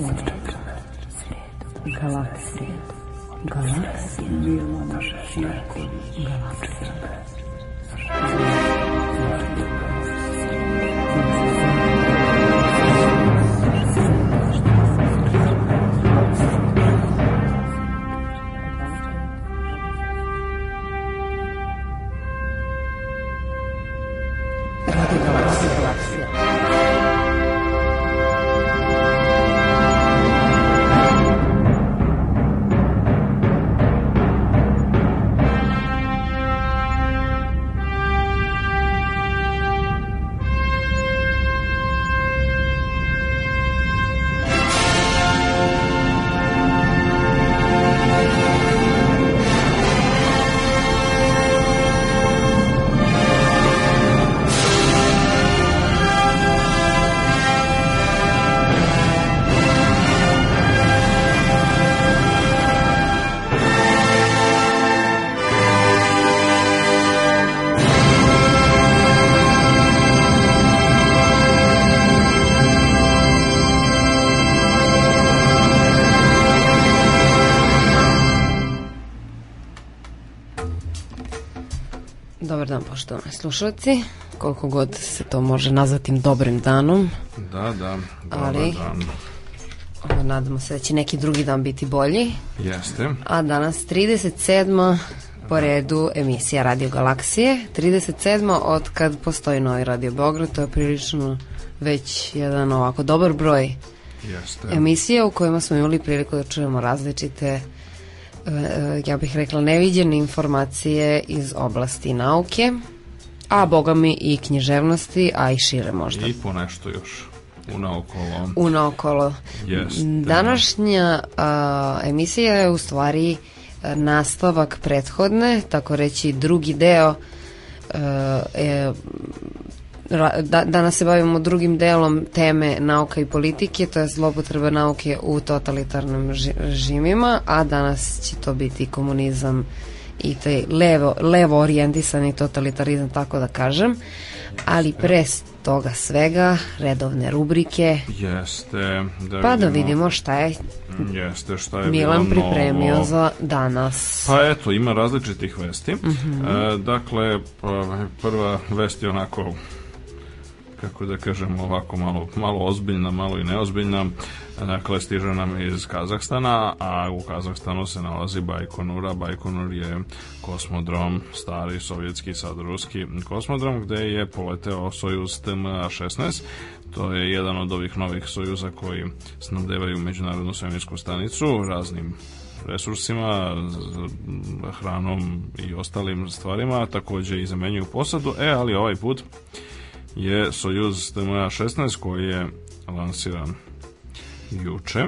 Galaksija. Galaksija. Galaksija. Galaksija. poštovani slušalci, koliko god se to može nazvati dobrim danom. Da, da, dobar ali, dan. Onda nadamo se da će neki drugi dan biti bolji. Jeste. A danas 37. po da. redu emisija Radio Galaksije. 37. od kad postoji novi Radio Beograd, to je prilično već jedan ovako dobar broj Jeste. emisija u kojima smo imali priliku da čujemo različite e, e, ja bih rekla neviđene informacije iz oblasti nauke a boga mi i književnosti, a i šire možda. I po nešto još. Unaokolo. Unaokolo. Jeste. Današnja a, emisija je u stvari nastavak prethodne, tako reći drugi deo a, e, da, danas se bavimo drugim delom teme nauka i politike, to je zlopotreba nauke u totalitarnim režimima, a danas će to biti komunizam, i taj levo, levo orijentisani totalitarizam, tako da kažem, ali pre toga svega redovne rubrike. Jeste. Da pa da vidimo. da vidimo šta je Jeste, šta je Milan pripremio novo. za danas. Pa eto, ima različitih vesti. Mm -hmm. e, dakle, ovaj, prva vest je onako kako da kažem ovako malo, malo ozbiljna, malo i neozbiljna. Dakle, stiže nam iz Kazahstana, a u Kazahstanu se nalazi Bajkonura. Bajkonur je kosmodrom, stari sovjetski, sad ruski kosmodrom, gde je poleteo Sojuz TMA-16. To je jedan od ovih novih Sojuza koji snabdevaju Međunarodnu svemirsku stanicu raznim resursima, hranom i ostalim stvarima, takođe i zamenjuju posadu, e, ali ovaj put je Sojuz TMA-16 koji je lansiran juče,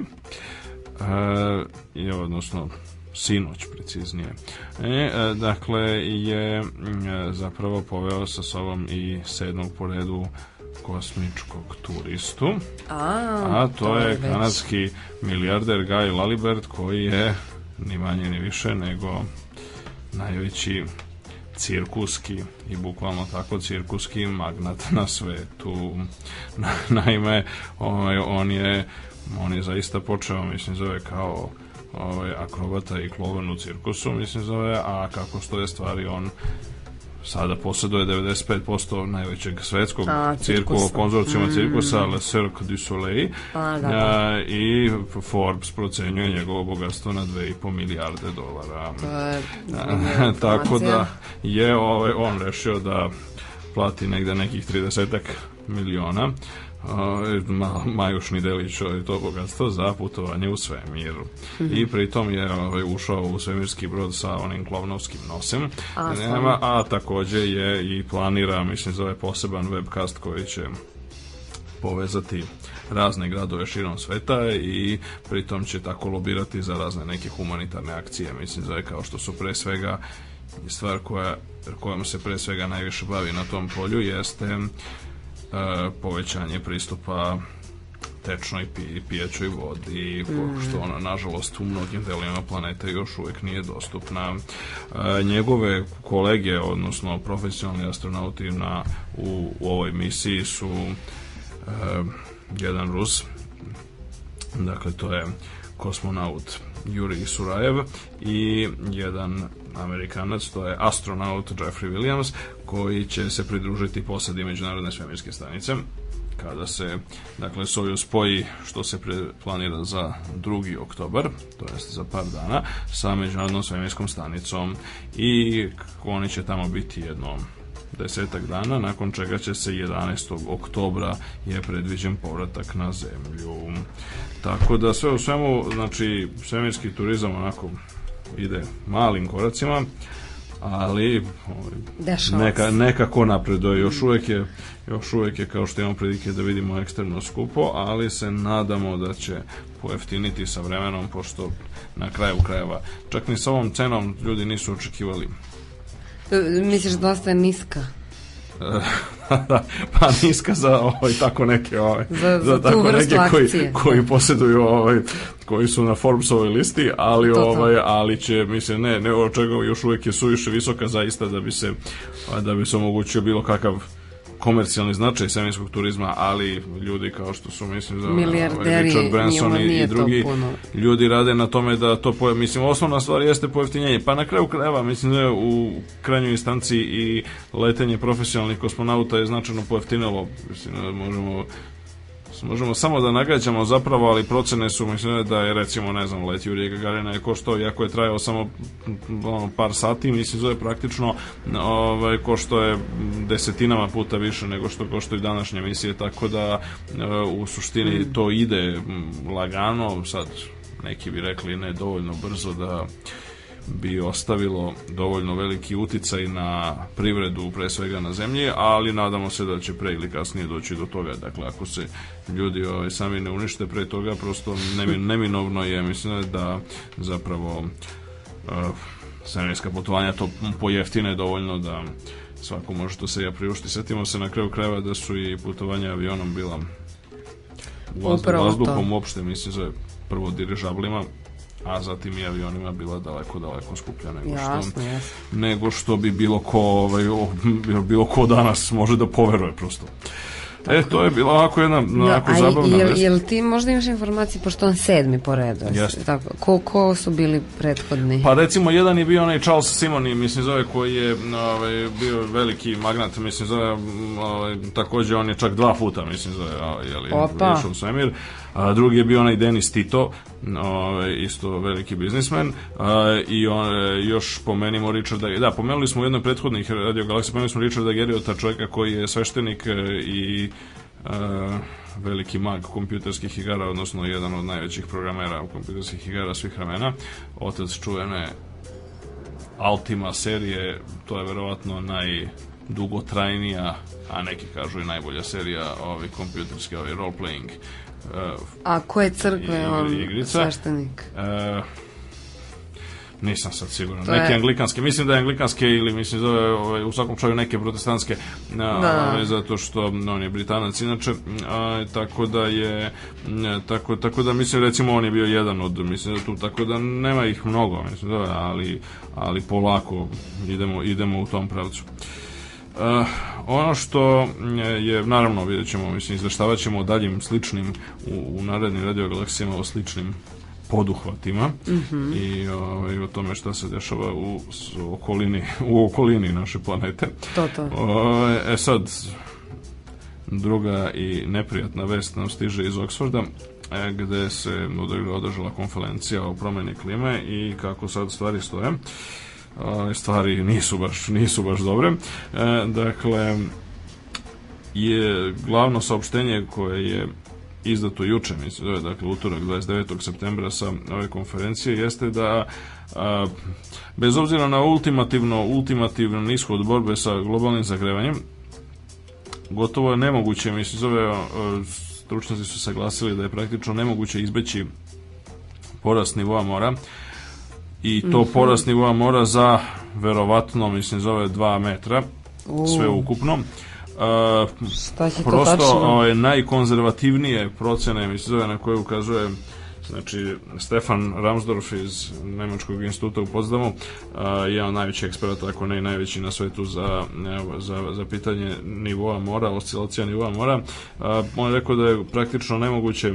e, odnosno sinoć preciznije. E, dakle, je zapravo poveo sa sobom i sedmog po redu kosmičkog turistu. A, a to, to je, je kanadski milijarder Guy Lalibert koji je ni manje ni više nego najveći cirkuski i bukvalno tako cirkuski magnat na svetu. Naime, ovaj, on je on je zaista počeo, mislim, zove kao ovaj, akrobata i klovan u cirkusu, mislim, zove, a kako stoje stvari, on sada posjeduje 95% najvećeg svetskog a, cirku, konzorcijuma mm. cirkusa Le Cirque du Soleil a, da, da. A, e, i Forbes procenjuje njegovo bogatstvo na 2,5 milijarde dolara. Je, e, a, tako da je ovaj, on rešio da plati negde nekih 30 miliona Majušni delić je ovaj, to bogatstvo za putovanje u svemir. Mm -hmm. I mhm. pritom je ovaj, ušao u svemirski brod sa onim klovnovskim nosem. A, Nema, a takođe je i planira, mislim, ovaj poseban webcast koji će povezati razne gradove širom sveta i pritom će tako lobirati za razne neke humanitarne akcije, mislim, za kao što su pre svega stvar koja kojom se pre svega najviše bavi na tom polju jeste e, povećanje pristupa tečnoj pi, pijaćoj vodi, pošto mhm. ona nažalost u mnogim delovima planete još uvek nije dostupna. E, njegove kolege, odnosno profesionalni astronauti na, u, u ovoj misiji su e, jedan Rus, dakle to je kosmonaut Juri Surajev i jedan Amerikanac, to je astronaut Jeffrey Williams, koji će se pridružiti posadi Međunarodne svemirske stanice kada se dakle Sojuz spoji što se planira za 2. oktobar, to jest za par dana sa Međunarodnom svemirskom stanicom i oni će tamo biti jednom desetak dana, nakon čega će se 11. oktobra je predviđen povratak na zemlju. Tako da sve u svemu, znači, svemirski turizam onako ide malim koracima, ali neka, nekako napredo Još uvijek je još uvijek je kao što imamo prilike da vidimo ekstremno skupo, ali se nadamo da će pojeftiniti sa vremenom, pošto na kraju krajeva čak ni sa ovom cenom ljudi nisu očekivali. E, misliš dosta da je niska? Da, pa pan iskaza ovaj, tako neke, ovaj, za, za, za tako neke akcije. koji, koji posjeduju ovaj, koji su na Forbesovoj listi, ali to, to. ovaj ali će mislim ne, ne očekujem još uvijek je suviše visoka zaista da bi se pa da bi se omogućio bilo kakav komercijalni značaj svemirskog turizma, ali ljudi kao što su, mislim, za da, Richard Branson i, i drugi ljudi rade na tome da to, poje, mislim, osnovna stvar jeste pojeftinjenje. Pa na kraju krajeva, mislim da je u krajnjoj instanci i letenje profesionalnih kosmonauta je značajno pojeftinilo. Mislim, da možemo Možemo samo da nagađamo zapravo, ali procene su mislim da je recimo, ne znam, leti u Rijeka Garena je koštao, iako je trajao samo ono, par sati, mislim zove praktično ovaj, košto je desetinama puta više nego što koštaju današnje emisije, tako da e, u suštini mm. to ide lagano, sad neki bi rekli ne dovoljno brzo da bi ostavilo dovoljno veliki uticaj na privredu, pre svega na zemlji, ali nadamo se da će pre ili kasnije doći do toga. Dakle, ako se ljudi ovaj, sami ne unište pre toga, prosto neminovno je, mislim da zapravo uh, eh, serijska putovanja to pojeftine dovoljno da svako može to se ja priušti. Sjetimo se na kraju krajeva da su i putovanja avionom bila vazduhom uopšte, mislim, za prvo dirižablima, a zatim i avionima bila daleko, daleko skuplja nego što, jasno, nego što bi bilo ko, ovaj, bilo ko danas može da poveruje prosto. E, to je bila ovako jedna da, onako a zabavna jel, jel ti možda imaš informacije, pošto on sedmi po redu, tako, ko, ko su bili prethodni? Pa recimo, jedan je bio onaj Charles Simoni, mislim zove, koji je ovaj, bio veliki magnat, mislim zove, ovaj, takođe on je čak dva puta, mislim zove, ovaj, jeli, Opa. išao u svemir. A, drugi je bio onaj Denis Tito, ovaj, isto veliki biznismen a, i on, e, još pomenimo Richarda, da, pomenuli smo u jednoj prethodnih Radio Galaxy, pomenuli smo Richarda Geriota, čovjeka koji je sveštenik e, i a, e, veliki mag kompjuterskih igara, odnosno jedan od najvećih programera kompjuterskih igara svih vremena, otac čuvene Ultima serije, to je verovatno najdugotrajnija, a neki kažu i najbolja serija ovih kompjuterskih, ovih role-playing A koje crkve je on igrica. sveštenik? Uh, nisam sad siguran. Neke je... anglikanske, mislim da je anglikanske ili mislim da je ovaj, u svakom čaju neke protestantske, da. Ovaj, zato što on je britanac inače, a, tako da je, tako, tako da mislim recimo on je bio jedan od, mislim da tu, tako da nema ih mnogo, mislim da, ali, ali polako idemo, idemo u tom pravcu. Uh, Ono što mm, je, naravno, vidjet ćemo, mislim, izveštavat ćemo o daljim sličnim, u, u narednim radiogalaksijama, o sličnim poduhvatima mm -hmm. i, o, ovaj, i o tome šta se dešava u, okolini, u okolini naše planete. To, to. O, ovaj, e sad, druga i neprijatna vest nam stiže iz Oksforda e, gde se održala konferencija o promeni klime i kako sad stvari stoje stvari nisu baš, nisu baš dobre. E, dakle, je glavno saopštenje koje je izdato juče, mislim, dakle utorak 29. septembra sa ove konferencije jeste da a, bez obzira na ultimativno ultimativan ishod borbe sa globalnim zagrevanjem gotovo je nemoguće, mislim, zove stručnjaci su saglasili da je praktično nemoguće izbeći porast nivoa mora i to mm -hmm. porast nivoa mora za verovatno mislim zove 2 metra U. sve ukupno. Uh, Šta će prosto to ovaj, najkonzervativnije procene mislim zove na koje ukazuje Znači, Stefan Ramsdorf iz Nemačkog instituta u Pozdamu Potsdamu, e, jedan od najvećih eksperata, ako ne i najveći na svetu za, za, za pitanje nivoa mora, oscilacija nivoa mora, a, e, on je rekao da je praktično nemoguće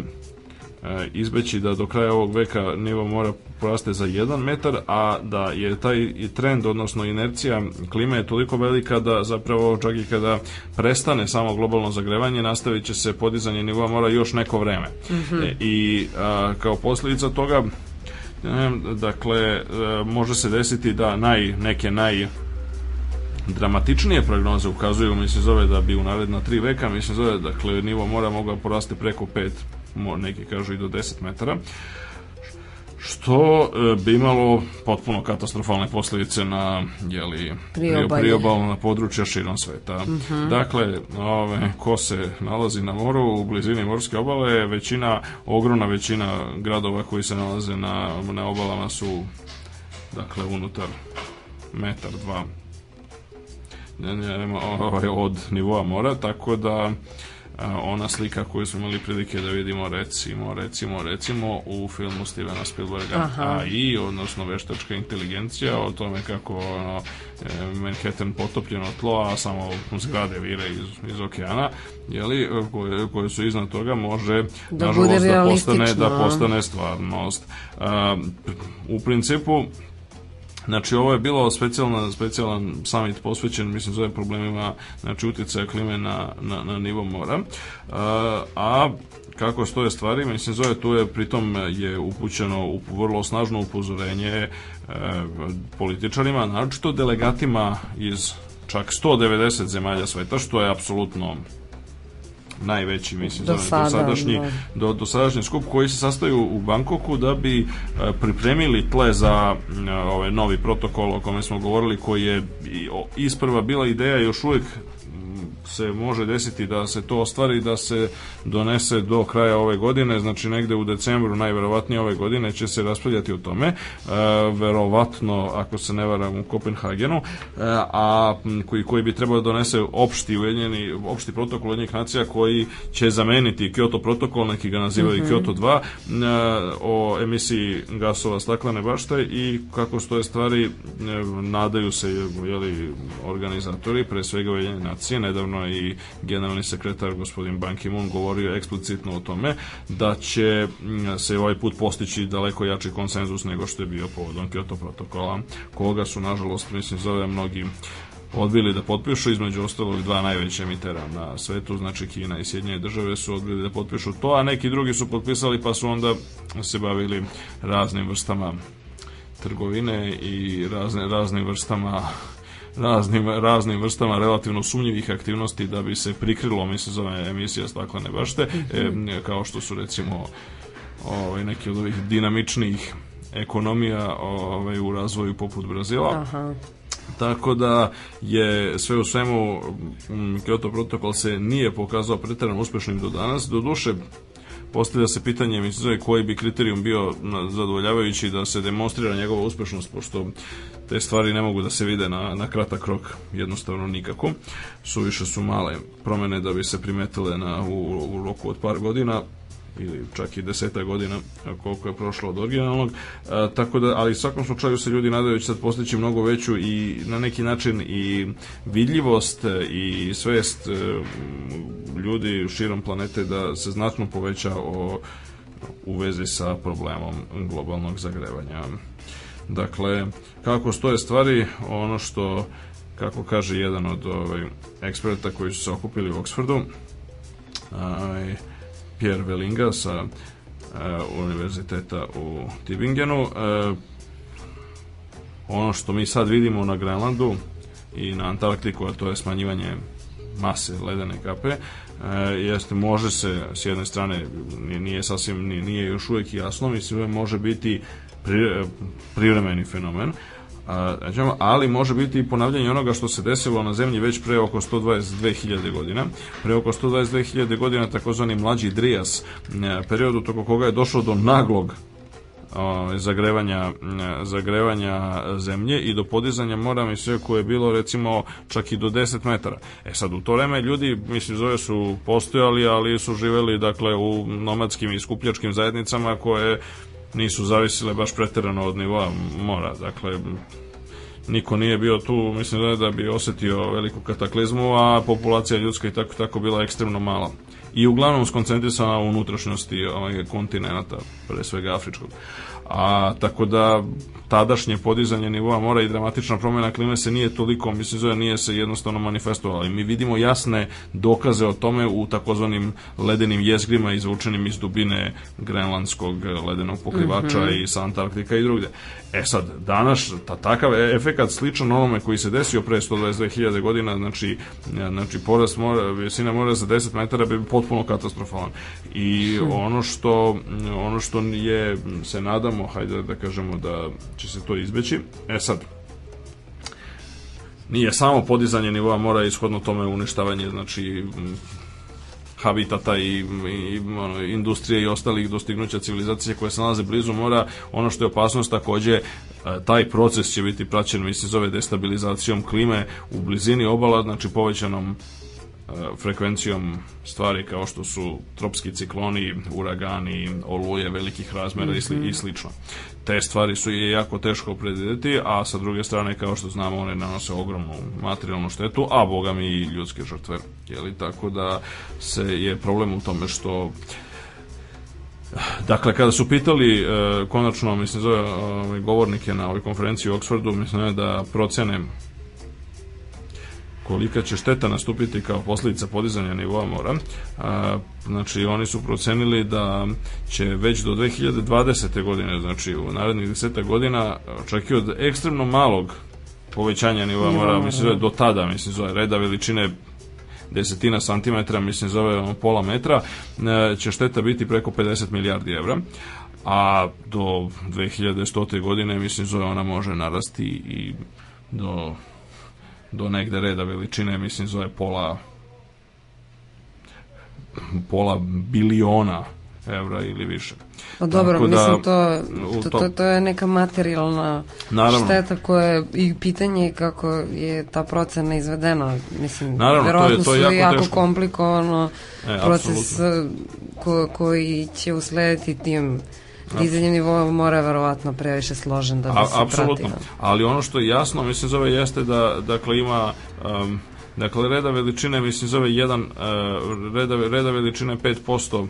E, izbeći da do kraja ovog veka nivo mora poraste za 1 metar, a da je taj trend, odnosno inercija klime je toliko velika da zapravo čak i kada prestane samo globalno zagrevanje, nastavit će se podizanje nivoa mora još neko vreme. Mm -hmm. I a, kao posljedica toga ne, dakle, e, može se desiti da naj, neke naj dramatičnije prognoze ukazuju, mislim zove da bi u naredna tri veka, mislim zove, dakle, nivo mora mogao porasti preko 5 neki kažu i do 10 metara što e, bi imalo potpuno katastrofalne posljedice na jeli, priobalno na područja širom sveta. Mm -hmm. Dakle, ove, ko se nalazi na moru u blizini morske obale, većina, ogromna većina gradova koji se nalaze na, na obalama su dakle unutar metar, dva ne, ne, ovaj, od nivoa mora, tako da ona slika koju smo imali prilike da vidimo recimo, recimo, recimo u filmu Stevena Spielberga AI, odnosno veštačka inteligencija o tome kako ono, e, Manhattan potopljeno tlo, a samo zgrade vire iz, iz okeana, jeli, koje, koje su iznad toga može da nažalost da postane, da postane stvarnost. u principu Znači, ovo je bilo specijalna, specijalan summit posvećen, mislim, zove problemima znači, utjecaja klime na, na, na nivo mora. E, a kako stoje stvari, mislim, zove tu je, pritom je upućeno u vrlo snažno upozorenje e, političarima, naročito delegatima iz čak 190 zemalja sveta, što je apsolutno najveći, mislim, do, sada, dosadašnji, da. do, dosadašnji skup koji se sastaju u, u Bankoku da bi e, pripremili tle za e, ovaj novi protokol o kome smo govorili koji je isprva bila ideja još uvijek se može desiti da se to ostvari da se donese do kraja ove godine, znači negde u decembru najverovatnije ove godine će se raspravljati o tome, e, verovatno ako se ne varam u Kopenhagenu, e, a koji, koji bi trebalo da donese opšti ujedinjeni opšti protokol jednih nacija koji će zameniti Kyoto protokol, neki ga nazivaju mm -hmm. Kyoto 2 e, o emisiji gasova staklene bašte i kako stoje stvari nadaju se je li organizatori pre svega ujedinjene nacije, ne nedavno i generalni sekretar gospodin Ban Ki-moon govorio eksplicitno o tome da će mm, se ovaj put postići daleko jači konsenzus nego što je bio povodom Kyoto protokola, koga su nažalost mislim zove mnogi odbili da potpišu, između ostalog dva najveća emitera na svetu, znači Kina i Sjedinje države su odbili da potpišu to, a neki drugi su potpisali pa su onda se bavili raznim vrstama trgovine i razne, raznim vrstama raznim, raznim vrstama relativno sumnjivih aktivnosti da bi se prikrilo, mislim, zove emisija staklene bašte, e, kao što su recimo ovaj, neki od ovih dinamičnih ekonomija ovaj, u razvoju poput Brazila. Aha. Tako da je sve u svemu mm, Kyoto protokol se nije pokazao pretjerano uspešnim do danas. Do duše, postavlja se pitanje mislim koji bi kriterijum bio zadovoljavajući da se demonstrira njegova uspešnost pošto te stvari ne mogu da se vide na, na kratak rok jednostavno nikako. Suviše su male promene da bi se primetile na, u, u roku od par godina, ili čak i deseta godina koliko je prošlo od originalnog e, tako da, ali u svakom slučaju se ljudi nadaju da će sad postići mnogo veću i na neki način i vidljivost e, i svest e, ljudi širom planete da se znatno poveća o, u vezi sa problemom globalnog zagrevanja Dakle, kako stoje stvari, ono što, kako kaže jedan od ovaj, eksperta koji su se okupili u Oksfordu, ovaj, Pierre Velinga sa eh, univerziteta u Tibingenu, eh, ono što mi sad vidimo na Grenlandu i na Antarktiku, a to je smanjivanje mase ledene kape, eh, jeste može se s jedne strane nije sasvim nije, nije još uvijek jasno mislim može biti pri, privremeni fenomen, a, ali može biti i ponavljanje onoga što se desilo na zemlji već pre oko 122.000 godina. Pre oko 122.000 godina takozvani mlađi Drijas, e, periodu toko koga je došlo do naglog zagrevanja, zagrevanja zemlje i do podizanja mora mi sve koje je bilo recimo čak i do 10 metara. E sad u to vreme ljudi mislim zove su postojali, ali su živeli dakle u nomadskim i skupljačkim zajednicama koje nisu zavisile baš preterano od nivoa mora. Dakle, niko nije bio tu, mislim da, da bi osetio veliku kataklizmu, a populacija ljudska i tako tako bila ekstremno mala. I uglavnom skoncentrisana u unutrašnjosti ovaj, kontinenta, pre svega afričkog a tako da tadašnje podizanje nivoa mora i dramatična promjena klime se nije toliko, mislim zove, nije se jednostavno manifestovala. I mi vidimo jasne dokaze o tome u takozvanim ledenim jezgrima izvučenim iz dubine grenlandskog ledenog pokrivača mm -hmm. i sa Antarktika i drugde. E sad, danas ta, takav efekat sličan onome koji se desio pre 122.000 godina, znači, e, znači porast mora, visina mora za 10 metara bi potpuno katastrofalan. I hm. ono što, ono što je, se nadam ćemo, hajde da kažemo da će se to izbeći. E sad, nije samo podizanje nivoa mora, ishodno tome uništavanje, znači habitata i, i ono, industrije i ostalih dostignuća civilizacije koje se nalaze blizu mora, ono što je opasnost takođe e, taj proces će biti praćen mislim zove destabilizacijom klime u blizini obala, znači povećanom E, frekvencijom stvari kao što su tropski cikloni, uragani, oluje velikih razmera mm -hmm. i mhm. slično. Te stvari su je jako teško predvideti, a sa druge strane, kao što znamo, one nanose ogromnu materijalnu štetu, a boga mi i ljudske žrtve. Jeli? Tako da se je problem u tome što Dakle, kada su pitali, e, konačno, mislim, zove, e, ovaj, govornike na ovoj konferenciji u Oxfordu, mislim da procene kolika će šteta nastupiti kao posljedica podizanja nivoa mora. Znači, oni su procenili da će već do 2020. godine, znači u narednih deseta godina, čak i od ekstremno malog povećanja nivoa mora, mislim zove, da. do tada, mislim zove, reda veličine desetina santimetra, mislim zove ono, pola metra, e, će šteta biti preko 50 milijardi evra a do 2100. godine mislim zove ona može narasti i do do negde reda veličine, mislim, zove pola pola biliona evra ili više. No, pa dobro, da, mislim to, to, to, to je neka materijalna naravno, šteta koja je i pitanje je kako je ta procena izvedena. Mislim, naravno, verovatno to je, to je jako, jako teško. komplikovano e, proces eh, ko, koji će uslediti tim dizanje nivoa mora je verovatno previše složen da bi se apsolutno. Prati, Ali ono što je jasno, mislim, zove jeste da, dakle, ima... Um, dakle, reda veličine, mislim, zove jedan, uh, reda, reda veličine 5%,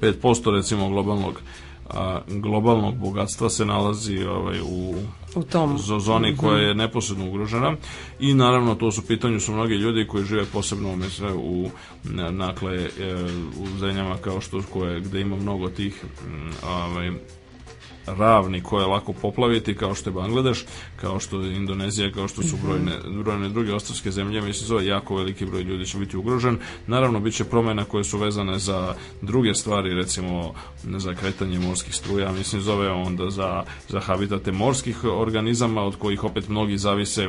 5% recimo globalnog, uh, globalnog bogatstva se nalazi ovaj, u u tom zoni mhm. koja je neposredno ugrožena i naravno to su pitanju su mnogi ljudi koji žive posebno mesle, u dakle u zemljama kao što koje gde ima mnogo tih ovaj ravni koje je lako poplaviti kao što je Bangladeš, kao što je Indonezija, kao što su mhm. brojne, brojne druge ostavske zemlje, mislim zove jako veliki broj ljudi će biti ugrožen. Naravno, bit će promjena koje su vezane za druge stvari, recimo za kretanje morskih struja, mislim se zove onda za, za habitate morskih organizama od kojih opet mnogi zavise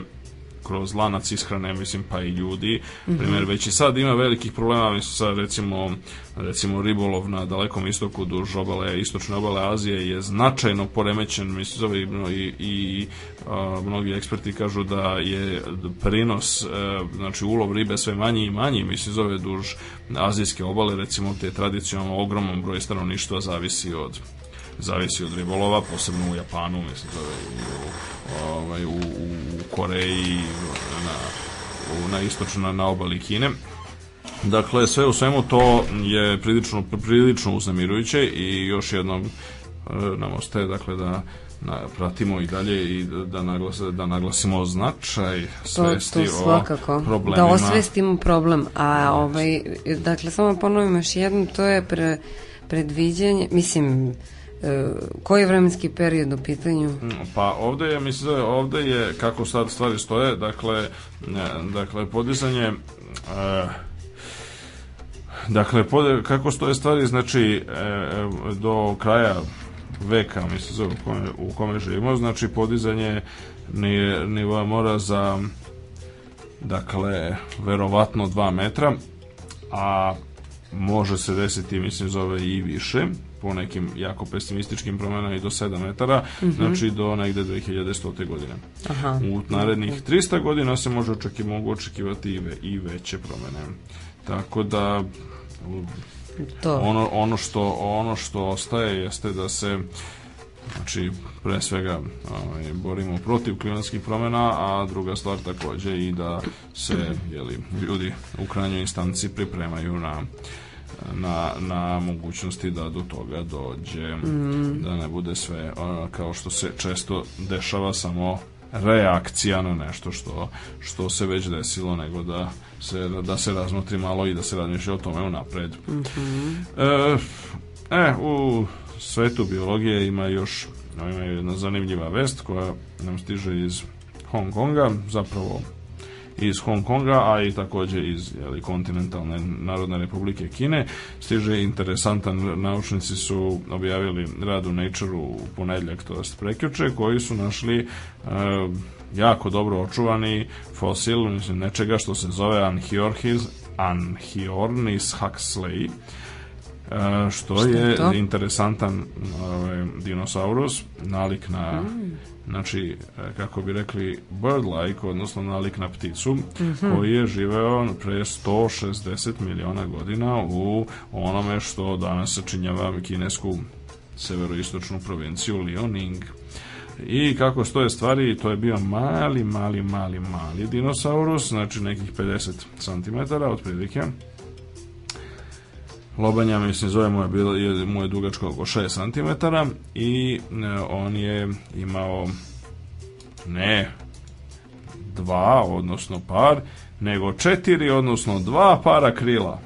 kroz lanac ishrane, mislim, pa i ljudi. Mm Primjer, već i sad ima velikih problema, mislim, sad recimo, recimo ribolov na dalekom istoku duž obale, istočne obale Azije je značajno poremećen, mislim, i, i a, mnogi eksperti kažu da je prinos, a, e, znači ulov ribe sve manji i manji, mislim, zove duž azijske obale, recimo, gdje je tradicionalno ogroman broj stanovništva zavisi od zavisi od ribolova, posebno u Japanu, mislim, zove, u, ovaj, u, u Koreji, na, u, na istočno na obali Kine. Dakle, sve u svemu to je prilično, prilično uznemirujuće i još jednom e, nam ostaje dakle, da na, pratimo i dalje i da, da naglas, da naglasimo značaj svesti to, to svakako. o da problemima. Da osvestimo problem. A da, ovaj, dakle, samo ponovim još jednom, to je pre, predviđanje, mislim, E, koji je vremenski period u pitanju? Mm, pa ovde je, mislim, ovde je, kako sad stvari stoje, dakle, e, dakle podizanje... E, dakle, pod, kako stoje stvari, znači, do kraja veka, mislim, u kome, u kome živimo, znači, podizanje nivoa mora za, dakle, verovatno 2 metra, a može se desiti, mislim, zove i više po nekim jako pesimističkim promenama i do 7 metara, mm -hmm. znači do negde 2100. godine. Aha. U narednih 300 godina se može očeki, mogu očekivati i, ve, i veće promene. Tako da to. ono, ono, što, ono što ostaje jeste da se Znači, pre svega ovaj, borimo protiv klimatskih promena a druga stvar takođe i da se jeli, ljudi u krajnjoj instanci pripremaju na na, na mogućnosti da do toga dođe mm. da ne bude sve ono, kao što se često dešava samo reakcija na nešto što, što se već desilo nego da se, da se razmotri malo i da se razmišlja o tome unapred mm -hmm. e, e, u svetu biologije ima još ima jedna zanimljiva vest koja nam stiže iz Hong Konga zapravo iz Hong Konga, a i takođe iz jeli, kontinentalne Narodne republike Kine. Stiže interesantan, naučnici su objavili rad u Nature-u u ponedljak, to jest prekjuče, koji su našli e, jako dobro očuvani fosil, mislim, nečega što se zove Anhiornis, Anhiornis Huxley, što, što je, je to? interesantan ovaj, dinosaurus, nalik na mm. znači, e, kako bi rekli bird-like, odnosno nalik na pticu mm -hmm. koji je živeo pre 160 miliona godina u onome što danas sačinjava kinesku severoistočnu provinciju Liaoning i kako stoje stvari, to je bio mali, mali, mali, mali dinosaurus, znači nekih 50 cm otprilike, Lobanja, mislim, zove mu je, bilo, je, mu je dugačko oko 6 cm i ne, on je imao ne dva, odnosno par, nego četiri, odnosno dva para krila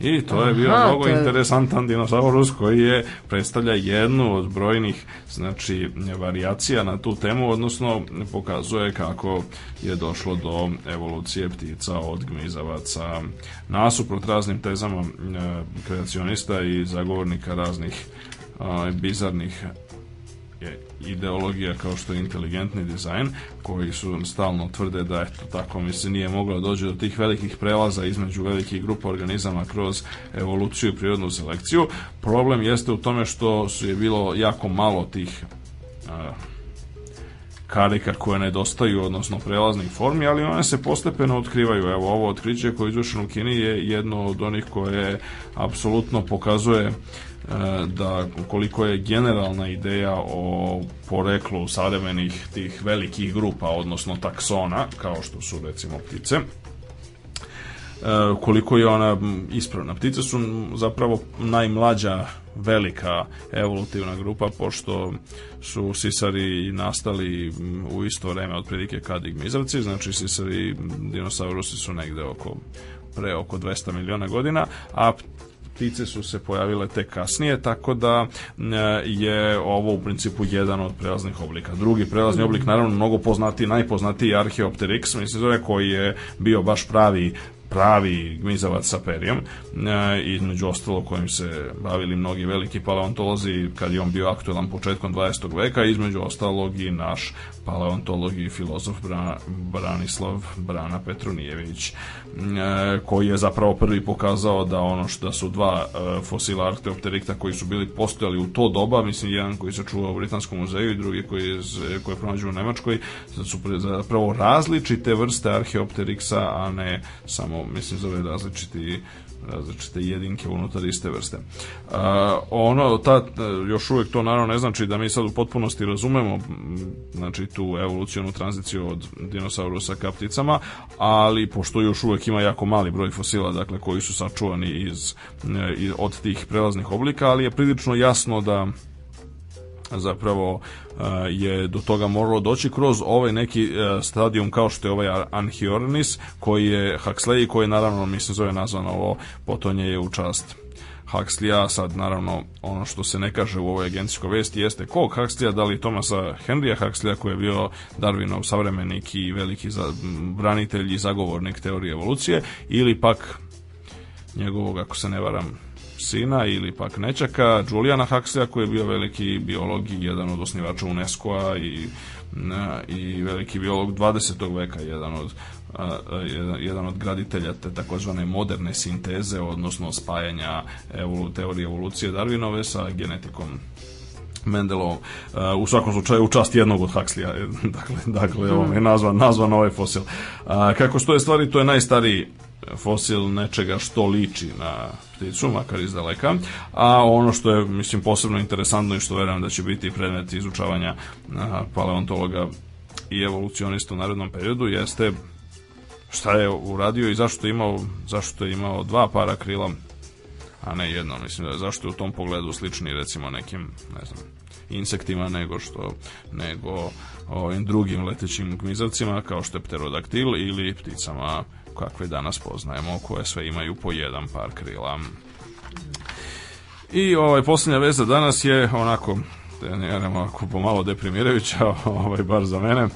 i to je bio Aha, mnogo to interesantan dinosaurus koji je predstavlja jednu od brojnih znači varijacija na tu temu, odnosno pokazuje kako je došlo do evolucije ptica od gmizavaca nasuprot raznim tezama e, kreacionista i zagovornika raznih a, bizarnih ideologija kao što je inteligentni dizajn, koji su stalno tvrde da eto tako mi se nije moglo doći do tih velikih prelaza između velikih grupa organizama kroz evoluciju i prirodnu selekciju. Problem jeste u tome što su je bilo jako malo tih uh, karika koje nedostaju, odnosno prelaznih formi, ali one se postepeno otkrivaju. Evo, ovo otkriće koje je izvršeno u Kini je jedno od onih koje apsolutno pokazuje E, da koliko je generalna ideja o poreklu savremenih tih velikih grupa, odnosno taksona, kao što su recimo ptice, e, koliko je ona ispravna. Ptice su zapravo najmlađa velika evolutivna grupa pošto su sisari nastali u isto vreme otprilike kad i gmizavci, znači sisari dinosaurusi su negde oko pre oko 200 miliona godina, a ptice su se pojavile tek kasnije, tako da e, je ovo u principu jedan od prelaznih oblika. Drugi prelazni oblik, naravno, mnogo poznati, najpoznatiji je Archaeopteryx, mislim zove, koji je bio baš pravi pravi gmizavac sa perjem e, između ostalo kojim se bavili mnogi veliki paleontolozi kad je on bio aktualan početkom 20. veka između ostalog i naš paleontolog i filozof Branislav Brana Petronijević e, koji je zapravo prvi pokazao da ono što da su dva e, fosila arteopterikta koji su bili postojali u to doba, mislim jedan koji se čuva u Britanskom muzeju i drugi koji je, koji je pronađen u Nemačkoj, su zapravo različite vrste arheopteriksa, a ne samo imamo, mislim, zove različiti različite jedinke unutar iste vrste. A, ono, ta, još uvijek to naravno ne znači da mi sad u potpunosti razumemo znači, tu evolucionu tranziciju od dinosaurusa ka pticama, ali pošto još uvijek ima jako mali broj fosila dakle, koji su sačuvani iz, iz od tih prelaznih oblika, ali je prilično jasno da zapravo je do toga moralo doći kroz ovaj neki e, stadion kao što je ovaj Anhiornis koji je Huxley i koji naravno mislim zove nazvano ovo potonje je u čast Huxleya, sad naravno ono što se ne kaže u ovoj agencijskoj vesti jeste kog Huxley, da li Tomasa Henrya Huxley, koji je bio Darwinov savremenik i veliki za, branitelj i zagovornik teorije evolucije ili pak njegovog, ako se ne varam, sina ili pak nečaka Juliana Huxleya koji je bio veliki biolog i jedan od osnivača UNESCO-a i, i veliki biolog 20. veka, jedan od jedan od graditelja te takozvane moderne sinteze, odnosno spajanja evolu, teorije evolucije Darwinove sa genetikom Mendelov. U svakom slučaju u čast jednog od Huxleya. dakle, dakle mhm. on ovaj, je nazvan, nazvan ovaj fosil. Kako stoje stvari, to je najstariji fosil nečega što liči na pticu, makar iz daleka, a ono što je, mislim, posebno interesantno i što verujem da će biti predmet izučavanja paleontologa i evolucionista u narednom periodu jeste šta je uradio i zašto je imao, zašto je imao dva para krila, a ne jedno, mislim da je zašto je u tom pogledu slični recimo nekim, ne znam, insektima nego što nego ovim drugim letećim gmizavcima kao što je pterodaktil ili pticama kakve danas poznajemo, koje sve imaju po jedan par krila. I ovaj, posljednja veza danas je onako da neremo ako pomalo deprimirajuća, ovaj bar za mene,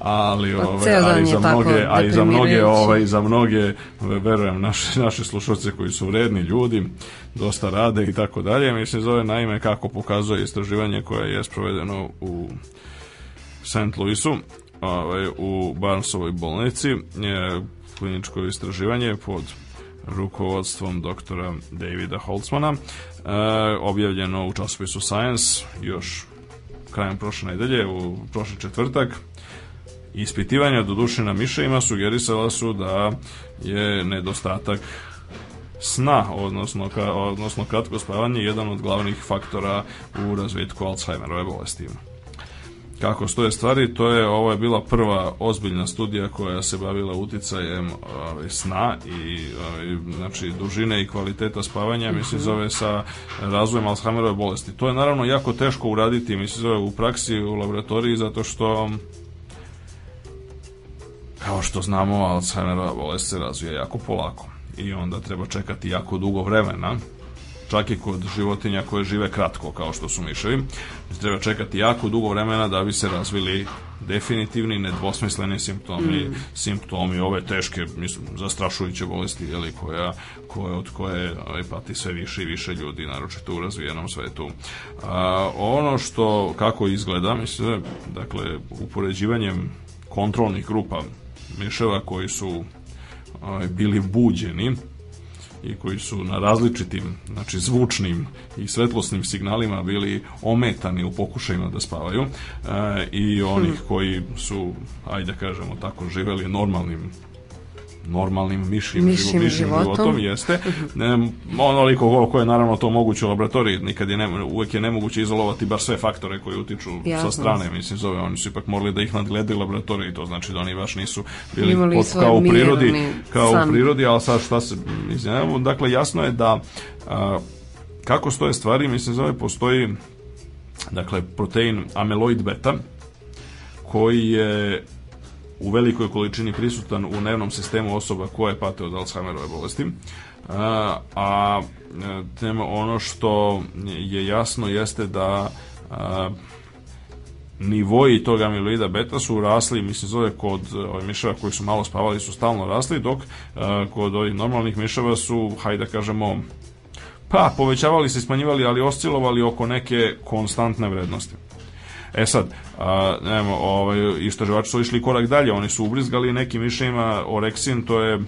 ali pa ovaj a i za mnoge, a i za mnoge, ovaj za mnoge verujem naše naše slušatelje koji su vredni ljudi, dosta rade i tako dalje. Mi se zove naime kako pokazuje istraživanje koje je sprovedeno u St. Louisu, ovaj, u Barnesovoj bolnici kliničko istraživanje pod rukovodstvom doktora Davida Holtzmana, e, objavljeno u časopisu Science još krajem prošle nedelje, u prošli četvrtak. Ispitivanja do duše na miševima sugerisala su da je nedostatak sna, odnosno, ka, odnosno kratko spavanje, jedan od glavnih faktora u razvitku Alzheimerove bolesti kako stoje stvari, to je ovo je bila prva ozbiljna studija koja se bavila uticajem ovaj, sna i ovaj, znači dužine i kvaliteta spavanja, mislim mhm. zove sa razvojem Alzheimerove bolesti. To je naravno jako teško uraditi, mislim zove u praksi u laboratoriji zato što kao što znamo Alzheimerova bolest se razvija jako polako i onda treba čekati jako dugo vremena čak i kod životinja koje žive kratko, kao što su miševi. Treba čekati jako dugo vremena da bi se razvili definitivni, nedvosmisleni simptomi, mm. simptomi ove teške, mislim, zastrašujuće bolesti, jeli, koja, koje, od koje ovaj, pati sve više i više ljudi, naročito u razvijenom svetu. A, ono što, kako izgleda, mislim, dakle, upoređivanjem kontrolnih grupa miševa koji su bili buđeni i koji su na različitim, znači zvučnim i svetlosnim signalima bili ometani u pokušajima da spavaju e, i onih hm. koji su, ajde da kažemo tako, živeli normalnim normalnim mišim, mišim mišim životom. životom jeste. Ne, onoliko koliko je naravno to moguće u laboratoriji, nikad je ne, uvek je nemoguće izolovati bar sve faktore koji utiču Jasno. sa strane, mislim zove, oni su ipak morali da ih nadgledaju laboratoriji, to znači da oni baš nisu bili Imali kao u prirodi, kao san. u prirodi, ali sad šta se, mislim, dakle jasno je da a, kako stoje stvari, mislim zove, postoji dakle protein ameloid beta koji je u velikoj količini prisutan u nervnom sistemu osoba koje pate od Alzheimerove bolesti. E, a, a e, tema ono što je jasno jeste da a, e, nivoji tog amiloida beta su rasli, mislim zove kod ovih miševa koji su malo spavali su stalno rasli, dok a, kod ovih normalnih miševa su, hajde da kažemo, pa povećavali se, smanjivali, ali oscilovali oko neke konstantne vrednosti. E sad, a, nemo, ovaj, istraživači su išli korak dalje, oni su ubrizgali nekim mišljima oreksin, to je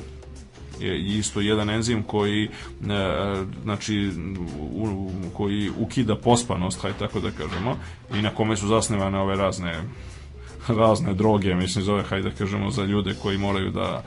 je isto jedan enzim koji e, znači u, koji ukida pospanost, haj tako da kažemo, i na kome su zasnevane ove razne razne droge, mislim zove, hajde da kažemo, za ljude koji moraju da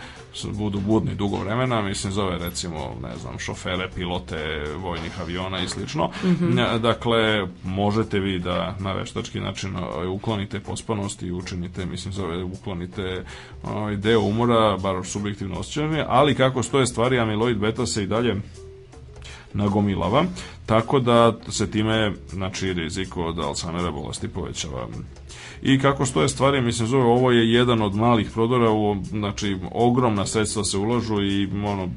budu budni dugo vremena, mislim zove recimo, ne znam, šofere, pilote vojnih aviona i slično. Mm -hmm. Dakle, možete vi da na veštački način ovaj, uklonite pospanost i učinite, mislim zove, uklonite ovaj, deo umora, bar subjektivno osjećanje, ali kako stoje stvari, amiloid beta se i dalje nagomilava, tako da se time znači, rizik od Alzheimera bolesti povećava. I kako stoje stvari, mislim, zove, ovo je jedan od malih prodora, u, znači, ogromna sredstva se ulažu i ono,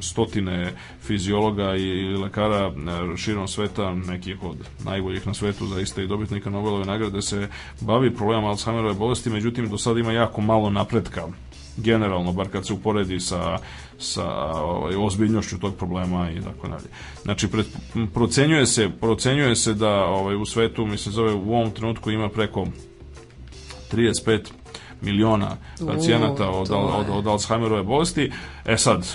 stotine fiziologa i lekara e, širom sveta, nekih od najboljih na svetu, zaista i dobitnika Nobelove nagrade, se bavi problemom Alzheimerove bolesti, međutim, do sada ima jako malo napretka generalno, bar kad se uporedi sa sa ovaj, ozbiljnošću tog problema i tako dalje. Znači, pre, procenjuje, se, procenjuje se da ovaj, u svetu, mislim, zove u ovom trenutku ima preko 35 miliona pacijenata od, od, od, od Alzheimerove bolesti. E sad,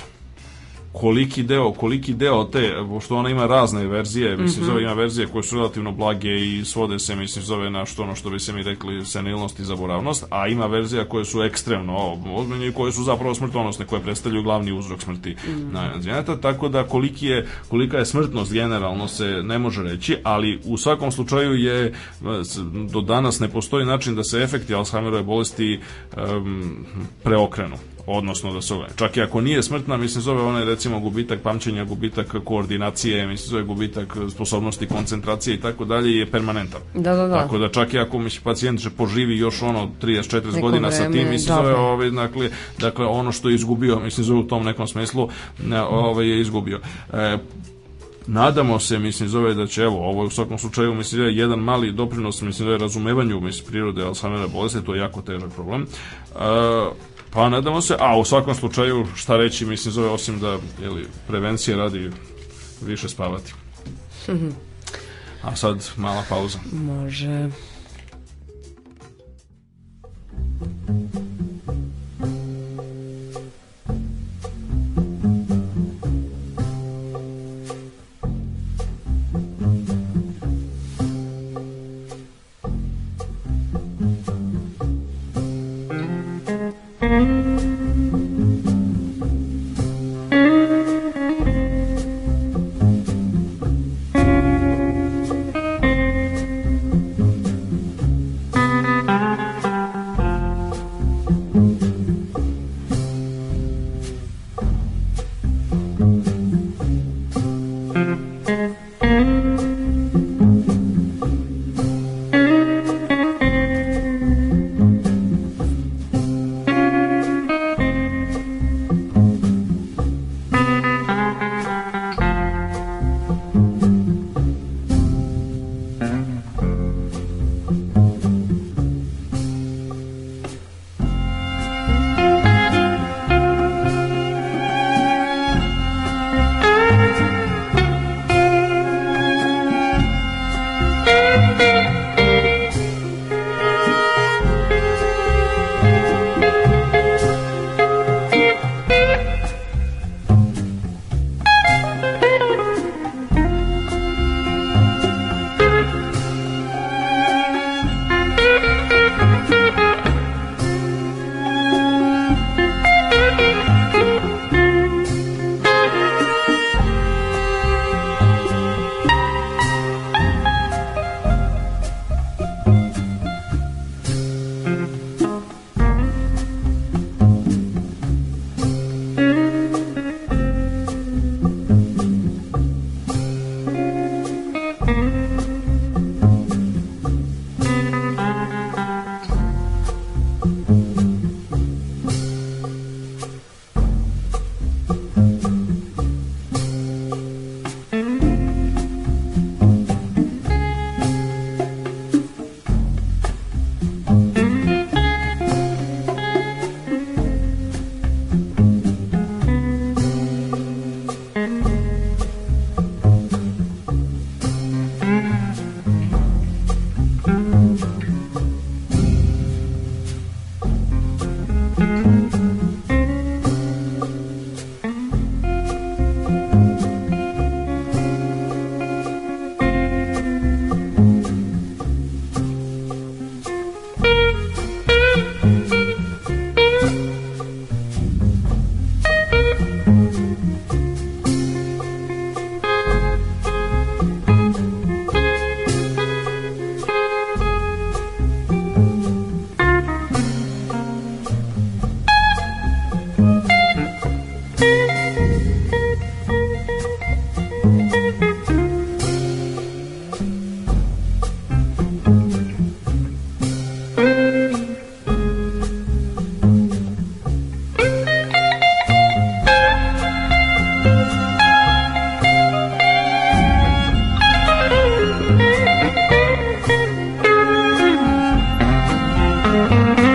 koliki deo, koliki deo te, što ona ima razne verzije, mislim, mm -hmm. zove ima verzije koje su relativno blage i svode se, mislim, zove na što ono što bi se mi rekli senilnost i zaboravnost, a ima verzija koje su ekstremno ozbiljne i koje su zapravo smrtonosne, koje predstavljaju glavni uzrok smrti mm -hmm. najazvijenata, tako da koliki je, kolika je smrtnost generalno se ne može reći, ali u svakom slučaju je, e, do danas ne postoji način da se efekti Alzheimerove bolesti um, preokrenu odnosno da se ove. Čak i ako nije smrtna, mislim zove onaj recimo gubitak pamćenja, gubitak koordinacije, mislim zove gubitak sposobnosti koncentracije i tako dalje je permanentan. Da, da, da. Tako da čak i ako mislim pacijent će poživi još ono 30-40 godina vreme, sa tim, mislim zove ovaj, dakle, dakle ono što je izgubio, mislim zove u tom nekom smislu, ovaj je izgubio. E, nadamo se, mislim, zove da će, evo, ovo je u svakom slučaju, mislim, da je jedan mali doprinos, mislim, da je razumevanju, mislim, prirode Alzheimera bolesti, to je jako težak problem. E, Pa nadamo se, a u svakom slučaju šta reći, mislim zove, osim da jeli, prevencije radi više spavati. Mm A sad mala pauza. Može. Música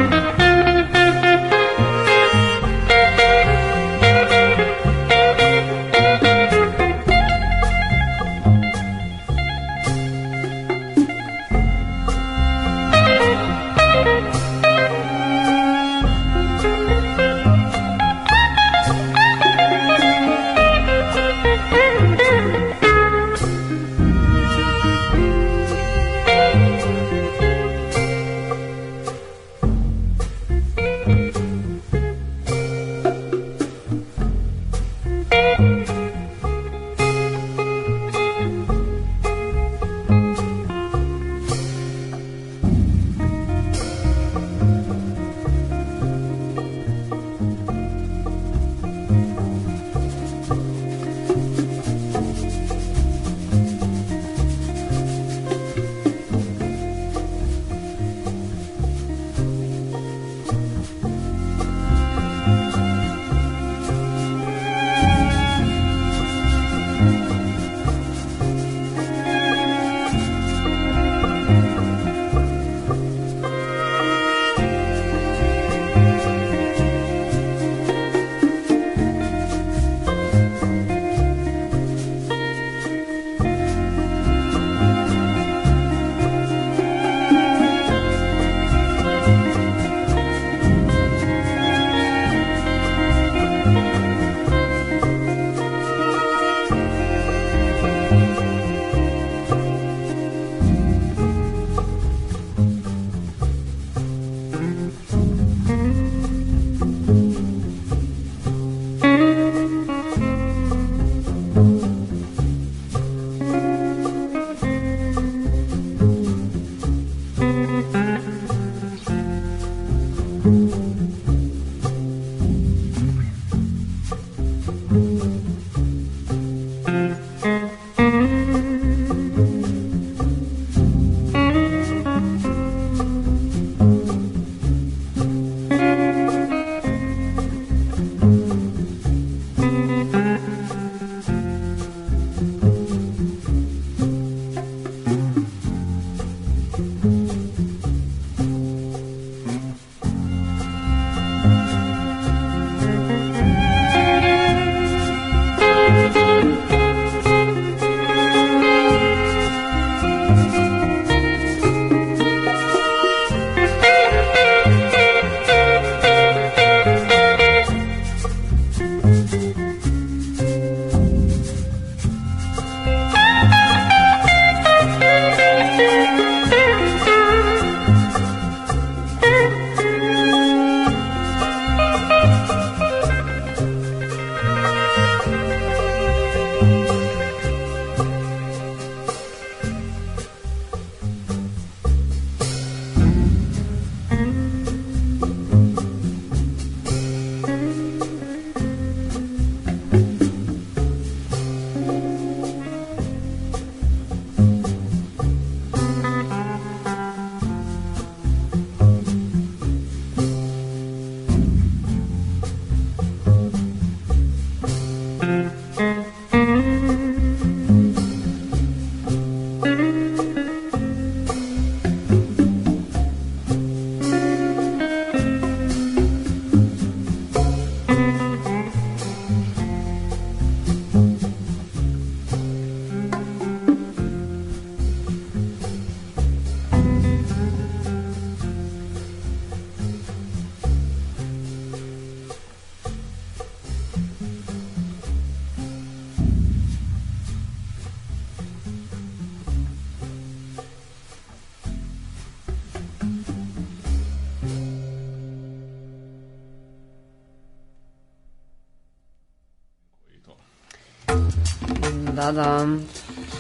sada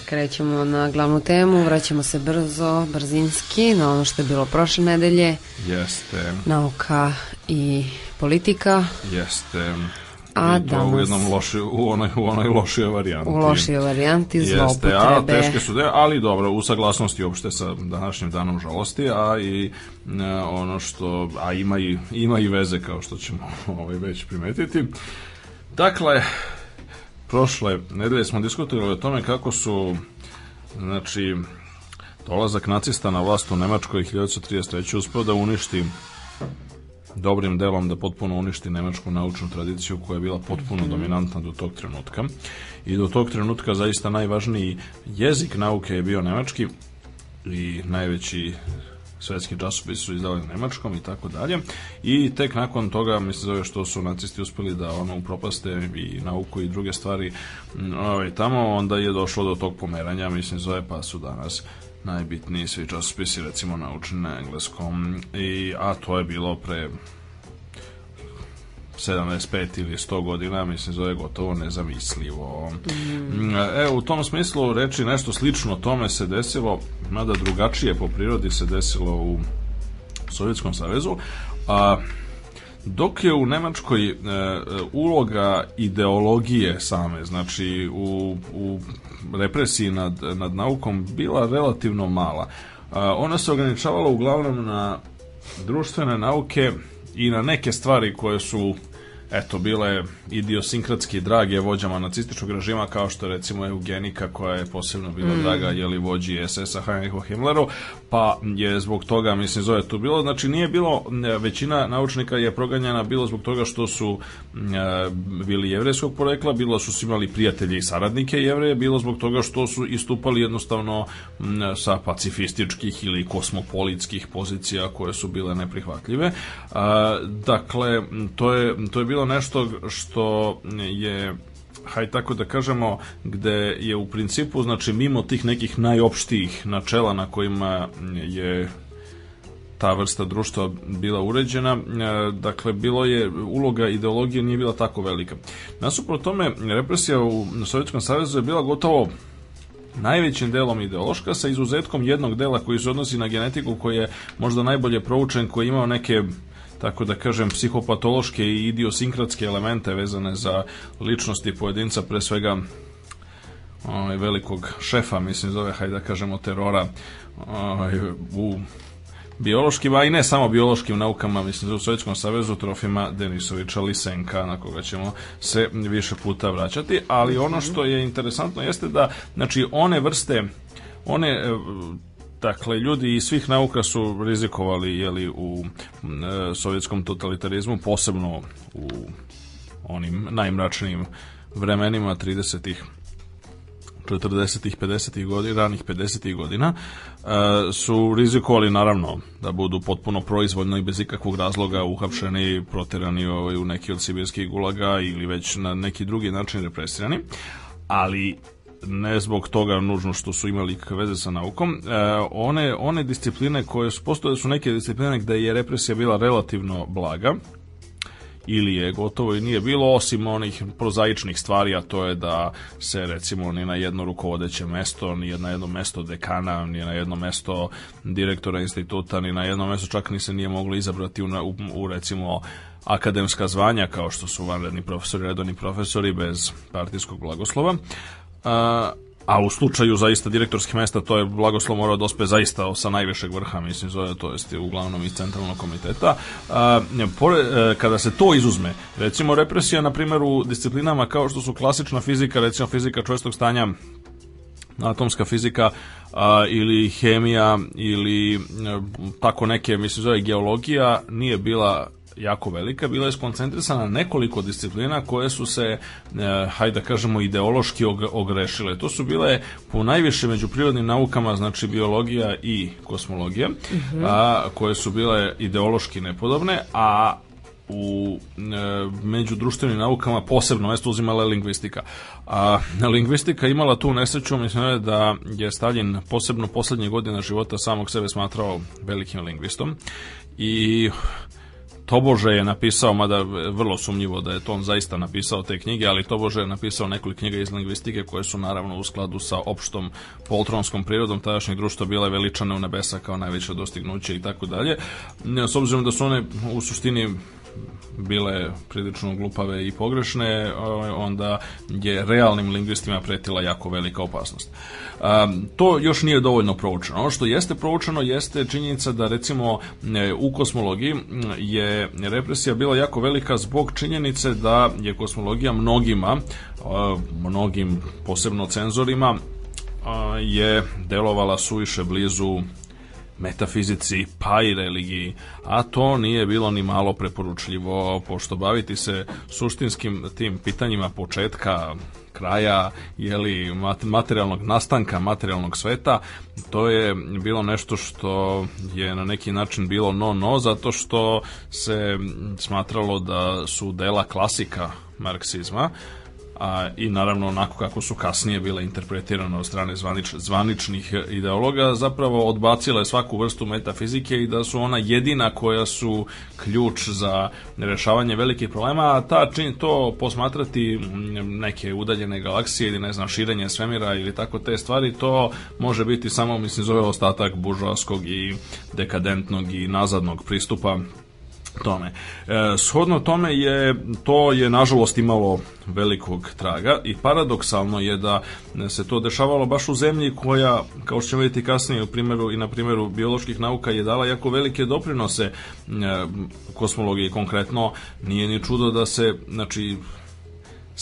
krećemo na glavnu temu, vraćamo se brzo, brzinski na ono što je bilo prošle nedelje. Jeste. Nauka i politika. Jeste. A I danas... u jednom loši, u onoj, u onoj lošoj varijanti. U lošoj varijanti, Jeste, a teške su de, ali dobro, u saglasnosti uopšte sa današnjim danom žalosti, a i e, ono što, a ima i, ima i veze kao što ćemo ovaj, već primetiti. Dakle, prošle nedelje smo diskutovali o tome kako su znači dolazak nacista na vlast u Nemačkoj 1933. uspeo da uništi dobrim delom da potpuno uništi nemačku naučnu tradiciju koja je bila potpuno mhm. dominantna do tog trenutka i do tog trenutka zaista najvažniji jezik nauke je bio nemački i najveći svetski časopis su izdali na nemačkom i tako dalje. I tek nakon toga, mislim zove što su nacisti uspeli da ono upropaste i nauku i druge stvari ovaj, tamo, onda je došlo do tog pomeranja, mislim zove pa su danas najbitniji svi časopisi recimo naučni na engleskom i, a to je bilo pre 75 ili 100 godina, mislim, zove gotovo nezamislivo. Mm. mm. E, u tom smislu reči nešto slično tome se desilo, mada drugačije po prirodi se desilo u Sovjetskom savezu, a dok je u Nemačkoj e, uloga ideologije same, znači u, u represiji nad, nad naukom bila relativno mala. E, ona se ograničavala uglavnom na društvene nauke i na neke stvari koje su eto, bile idiosinkratski drage vođama nacističkog režima, kao što recimo Eugenika, koja je posebno bila mm. draga, jeli, vođi SS-a Heinrichu Himmleru, pa je zbog toga, mislim, zove to bilo. Znači, nije bilo, većina naučnika je proganjana bilo zbog toga što su e, bili jevrejskog porekla, bilo su imali prijatelje i saradnike jevreje, bilo zbog toga što su istupali jednostavno sa pacifističkih ili kosmopolitskih pozicija koje su bile neprihvatljive. Dakle, to je, to je bilo nešto što je haj tako da kažemo, gde je u principu, znači, mimo tih nekih najopštijih načela na kojima je ta vrsta društva bila uređena, e, dakle, bilo je, uloga ideologije nije bila tako velika. Nasuprot tome, represija u Sovjetskom savezu je bila gotovo najvećim delom ideološka, sa izuzetkom jednog dela koji se odnosi na genetiku koji je možda najbolje proučen, koji je imao neke tako da kažem, psihopatološke i idiosinkratske elemente vezane za ličnosti pojedinca, pre svega ovaj, velikog šefa, mislim zove, hajde da kažemo, terora ovaj, u biološkim, a i ne samo biološkim naukama, mislim, u Sovjetskom savezu trofima Denisovića Lisenka, na koga ćemo se više puta vraćati, ali ono što je interesantno jeste da, znači, one vrste one Dakle, ljudi iz svih nauka su rizikovali jeli, u e, sovjetskom totalitarizmu, posebno u onim najmračnijim vremenima 30-ih 40-ih, 50-ih godina, ranih 50-ih godina, e, su rizikovali naravno da budu potpuno proizvoljno i bez ikakvog razloga uhapšeni, proterani ovaj, u neki od sibirskih gulaga ili već na neki drugi način represirani, ali ne zbog toga nužno što su imali kakve veze sa naukom. E, one, one discipline koje su, postoje su neke discipline gde je represija bila relativno blaga, ili je gotovo i nije bilo, osim onih prozaičnih stvari, a to je da se recimo ni na jedno rukovodeće mesto, ni na jedno mesto dekana, ni na jedno mesto direktora instituta, ni na jedno mesto čak ni se nije moglo izabrati u, u, u recimo akademska zvanja kao što su vanredni profesori, redovni profesori bez partijskog blagoslova a, a u slučaju zaista direktorskih mesta to je blagoslov morao da ospe zaista sa najvišeg vrha, mislim, zove, to jest uglavnom iz centralnog komiteta. A, pore, e, kada se to izuzme, recimo represija, na primjer, u disciplinama kao što su klasična fizika, recimo fizika čvrstog stanja, atomska fizika a, ili hemija ili a, e, tako neke, mislim, zove geologija, nije bila jako velika, bila je skoncentrisana nekoliko disciplina koje su se, e, hajde da kažemo, ideološki ogrešile. To su bile po najviše među prirodnim naukama, znači biologija i kosmologija, mm -hmm. a, koje su bile ideološki nepodobne, a u e, među društvenim naukama posebno mesto uzimala je lingvistika. A lingvistika imala tu nesreću, mislim da je Stalin posebno poslednje godine života samog sebe smatrao velikim lingvistom i tobože je napisao, mada vrlo sumnjivo da je to on zaista napisao te knjige, ali tobože je napisao nekoliko knjiga iz lingvistike koje su naravno u skladu sa opštom poltronskom prirodom tadašnjeg društva bile veličane u nebesa kao najveće dostignuće i tako dalje. S obzirom da su one u suštini bile prilično glupave i pogrešne, e, onda je realnim lingvistima pretila jako velika opasnost. E, to još nije dovoljno proučeno. Ono što jeste proučeno jeste činjenica da recimo e, u kosmologiji je represija bila jako velika zbog činjenice da je kosmologija mnogima, mnogim posebno cenzorima, je delovala suviše blizu metafizici pa i religiji, a to nije bilo ni malo preporučljivo, pošto baviti se suštinskim tim pitanjima početka kraja jeli, materijalnog nastanka materijalnog sveta to je bilo nešto što je na neki način bilo no no zato što se smatralo da su dela klasika marksizma a, i naravno onako kako su kasnije bile interpretirane od strane zvanič, zvaničnih e, ideologa, zapravo odbacila je svaku vrstu metafizike i da su ona jedina koja su ključ za rešavanje velikih problema, a ta čin to posmatrati neke udaljene galaksije ili ne znam širenje svemira ili tako te stvari, to može biti samo mislim zove ostatak buržoaskog i dekadentnog i nazadnog pristupa tome. E, shodno tome je to je nažalost imalo velikog traga i paradoksalno je da se to dešavalo baš u zemlji koja, kao što ćemo vidjeti kasnije u primjeru i na primjeru bioloških nauka je dala jako velike doprinose e, kosmologiji konkretno nije ni čudo da se znači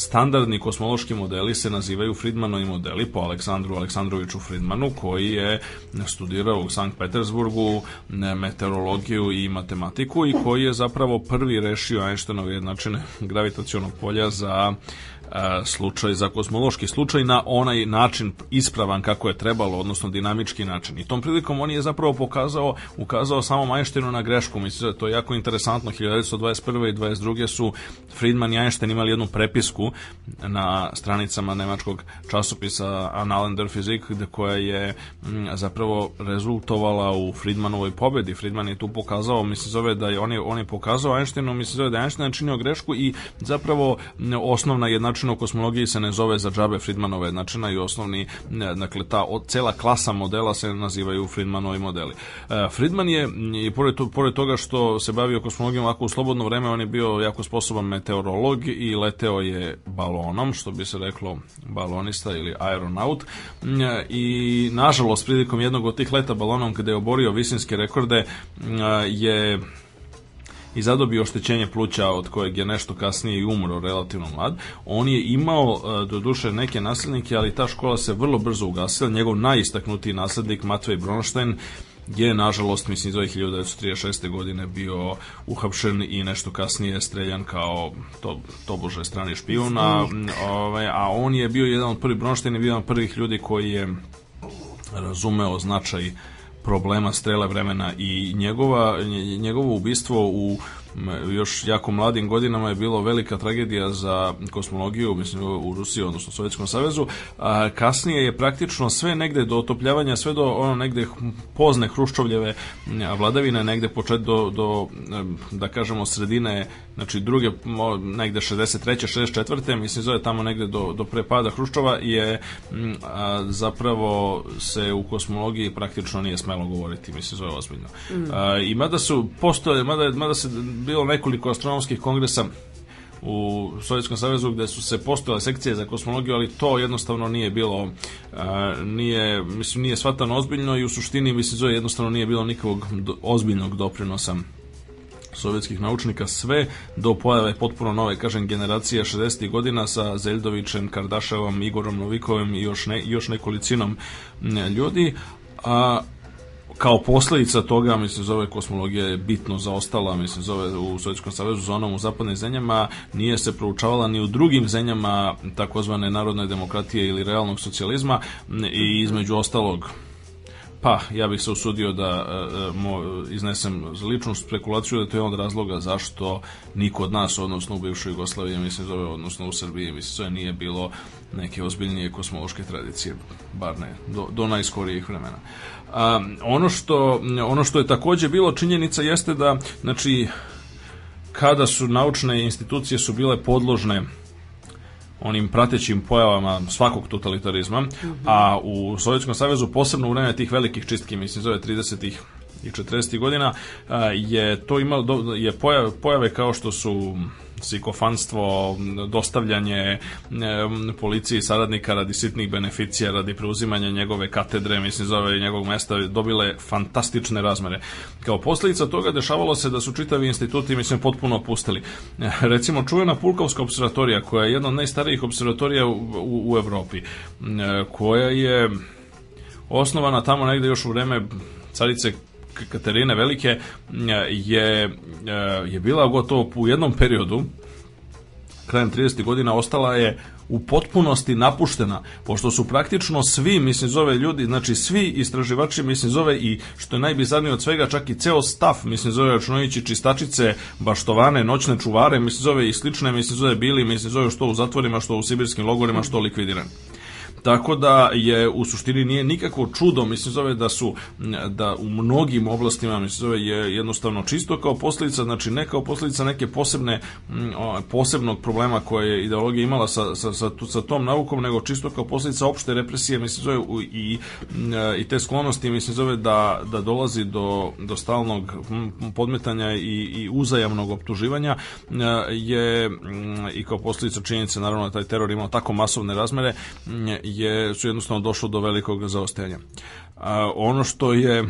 Standardni kosmološki modeli se nazivaju Friedmanovi modeli po Aleksandru Aleksandroviću Friedmanu koji je studirao u Sankt Petersburgu e, meteorologiju i matematiku i koji je zapravo prvi rešio Einsteinove jednačine gravitacionog polja za E, slučaj, za kozmološki slučaj na onaj način ispravan kako je trebalo, odnosno dinamički način. I tom prilikom on je zapravo pokazao, ukazao samo Einsteinu na grešku. Mislim da to je jako interesantno. 1921. i 22. su Friedman i Einstein imali jednu prepisku na stranicama nemačkog časopisa Annalen der Physik, koja je mm, zapravo rezultovala u Friedmanovoj pobedi. Friedman je tu pokazao, mislim zove da je, on je, on je pokazao Einsteinu, mislim zove da je Einstein načinio grešku i zapravo mm, osnovna jednačina jednačina u kosmologiji se ne zove za džabe Friedmanova jednačina i osnovni, dakle, ta cela klasa modela se nazivaju Friedmanovi modeli. E, Friedman je, i pored, pored toga što se bavio kosmologijom ako u slobodno vreme, on je bio jako sposoban meteorolog i leteo je balonom, što bi se reklo balonista ili aeronaut. E, I, nažalost, prilikom jednog od tih leta balonom, kada je oborio visinske rekorde, e, je i zadobio oštećenje pluća od kojeg je nešto kasnije i umro relativno mlad. On je imao e, doduše neke naslednike, ali ta škola se vrlo brzo ugasila. Njegov najistaknutiji naslednik, Matvej Bronštajn je nažalost mislim iz 1936. godine bio uhapšen i nešto kasnije streljan kao to, tobože strani špijuna. a, ovaj, a on je bio jedan od prvih Bronštajn je bio jedan od prvih ljudi koji je razumeo značaj problema strele vremena i njegova, njegovo ubistvo u još jako mladim godinama je bilo velika tragedija za kosmologiju mislim, u Rusiji, odnosno u Sovjetskom savezu. A, kasnije je praktično sve negde do otopljavanja, sve do ono negde pozne Hruščovljeve vladavine, negde počet do, do da kažemo sredine, znači druge, negde 63. 64. mislim zove tamo negde do, do prepada Hruščova je a, zapravo se u kosmologiji praktično nije smelo govoriti, mislim zove ozbiljno. Mm. A, I mada su postoje, mada, mada se bilo nekoliko astronomskih kongresa u Sovjetskom savezu gdje su se postojale sekcije za kosmologiju, ali to jednostavno nije bilo nije, mislim, nije shvatano ozbiljno i u suštini mislim zove jednostavno nije bilo nikakvog ozbiljnog doprinosa sovjetskih naučnika sve do pojave potpuno nove, kažem, generacije 60. godina sa Zeldovićem, Kardaševom, Igorom Novikovim i još, ne, još nekolicinom ljudi. A, kao posledica toga, mislim, zove kosmologija je bitno zaostala, mislim, zove u Sovjetskom savezu zonom u zapadnim zemljama, nije se proučavala ni u drugim zemljama takozvane narodne demokratije ili realnog socijalizma i između ostalog pa, ja bih se usudio da e, e mo, iznesem ličnu spekulaciju da to je od razloga zašto niko od nas, odnosno u bivšoj Jugoslaviji, mislim zove, odnosno u Srbiji, mislim zove, nije bilo neke ozbiljnije kosmološke tradicije, bar ne, do, do najskorijih vremena. Um, ono, što, ono što je takođe bilo činjenica jeste da znači, kada su naučne institucije su bile podložne onim pratećim pojavama svakog totalitarizma, mm -hmm. a u Sovjetskom savezu posebno u vreme tih velikih čistki, mislim zove 30-ih i 40-ih godina, je to imalo je pojave, pojave kao što su psikofanstvo, dostavljanje e, policiji saradnika radi sitnih beneficija, radi preuzimanja njegove katedre, mislim zove i njegovog mesta, dobile fantastične razmere. Kao posledica toga dešavalo se da su čitavi instituti, mislim, potpuno opustili. E, recimo, čuvena Pulkovska observatorija, koja je jedna od najstarijih observatorija u, u, u Evropi, e, koja je osnovana tamo negde još u vreme carice Katarine Velike je, je bila gotovo u jednom periodu krajem 30. godina ostala je u potpunosti napuštena, pošto su praktično svi, mislim zove ljudi, znači svi istraživači, mislim zove i što je najbizarnije od svega, čak i ceo staf, mislim zove računajući čistačice, baštovane, noćne čuvare, mislim zove i slične, mislim zove bili, mislim zove što u zatvorima, što u sibirskim logorima, što likvidirani. Tako da je u suštini nije nikakvo čudo, mislim zove da su da u mnogim oblastima mislim zove je jednostavno čisto kao posledica, znači ne kao posledica neke posebne posebnog problema koje je ideologija imala sa, sa, sa, sa tom naukom, nego čisto kao posledica opšte represije, mislim zove i, i te sklonosti, mislim zove da, da dolazi do, do stalnog podmetanja i, i uzajamnog optuživanja e, je i kao posledica činjenice naravno da taj teror imao tako masovne razmere je, su jednostavno došlo do velikog zaostajanja. A, ono što je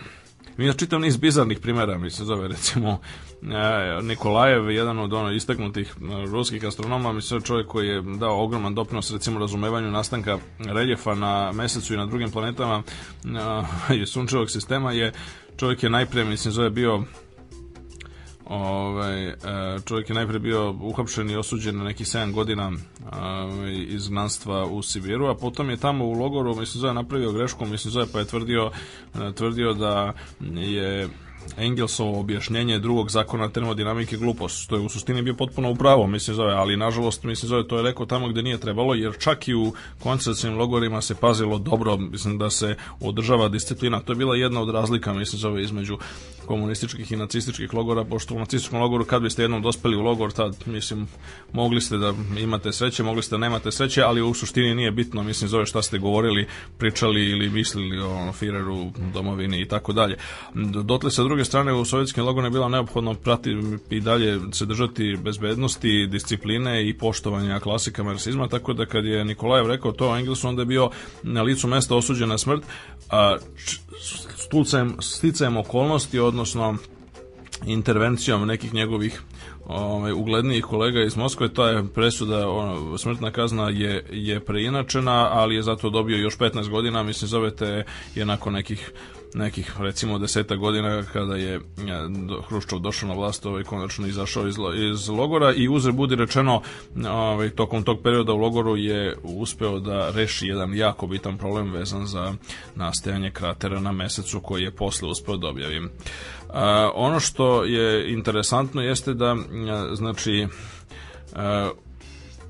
mi ja čitam niz bizarnih primjera, mi se zove recimo e, Nikolajev, jedan od ono istaknutih e, ruskih astronoma, mi se čovjek koji je dao ogroman doprinos recimo razumevanju nastanka reljefa na mesecu i na drugim planetama i e, sunčevog sistema je čovjek je najprije, mislim, zove bio Ovaj, e, čovjek je najprije bio uhapšen i osuđen na nekih 7 godina ovaj, izgnanstva u Sibiru, a potom je tamo u logoru, mislim, zove napravio grešku, mislim, zove pa je tvrdio, e, tvrdio da je Engelsovo objašnjenje drugog zakona termodinamike glupost, što je u suštini bio potpuno upravo, mislim zove, ali nažalost, mislim zove, to je rekao tamo gde nije trebalo, jer čak i u koncentracijnim logorima se pazilo dobro, mislim da se održava disciplina, to je bila jedna od razlika, mislim zove, između komunističkih i nacističkih logora, pošto u nacističkom logoru kad biste jednom dospeli u logor, tad, mislim, mogli ste da imate sreće, mogli ste da nemate sreće, ali u suštini nije bitno, mislim zove, šta ste govorili, pričali ili mislili o Fireru, domovini i tako dalje. Dotle sa druge strane u sovjetskim logorima je bilo neophodno pratiti i dalje se držati bezbednosti, discipline i poštovanja klasika marksizma, tako da kad je Nikolajev rekao to o Engelsu, onda je bio na licu mesta osuđen na smrt, a stucem, sticajem okolnosti, odnosno intervencijom nekih njegovih ovaj, uglednijih kolega iz Moskve, ta je presuda, ono, smrtna kazna je, je preinačena, ali je zato dobio još 15 godina, mislim, zovete je nakon nekih nekih recimo deseta godina kada je e, Hruščov došao na vlast ovaj, konačno izašao iz, iz logora i uzre budi rečeno ovaj, tokom tog perioda u logoru je uspeo da reši jedan jako bitan problem vezan za nastajanje kratera na mesecu koji je posle uspeo da objavi. A, e, ono što je interesantno jeste da e, znači Uh,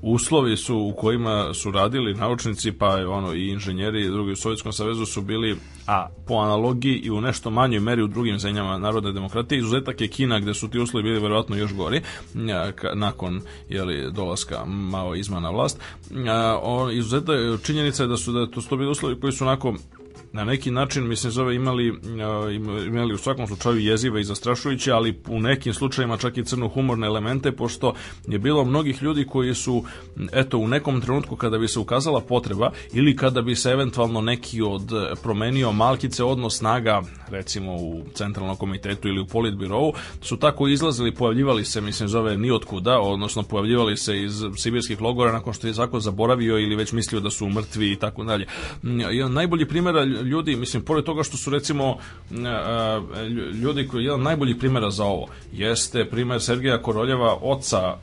uslovi su u kojima su radili naučnici, pa ono, i inženjeri drugi u Sovjetskom savezu su bili, a po analogiji i u nešto manjoj meri u drugim zemljama narodne demokratije, izuzetak je Kina gde su ti uslovi bili verovatno još gori, nakon je li dolaska Mao izma na vlast. on Izuzetak činjenica je da su da to su bili uslovi koji su onako na neki način mislim zove imali imali u svakom slučaju jezive i zastrašujuće, ali u nekim slučajevima čak i crno humorne elemente pošto je bilo mnogih ljudi koji su eto u nekom trenutku kada bi se ukazala potreba ili kada bi se eventualno neki od e, promenio malkice odnos snaga recimo u centralnom komitetu ili u politbirovu su tako izlazili pojavljivali se mislim zove ni otkuda odnosno pojavljivali se iz sibirskih logora nakon što je zakon zaboravio ili već mislio da su mrtvi i tako dalje. Mm, najbolji primjer ljudi, mislim, pored toga što su recimo e, e, ljudi koji je jedan najboljih primjera za ovo, jeste primjer Sergeja Koroljeva, oca e,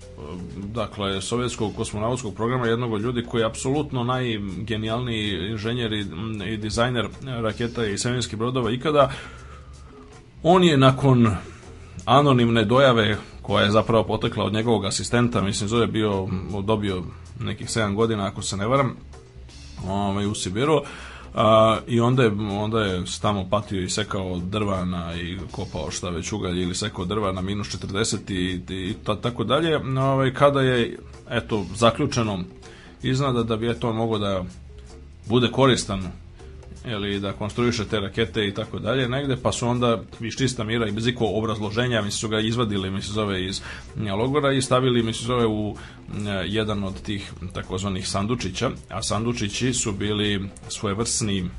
dakle, sovjetskog kosmonautskog programa, jednog od ljudi koji je apsolutno najgenijalniji inženjer i, i dizajner raketa i svemirskih brodova ikada, on je nakon anonimne dojave koja je zapravo potekla od njegovog asistenta, mislim zove bio dobio nekih 7 godina ako se ne varam, ovaj, u Sibiru, A, I onda je, onda je tamo patio i sekao drvana i kopao šta već ugalj ili sekao drva na minus 40 i, i ta, tako dalje. Ovaj, kada je eto, zaključeno iznada da bi eto on mogao da bude koristan ili da konstruiše te rakete i tako dalje negde, pa su onda iz čista mira i bez iko obrazloženja, mislim su ga izvadili, mi se zove iz mm, logora i stavili, mi se zove u mm, jedan od tih takozvanih sandučića, a sandučići su bili svojevrsni,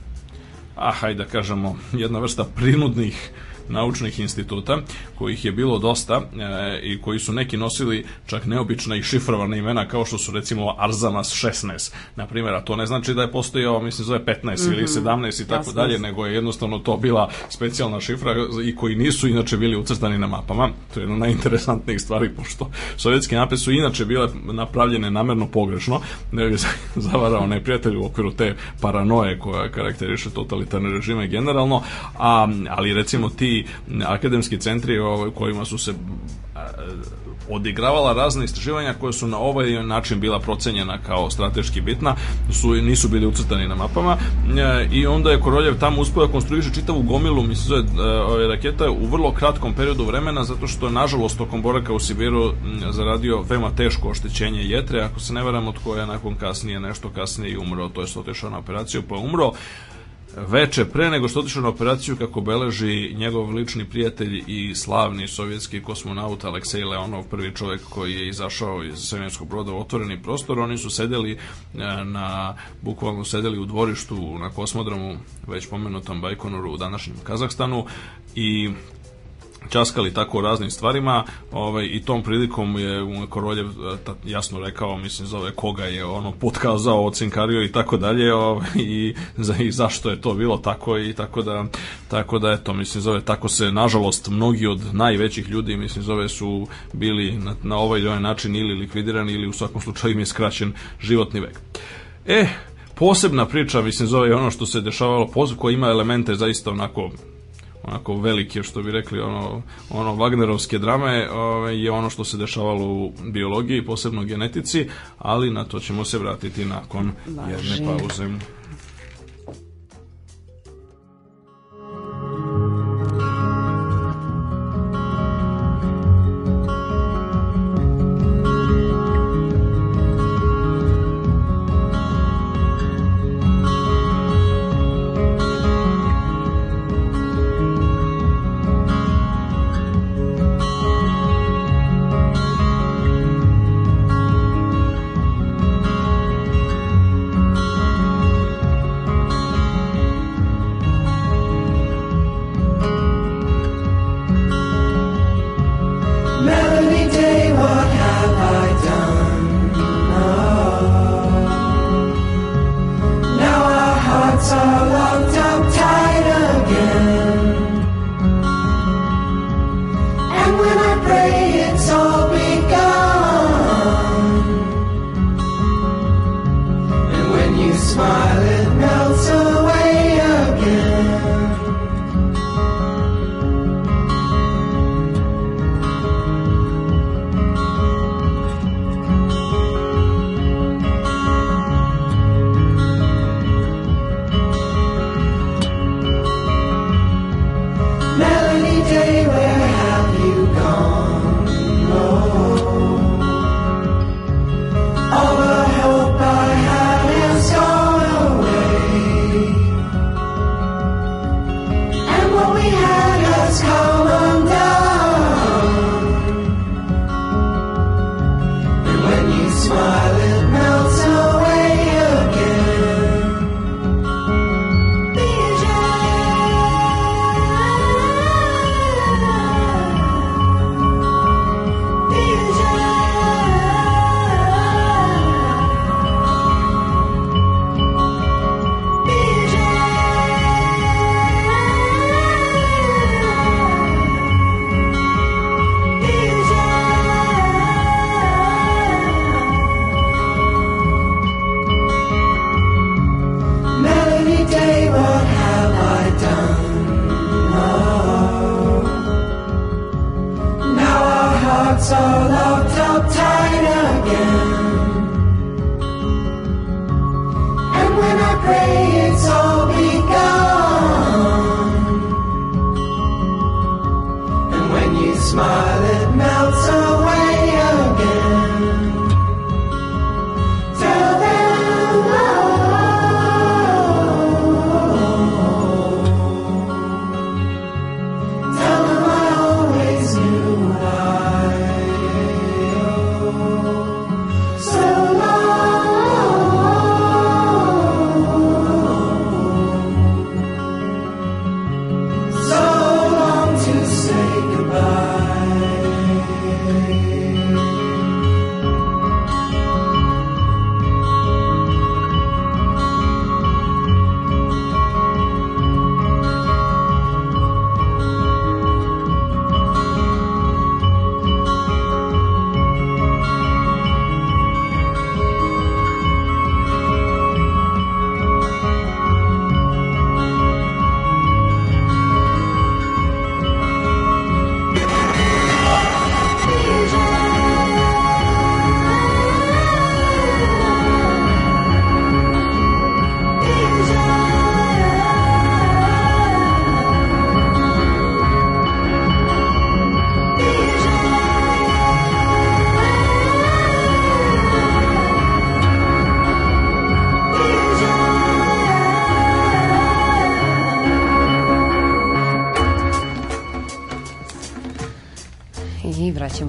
ah, hajde da kažemo, jedna vrsta prinudnih naučnih instituta kojih je bilo dosta e, i koji su neki nosili čak neobična i šifrovana imena kao što su recimo Arzamas 16 na primjer, a to ne znači da je postojao mislim zove 15 mm -hmm. ili 17 mhm, i tako dalje, nego je jednostavno to bila specijalna šifra i koji nisu inače bili ucrtani na mapama. To je jedna najinteresantnijih stvari pošto sovjetske mape su inače bile napravljene namerno pogrešno, ne bi zavarao neprijatelj u okviru te paranoje koja karakteriše totalitarne režime generalno, a, ali recimo ti akademski centri ovaj, kojima su se odigravala razne istraživanja koje su na ovaj način bila procenjena kao strateški bitna, su nisu bili ucrtani na mapama e, i onda je Koroljev tamo uspio da konstruiše čitavu gomilu mislim e, ove rakete u vrlo kratkom periodu vremena zato što je nažalost tokom boraka u Sibiru zaradio veoma teško oštećenje jetre, ako se ne varam od koje je nakon kasnije nešto kasnije i umro, to je otišao na operaciju pa umro veče pre nego što otišao na operaciju kako beleži njegov lični prijatelj i slavni sovjetski kosmonaut Aleksej Leonov, prvi čovjek koji je izašao iz Sovjetskog broda u otvoreni prostor, oni su sedeli e, na, bukvalno sedeli u dvorištu na kosmodromu, već pomenutom Bajkonuru u današnjem Kazahstanu i časkali tako o raznim stvarima ovaj, i tom prilikom je Koroljev e, jasno rekao, mislim zove koga je ono potkazao, ocinkario i tako dalje ovaj, i, za, i zašto je to bilo tako i tako da tako da eto, mislim zove, tako se nažalost mnogi od najvećih ljudi mislim zove su bili na, na ovaj ili onaj način ili likvidirani ili u svakom slučaju im je skraćen životni vek. E, posebna priča, mislim, zove ono što se dešavalo, koja ima elemente zaista onako onako velike, što bi rekli, ono, ono Wagnerovske drame ove, ovaj, je ono što se dešavalo u biologiji, posebno genetici, ali na to ćemo se vratiti nakon Važi. jedne pauze.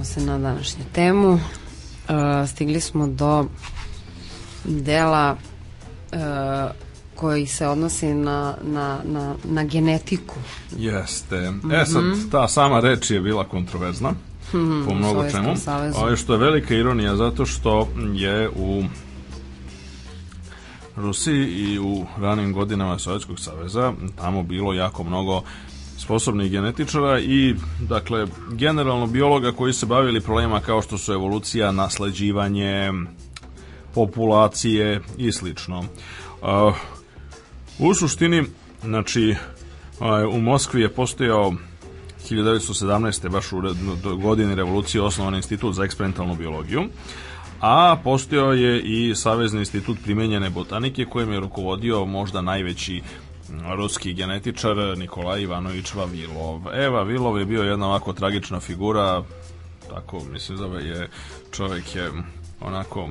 vraćamo se na današnju temu. E, stigli smo do dela e, koji se odnosi na, na, na, na genetiku. Jeste. E mhm. sad, ta sama reč je bila kontroverzna mm, po mnogo čemu. Ali što je velika ironija zato što je u Rusiji i u ranim godinama Sovjetskog saveza tamo bilo jako mnogo sposobnih genetičara i dakle, generalno biologa koji se bavili problema kao što su evolucija, nasleđivanje, populacije i slično. Uh, u suštini, znači, uh, u Moskvi je postojao 1917. baš u godini revolucije osnovan institut za eksperimentalnu biologiju, a postojao je i Savezni institut primenjene botanike kojem je rukovodio možda najveći ruski genetičar Nikolaj Ivanović Vavilov. E, Vavilov je bio jedna ovako tragična figura, tako mislim da je, čovjek je onako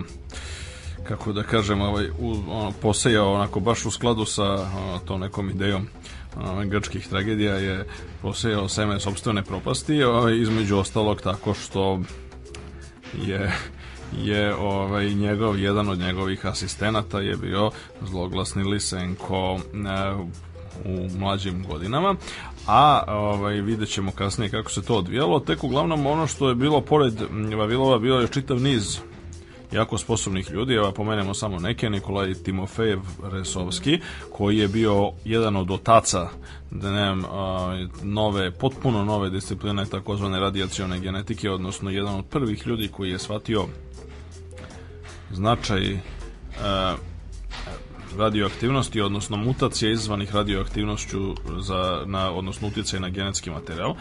kako da kažem, ovaj, u, ono, posejao onako baš u skladu sa ono, tom nekom idejom ono, grčkih tragedija je posejao seme sobstvene propasti, ovaj, između ostalog tako što je je ovaj njegov jedan od njegovih asistenata je bio zloglasni Lisenko e, u mlađim godinama a ovaj, vidjet ćemo kasnije kako se to odvijalo tek uglavnom ono što je bilo pored Vavilova bio je čitav niz jako sposobnih ljudi, evo pomenemo samo neke, Nikolaj Timofejev Resovski, koji je bio jedan od otaca da nemam, nove, potpuno nove discipline takozvane radijacione genetike, odnosno jedan od prvih ljudi koji je shvatio značaj e, radioaktivnosti, odnosno mutacija izvanih radioaktivnošću za, na, odnosno utjecaj na genetski materijal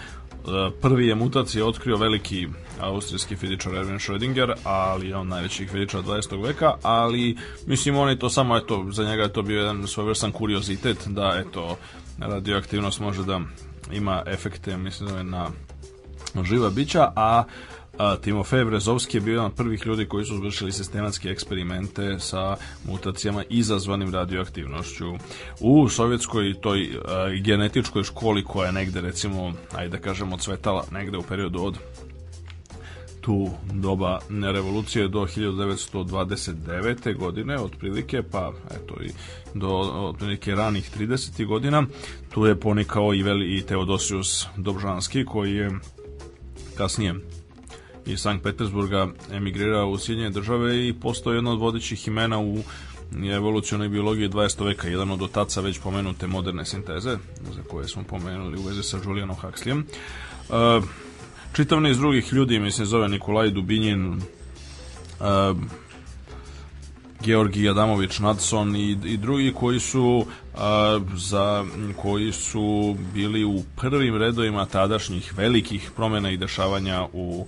prvi je mutacije otkrio veliki austrijski fizičar Erwin Schrödinger, ali je on najveći fizičar 20. veka, ali mislim on je to samo, eto, za njega je to bio jedan svojevrstan kuriozitet, da eto, radioaktivnost može da ima efekte, mislim, da na živa bića, a a, Timofej Brezovski je bio jedan od prvih ljudi koji su izvršili sistematske eksperimente sa mutacijama izazvanim radioaktivnošću. U sovjetskoj toj a, genetičkoj školi koja je negde recimo, ajde da kažemo, cvetala negde u periodu od tu doba revolucije do 1929. godine otprilike, pa eto i do otprilike ranih 30. godina. Tu je ponikao i, veli, i Teodosius Dobžanski koji je kasnije iz Sankt Petersburga emigrirao u Sjedinjene države i postao jedan od vodećih imena u evolucionoj biologiji 20. veka, jedan od otaca već pomenute moderne sinteze, za koje smo pomenuli u vezi sa Julianom Huxleyem. E, Čitavni iz drugih ljudi, mislim, zove Nikolaj Dubinjin, e, Georgi Adamović Nadson i, i drugi koji su a, za koji su bili u prvim redovima tadašnjih velikih promena i dešavanja u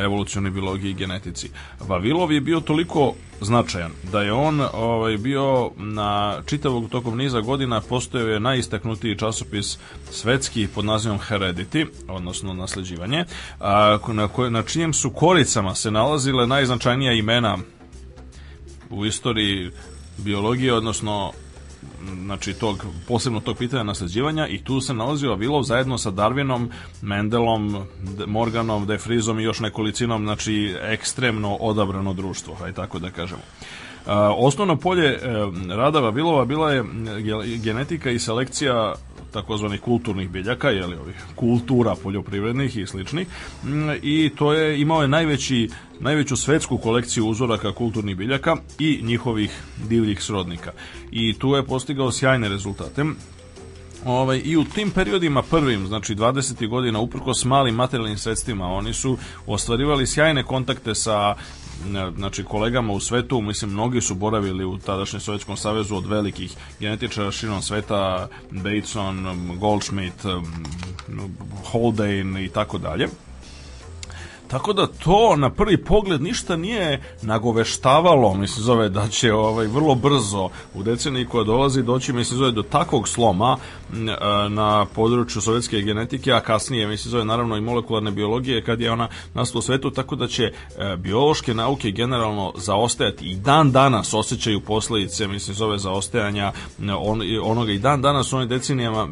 evolucionoj biologiji i genetici. Vavilov je bio toliko značajan da je on ovaj, bio na čitavog tokom niza godina postojao je najistaknutiji časopis svetski pod nazivom Heredity, odnosno nasleđivanje, a, na, koje, na čijem su koricama se nalazile najznačajnija imena u istoriji biologije, odnosno znači tog, posebno tog pitanja nasleđivanja i tu se nalazio Vilov zajedno sa Darwinom, Mendelom, Morganom, De Frizom i još nekolicinom znači ekstremno odabrano društvo, aj tako da kažemo. Eh, osnovno polje eh, rada Vavilova bila je mm, genetika i selekcija takozvanih kulturnih biljaka, je li ovih kultura poljoprivrednih i sličnih. Mm, I to je imao je najveći najveću svetsku kolekciju uzoraka kulturnih biljaka i njihovih divljih srodnika. I tu je postigao sjajne rezultate. Ovaj, I u tim periodima prvim, znači 20. godina, uprko s malim materijalnim sredstvima, oni su ostvarivali sjajne kontakte sa znači kolegama u svetu, mislim mnogi su boravili u tadašnjem Sovjetskom savezu od velikih genetičara širom sveta, Bateson, Goldschmidt, Haldane i tako dalje. Tako da to na prvi pogled ništa nije nagoveštavalo, mislim zove da će ovaj vrlo brzo u deceniji koja dolazi doći mislim zove do takvog sloma E, na području sovjetske genetike, a kasnije mislim zove naravno i molekularne biologije kad je ona nastala u svetu, tako da će e, biološke nauke generalno zaostajati i dan danas osjećaju posljedice mislim zove zaostajanja on, onoga i dan danas u onoj decenijama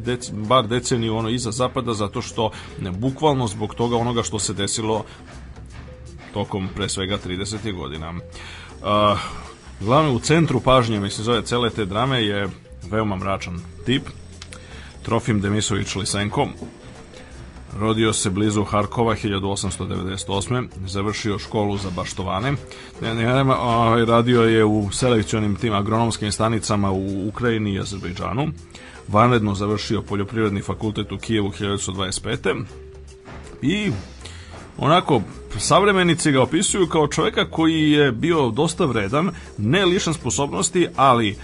dec, bar deceniju ono iza zapada zato što ne, bukvalno zbog toga onoga što se desilo tokom pre svega 30. godina. Uh, e, glavno u centru pažnje, mislim, zove cele te drame je veoma mračan tip, Trofim Demisović Lisenko, Rodio se blizu Harkova 1898. Završio školu za baštovane. Ne, ne, ne, ovaj, radio je u selekcionim tim agronomskim stanicama u Ukrajini i Azerbejdžanu. Vanredno završio poljoprivredni fakultet u Kijevu 1925. I onako savremenici ga opisuju kao čovjeka koji je bio dosta vredan, ne lišan sposobnosti, ali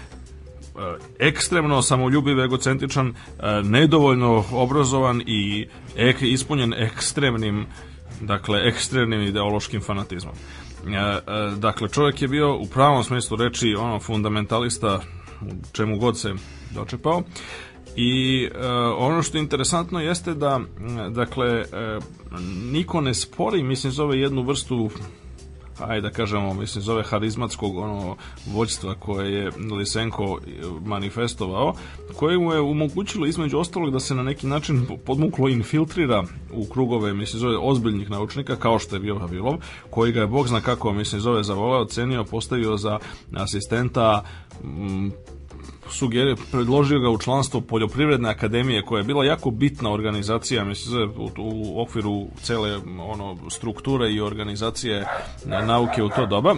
Eh, ekstremno samoljubiv, egocentričan, eh, nedovoljno obrazovan i ek, ispunjen ekstremnim dakle ekstremnim ideološkim fanatizmom. Eh, dakle, čovjek je bio u pravom smislu reči ono fundamentalista čemu god se dočepao. I ono što je interesantno jeste da mm, dakle niko ne spori mislim zove jednu vrstu ajde da kažemo, mislim, zove harizmatskog ono vođstva koje je Lisenko e, manifestovao, koje mu je omogućilo između ostalog da se na neki način podmuklo infiltrira u krugove, mislim, zove ozbiljnih naučnika, kao što je bio Vavilov, koji ga je, bog zna kako, mislim, zove zavolao, cenio, postavio za asistenta m, sugerije, predložio ga u članstvo Poljoprivredne akademije koja je bila jako bitna organizacija mislim, u, u okviru cele ono, strukture i organizacije e, nauke u to doba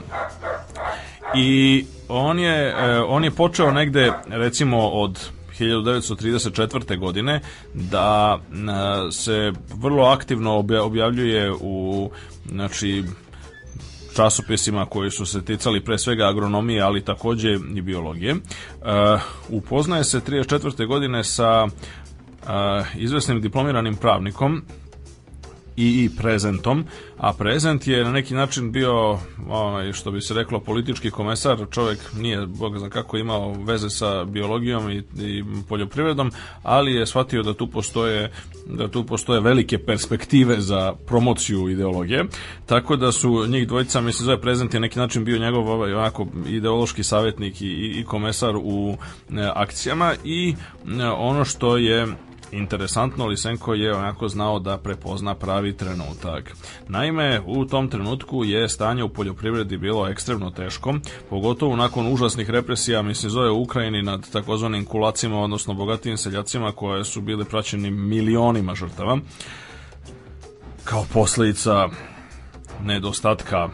i on je, e, on je počeo negde recimo od 1934. godine da e, se vrlo aktivno objavljuje u znači časopisima koji su se ticali pre svega agronomije, ali takođe i biologije. Uh, upoznaje se 34. godine sa uh, izvesnim diplomiranim pravnikom i, i prezentom, a prezent je na neki način bio, onaj, što bi se reklo, politički komesar, čovjek nije, bog zna kako, imao veze sa biologijom i, i poljoprivredom, ali je shvatio da tu postoje da tu postoje velike perspektive za promociju ideologije, tako da su njih dvojica, mislim, zove prezent je na neki način bio njegov ovaj, onako ideološki savjetnik i, i komesar u e, akcijama i e, ono što je Interesantno, Lisenko je onako znao da prepozna pravi trenutak. Naime, u tom trenutku je stanje u poljoprivredi bilo ekstremno teško, pogotovo nakon užasnih represija, mislim zove u Ukrajini nad takozvanim kulacima, odnosno bogatijim seljacima koje su bili praćeni milionima žrtava. Kao posljedica nedostatka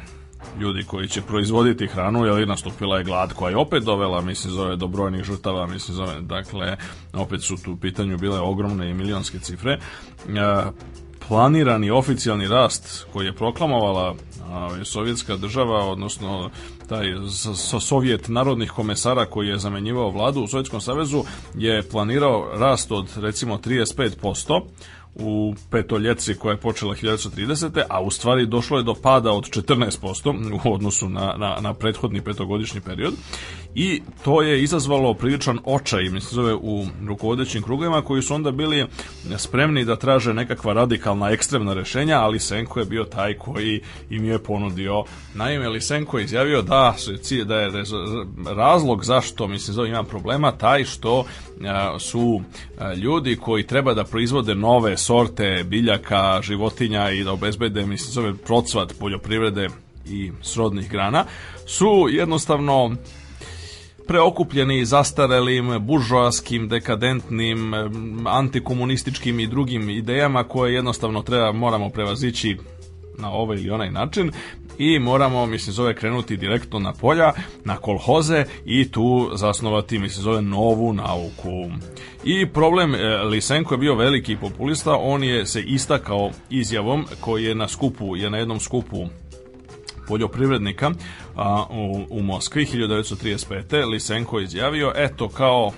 ljudi koji će proizvoditi hranu, jer nastupila je glad koja je opet dovela, mislim, zove do brojnih žrtava, mislim, zove, dakle, opet su tu pitanju bile ogromne i milionske cifre. E, planirani oficijalni rast koji je proklamovala sovjetska država, odnosno taj sa sovjet narodnih komesara koji je zamenjivao vladu u Sovjetskom savezu je planirao rast od recimo 35%, u petoljeci koja je počela 1930. a u stvari došlo je do pada od 14% u odnosu na, na, na prethodni petogodišnji period i to je izazvalo priličan očaj mislim zove u rukovodećim krugovima koji su onda bili spremni da traže nekakva radikalna ekstremna rešenja, ali Senko je bio taj koji im je ponudio. Naime, Lisenko je izjavio da, su, da je razlog zašto mislim zove ima problema taj što su ljudi koji treba da proizvode nove sorte biljaka, životinja i da obezbede mislim zove procvat poljoprivrede i srodnih grana su jednostavno preokupljeni zastarelim, buržoaskim, dekadentnim, antikomunističkim i drugim idejama koje jednostavno treba, moramo prevazići na ovaj ili onaj način i moramo, mislim, zove krenuti direktno na polja, na kolhoze i tu zasnovati, mislim, zove novu nauku. I problem, e, Lisenko je bio veliki populista, on je se istakao izjavom koji je na skupu, je na jednom skupu poljoprivrednika a, u, u Moskvi 1935. Lisenko izjavio, eto kao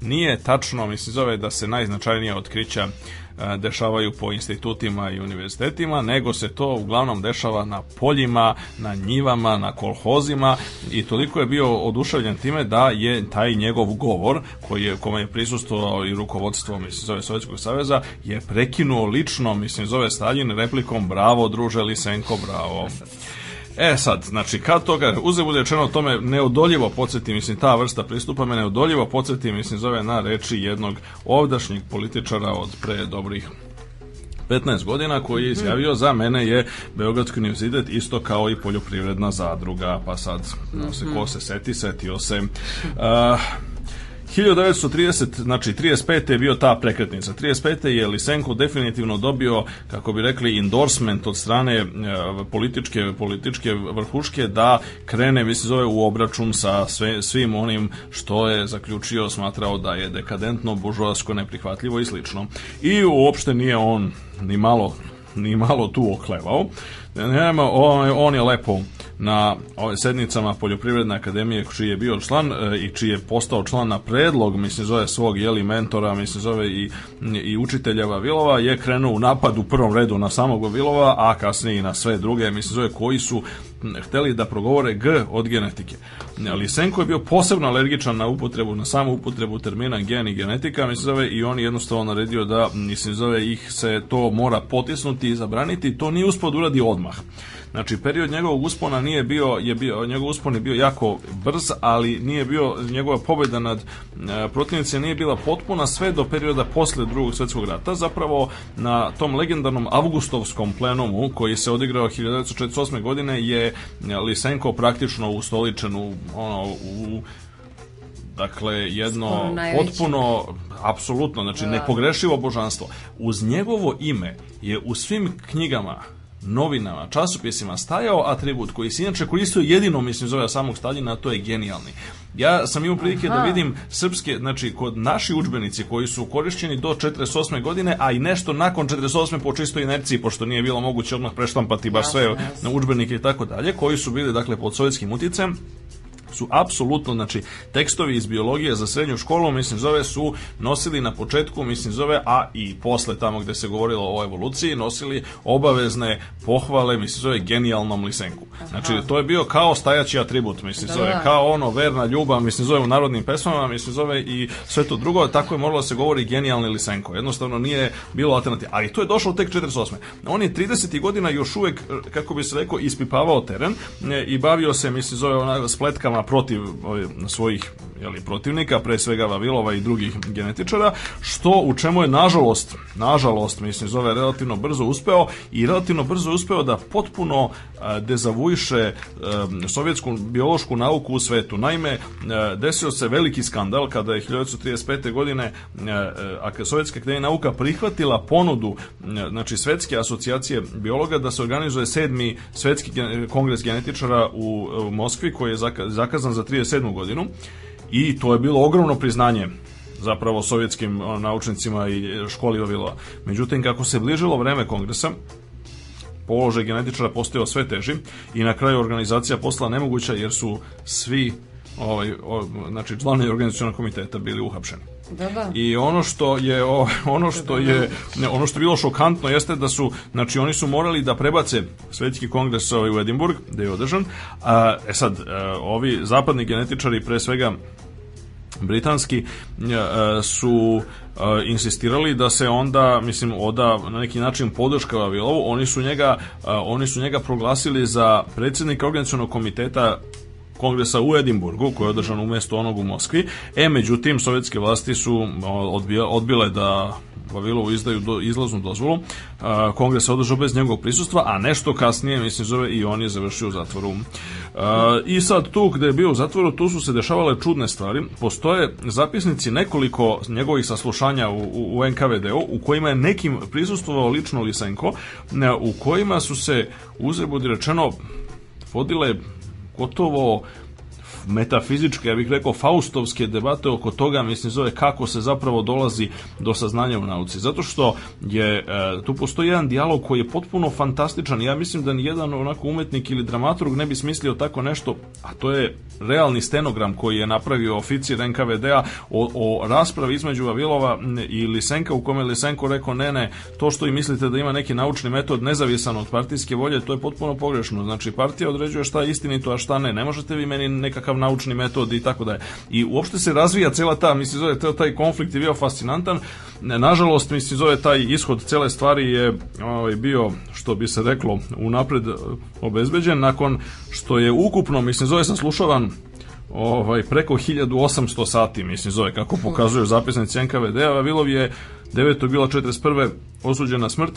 nije tačno, mislim zove da se najznačajnija otkrića e, dešavaju po institutima i univerzitetima, nego se to uglavnom dešava na poljima, na njivama, na kolhozima i toliko je bio oduševljen time da je taj njegov govor koji je kome je prisustvovao i rukovodstvo mislim zove Sovjetskog saveza je prekinuo lično mislim zove Stalin replikom bravo druže Lisenko bravo. E sad, znači kad toga, uzem rečeno tome neodoljivo podsjeti, mislim ta vrsta pristupa me neodoljivo podsjeti, mislim zove na reči jednog ovdašnjeg političara od pre dobrih 15 godina koji je mhm. izjavio za mene je Beogradski univerzitet isto kao i poljoprivredna zadruga, pa sad no, mhm. se ko se seti, setio se. Uh, 1930, znači 35. je bio ta prekretnica. 35. je Lisenko definitivno dobio, kako bi rekli, endorsement od strane e, političke, političke vrhuške da krene, mislim zove, u obračun sa sve, svim onim što je zaključio, smatrao da je dekadentno, buržoasko, neprihvatljivo i slično. I uopšte nije on ni malo, ni malo tu oklevao. Nema, on, on je lepo na sednicama Poljoprivredne akademije čiji je bio član e, i čiji je postao član na predlog, mislim zove svog jeli mentora, mislim zove i, i učitelja Vavilova, je krenuo u napad u prvom redu na samog Vavilova, a kasnije i na sve druge, mislim zove koji su hteli da progovore G od genetike. Ali Senko je bio posebno alergičan na upotrebu, na samu upotrebu termina gen i genetika, mislim zove, i on je jednostavno naredio da, mislim zove, ih se to mora potisnuti i zabraniti, to nije uspod uradi odmah. Znači period njegovog uspona nije bio je bio njegov uspon je bio jako brz, ali nije bio njegova pobeda nad e, protivnicima nije bila potpuna sve do perioda posle Drugog svetskog rata. Zapravo na tom legendarnom avgustovskom plenumu koji se odigrao 1948. godine je e, Lisenko praktično ustoličen u ono u dakle jedno potpuno apsolutno znači da. nepogrešivo božanstvo. Uz njegovo ime je u svim knjigama novinama, časopisima stajao atribut koji se inače koristio jedino, mislim, zove samog Staljina, to je genijalni. Ja sam imao prilike da vidim srpske, znači kod naši udžbenici koji su korišćeni do 48. godine, a i nešto nakon 48. po čistoj inerciji, pošto nije bilo moguće odmah preštampati baš sve na udžbenike i tako dalje, koji su bili dakle pod sovjetskim utjecem, su apsolutno, znači, tekstovi iz biologije za srednju školu, mislim, zove su nosili na početku, mislim, zove, a i posle tamo gde se govorilo o evoluciji, nosili obavezne pohvale, mislim, zove, genijalnom lisenku. Znači, to je bio kao stajaći atribut, mislim, da, zove, da. kao ono, verna ljubav, mislim, zove, u narodnim pesmama, mislim, zove, i sve to drugo, tako je moralo da se govori genijalni lisenko. Jednostavno nije bilo alternativa. Ali to je došlo tek 48. On je 30. godina još uvek, kako bi se rekao, ispipavao teren e, i bavio se, mislim, zove, ona, spletkama protiv ovaj, svojih jeli, protivnika, pre svega Vavilova i drugih genetičara, što u čemu je nažalost, nažalost, mislim, zove relativno brzo uspeo i relativno brzo uspeo da potpuno e, dezavuiše e, sovjetsku biološku nauku u svetu. Naime, e, desio se veliki skandal kada je 1935. godine Sovjetska akademija nauka prihvatila ponudu znači Svetske asocijacije biologa da se organizuje sedmi Svetski kongres genetičara u Moskvi koji je zakazan za 37. godinu i to je bilo ogromno priznanje zapravo sovjetskim naučnicima i e, školi Vavilova. Međutim, kako se bližilo vreme kongresa, položaj genetičara postao sve teži i na kraju organizacija postala nemoguća jer su svi ovaj, o, znači članovi organizacionog komiteta bili uhapšeni. Da, da. I ono što je o, ono što da, da. je ne, ono što je bilo šokantno jeste da su znači oni su morali da prebace svetski kongres ovaj, u Edinburg, gde je održan. A, e sad a, e, ovi zapadni genetičari pre svega britanski e, su e, insistirali da se onda mislim oda na neki način podrška Vavilovu oni su njega e, oni su njega proglasili za predsjednika organizacionog komiteta kongresa u Edimburgu, koji je održan umjesto onog u Moskvi. E, međutim, sovjetske vlasti su odbile da Vavilovu izdaju do, izlaznu dozvolu. A, kongres se održao bez njegovog prisustva, a nešto kasnije, mislim, zove i on je završio u zatvoru. A, I sad tu gde je bio u zatvoru, tu su se dešavale čudne stvari. Postoje zapisnici nekoliko njegovih saslušanja u, u, u NKVD-u, u kojima je nekim prisustovao lično Lisenko, u kojima su se uzrebu rečeno vodile gotovo metafizičke, ja bih rekao, faustovske debate oko toga, mislim, zove kako se zapravo dolazi do saznanja u nauci. Zato što je, e, tu postoji jedan dijalog koji je potpuno fantastičan. Ja mislim da ni jedan onako umetnik ili dramaturg ne bi smislio tako nešto, a to je realni stenogram koji je napravio oficir NKVD-a o, o raspravi između Vavilova i Lisenka u kome Lisenko rekao ne, ne, to što i mislite da ima neki naučni metod nezavisan od partijske volje, to je potpuno pogrešno. Znači, partija određuje šta je istinito, a šta ne. Ne možete vi meni nekakav nekakav naučni metod i tako dalje. I uopšte se razvija cela ta, mislim, zove, taj konflikt je bio fascinantan. Nažalost, mislim, zove, taj ishod cele stvari je ovaj, bio, što bi se reklo, unapred eh, obezbeđen, nakon što je ukupno, mislim, zove, saslušavan ovaj, preko 1800 sati, mislim, zove, kako pokazuju zapisnici NKVD-a, Vilov je 9. bila 41. osuđena smrt,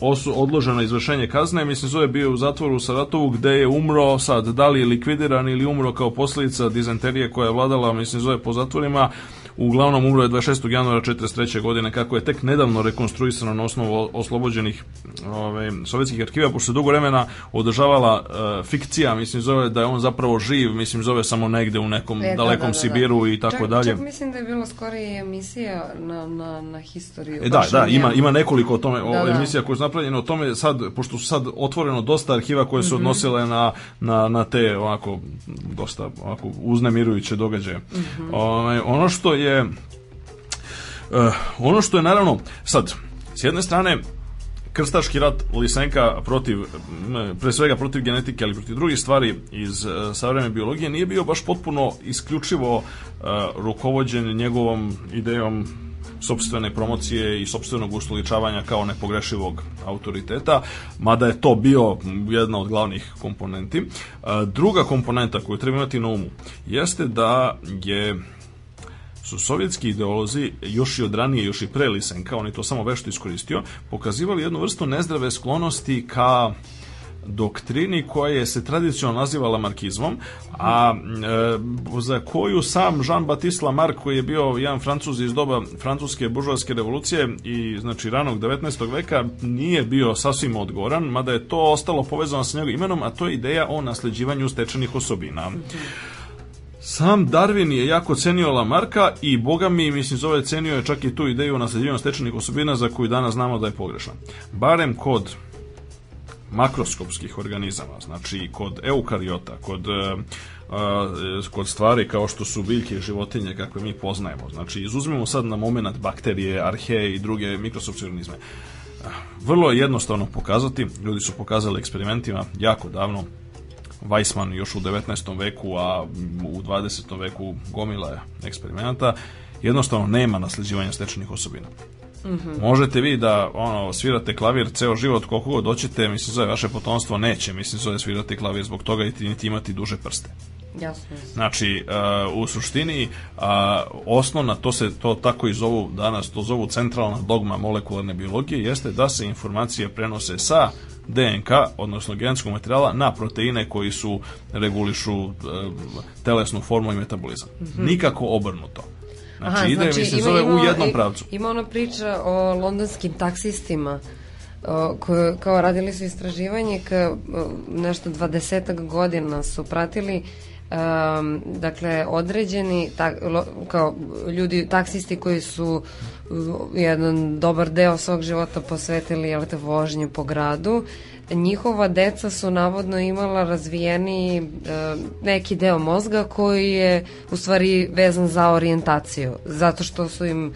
osu, odloženo izvršenje kazne, mislim Zuje bio u zatvoru u Saratovu gde je umro, sad da li je likvidiran ili umro kao posljedica dizenterije koja je vladala, mislim Zuje po zatvorima, Uglavnom umro je 26. januara 43. godine kako je tek nedavno rekonstruisano na osnovu oslobođenih ove, ovaj, sovjetskih arhiva pošto se dugo vremena održavala e, fikcija, mislim zove da je on zapravo živ, mislim zove samo negde u nekom e, da, dalekom da, da, da, Sibiru i tako čak, dalje. Čak mislim da je bilo skorije i emisija na, na, na historiju. E, da, da, ima, ima nekoliko o tome, o, da, da. emisija koje su napravljene o tome sad, pošto su sad otvoreno dosta arhiva koje su mm -hmm. odnosile na, na, na te ovako dosta ovako uznemirujuće događaje. Mm -hmm. o, ovaj, ono što je je uh, ono što je naravno sad s jedne strane krstaški rat Lisenka protiv, mm, pre svega protiv genetike, ali protiv drugih stvari iz eh, savremene biologije nije bio baš potpuno isključivo uh, rukovođen njegovom idejom sobstvene promocije i sobstvenog ustoličavanja kao nepogrešivog autoriteta, mada je to bio jedna od glavnih komponenti. druga komponenta koju treba imati na umu jeste da je su sovjetski ideolozi još i od ranije, još i pre Lisenka, on je to samo vešto iskoristio, pokazivali jednu vrstu nezdrave sklonosti ka doktrini koja je se tradicionalno nazivala markizmom, a e, za koju sam Jean-Baptiste Lamarck, koji je bio jedan francuz iz doba francuske buržovaske revolucije i znači ranog 19. veka, nije bio sasvim odgoran, mada je to ostalo povezano sa njegovim imenom, a to je ideja o nasleđivanju stečenih osobina. Sam Darwin je jako cenio Lamarka i boga mi, mislim, zove cenio je čak i tu ideju o nasljeđivanju stečenih osobina za koju danas znamo da je pogrešna. Barem kod makroskopskih organizama, znači kod eukariota, kod e, e, kod stvari kao što su biljke i životinje kakve mi poznajemo. Znači, izuzmemo sad na moment bakterije, arheje i druge mikrosorcionizme. Vrlo je jednostavno pokazati, ljudi su pokazali eksperimentima jako davno Weissman još u 19. veku, a u 20. veku gomila je eksperimenta, jednostavno nema nasljeđivanja stečenih osobina. Mm -hmm. Možete vi da ono svirate klavir ceo život koliko god hoćete, mislim zove vaše potomstvo neće, mislim zove svirati klavir zbog toga i niti imati duže prste. Jasno. Znači, uh, u suštini uh, osnovna, to se to tako i zovu danas, to zovu centralna dogma molekularne biologije, jeste da se informacije prenose sa DNK, odnosno genetskog materijala, na proteine koji su regulišu e, telesnu formu i metabolizam. Mm -hmm. Nikako obrnuto. Znači, Aha, ide, znači, mislim, ima, zove ima, u jednom pravcu. Ima ona priča o londonskim taksistima koje, kao radili su istraživanje ka, nešto dvadesetak godina su pratili um, dakle određeni tak, lo, kao ljudi taksisti koji su jedan dobar deo svog života posvetili jel, te, vožnje po gradu. Njihova deca su navodno imala razvijeni e, neki deo mozga koji je u stvari vezan za orijentaciju, zato što su im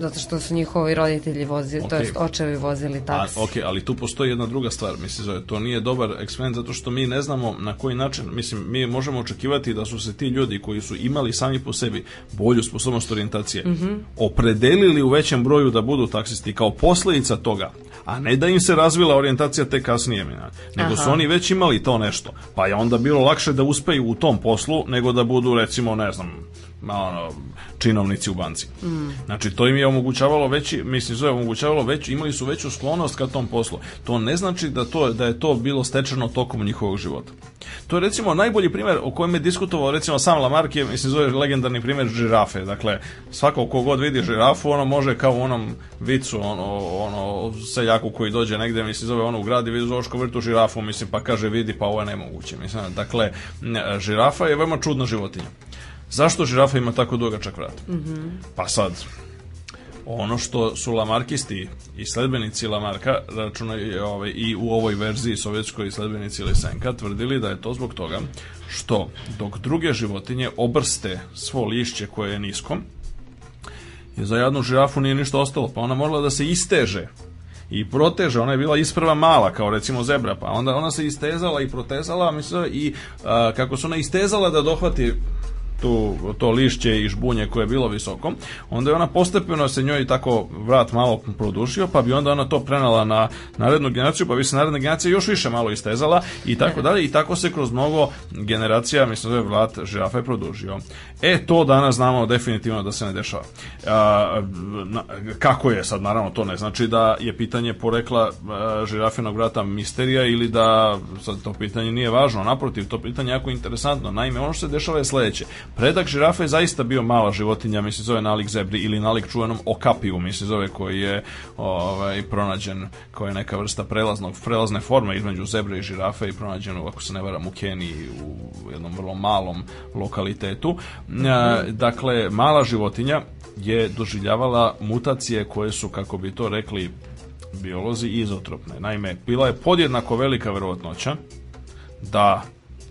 zato što su njihovi roditelji vozili, okay. to jest očevi vozili taksi. A, ok, ali tu postoji jedna druga stvar, mislim, to nije dobar eksperiment zato što mi ne znamo na koji način, mislim, mi možemo očekivati da su se ti ljudi koji su imali sami po sebi bolju sposobnost orijentacije, mm -hmm. opredelili u većem broju da budu taksisti kao posledica toga, a ne da im se razvila orijentacija te kasnije, nego Aha. su oni već imali to nešto, pa je onda bilo lakše da uspeju u tom poslu nego da budu recimo, ne znam, ono, činovnici u banci. Mm. Znači, to im je omogućavalo veći, mislim, zove, omogućavalo veći, imali su veću sklonost ka tom poslu. To ne znači da, to, da je to bilo stečeno tokom njihovog života. To je recimo najbolji primer o kojem je diskutovao recimo sam Lamarck je, mislim, zove legendarni primer žirafe. Dakle, svako ko god vidi žirafu, ono može kao u onom vicu, ono, ono seljaku koji dođe negde, mislim, zove ono u grad i vidi zoško vrtu žirafu, mislim, pa kaže vidi, pa ovo je nemoguće. Mislim, dakle, žirafa je veoma čudna životinja. Zašto žirafa ima tako dugačak vrat? Mm -hmm. Pa sad, ono što su lamarkisti i sledbenici Lamarka računaju ovaj, i u ovoj verziji sovjetskoj sledbenici Lisenka tvrdili da je to zbog toga što dok druge životinje obrste svo lišće koje je nisko je za jednu žirafu nije ništa ostalo pa ona morala da se isteže i proteže, ona je bila isprva mala kao recimo zebra, pa onda ona se istezala i protezala mislim, i a, kako se ona istezala da dohvati tu, to lišće i žbunje koje je bilo visoko, onda je ona postepeno se njoj tako vrat malo produšio, pa bi onda ona to prenala na narednu generaciju, pa bi se naredna generacija još više malo istezala i tako dalje i tako se kroz mnogo generacija, mislim da je vrat žirafa je produžio. E, to danas znamo definitivno da se ne dešava. A, na, kako je sad, naravno, to ne znači da je pitanje porekla a, žirafinog vrata misterija ili da sad to pitanje nije važno, naprotiv, to pitanje je jako interesantno. Naime, ono što se dešava je sledeće. Predak žirafa je zaista bio mala životinja, se zove nalik zebri ili nalik čuvenom okapiju, se zove koji je ovaj, pronađen kao je neka vrsta prelaznog, prelazne forme između zebre i žirafe i pronađen ako se ne varam u Keniji u jednom vrlo malom lokalitetu. E, dakle, mala životinja je doživljavala mutacije koje su, kako bi to rekli biolozi, izotropne. Naime, bila je podjednako velika verovatnoća da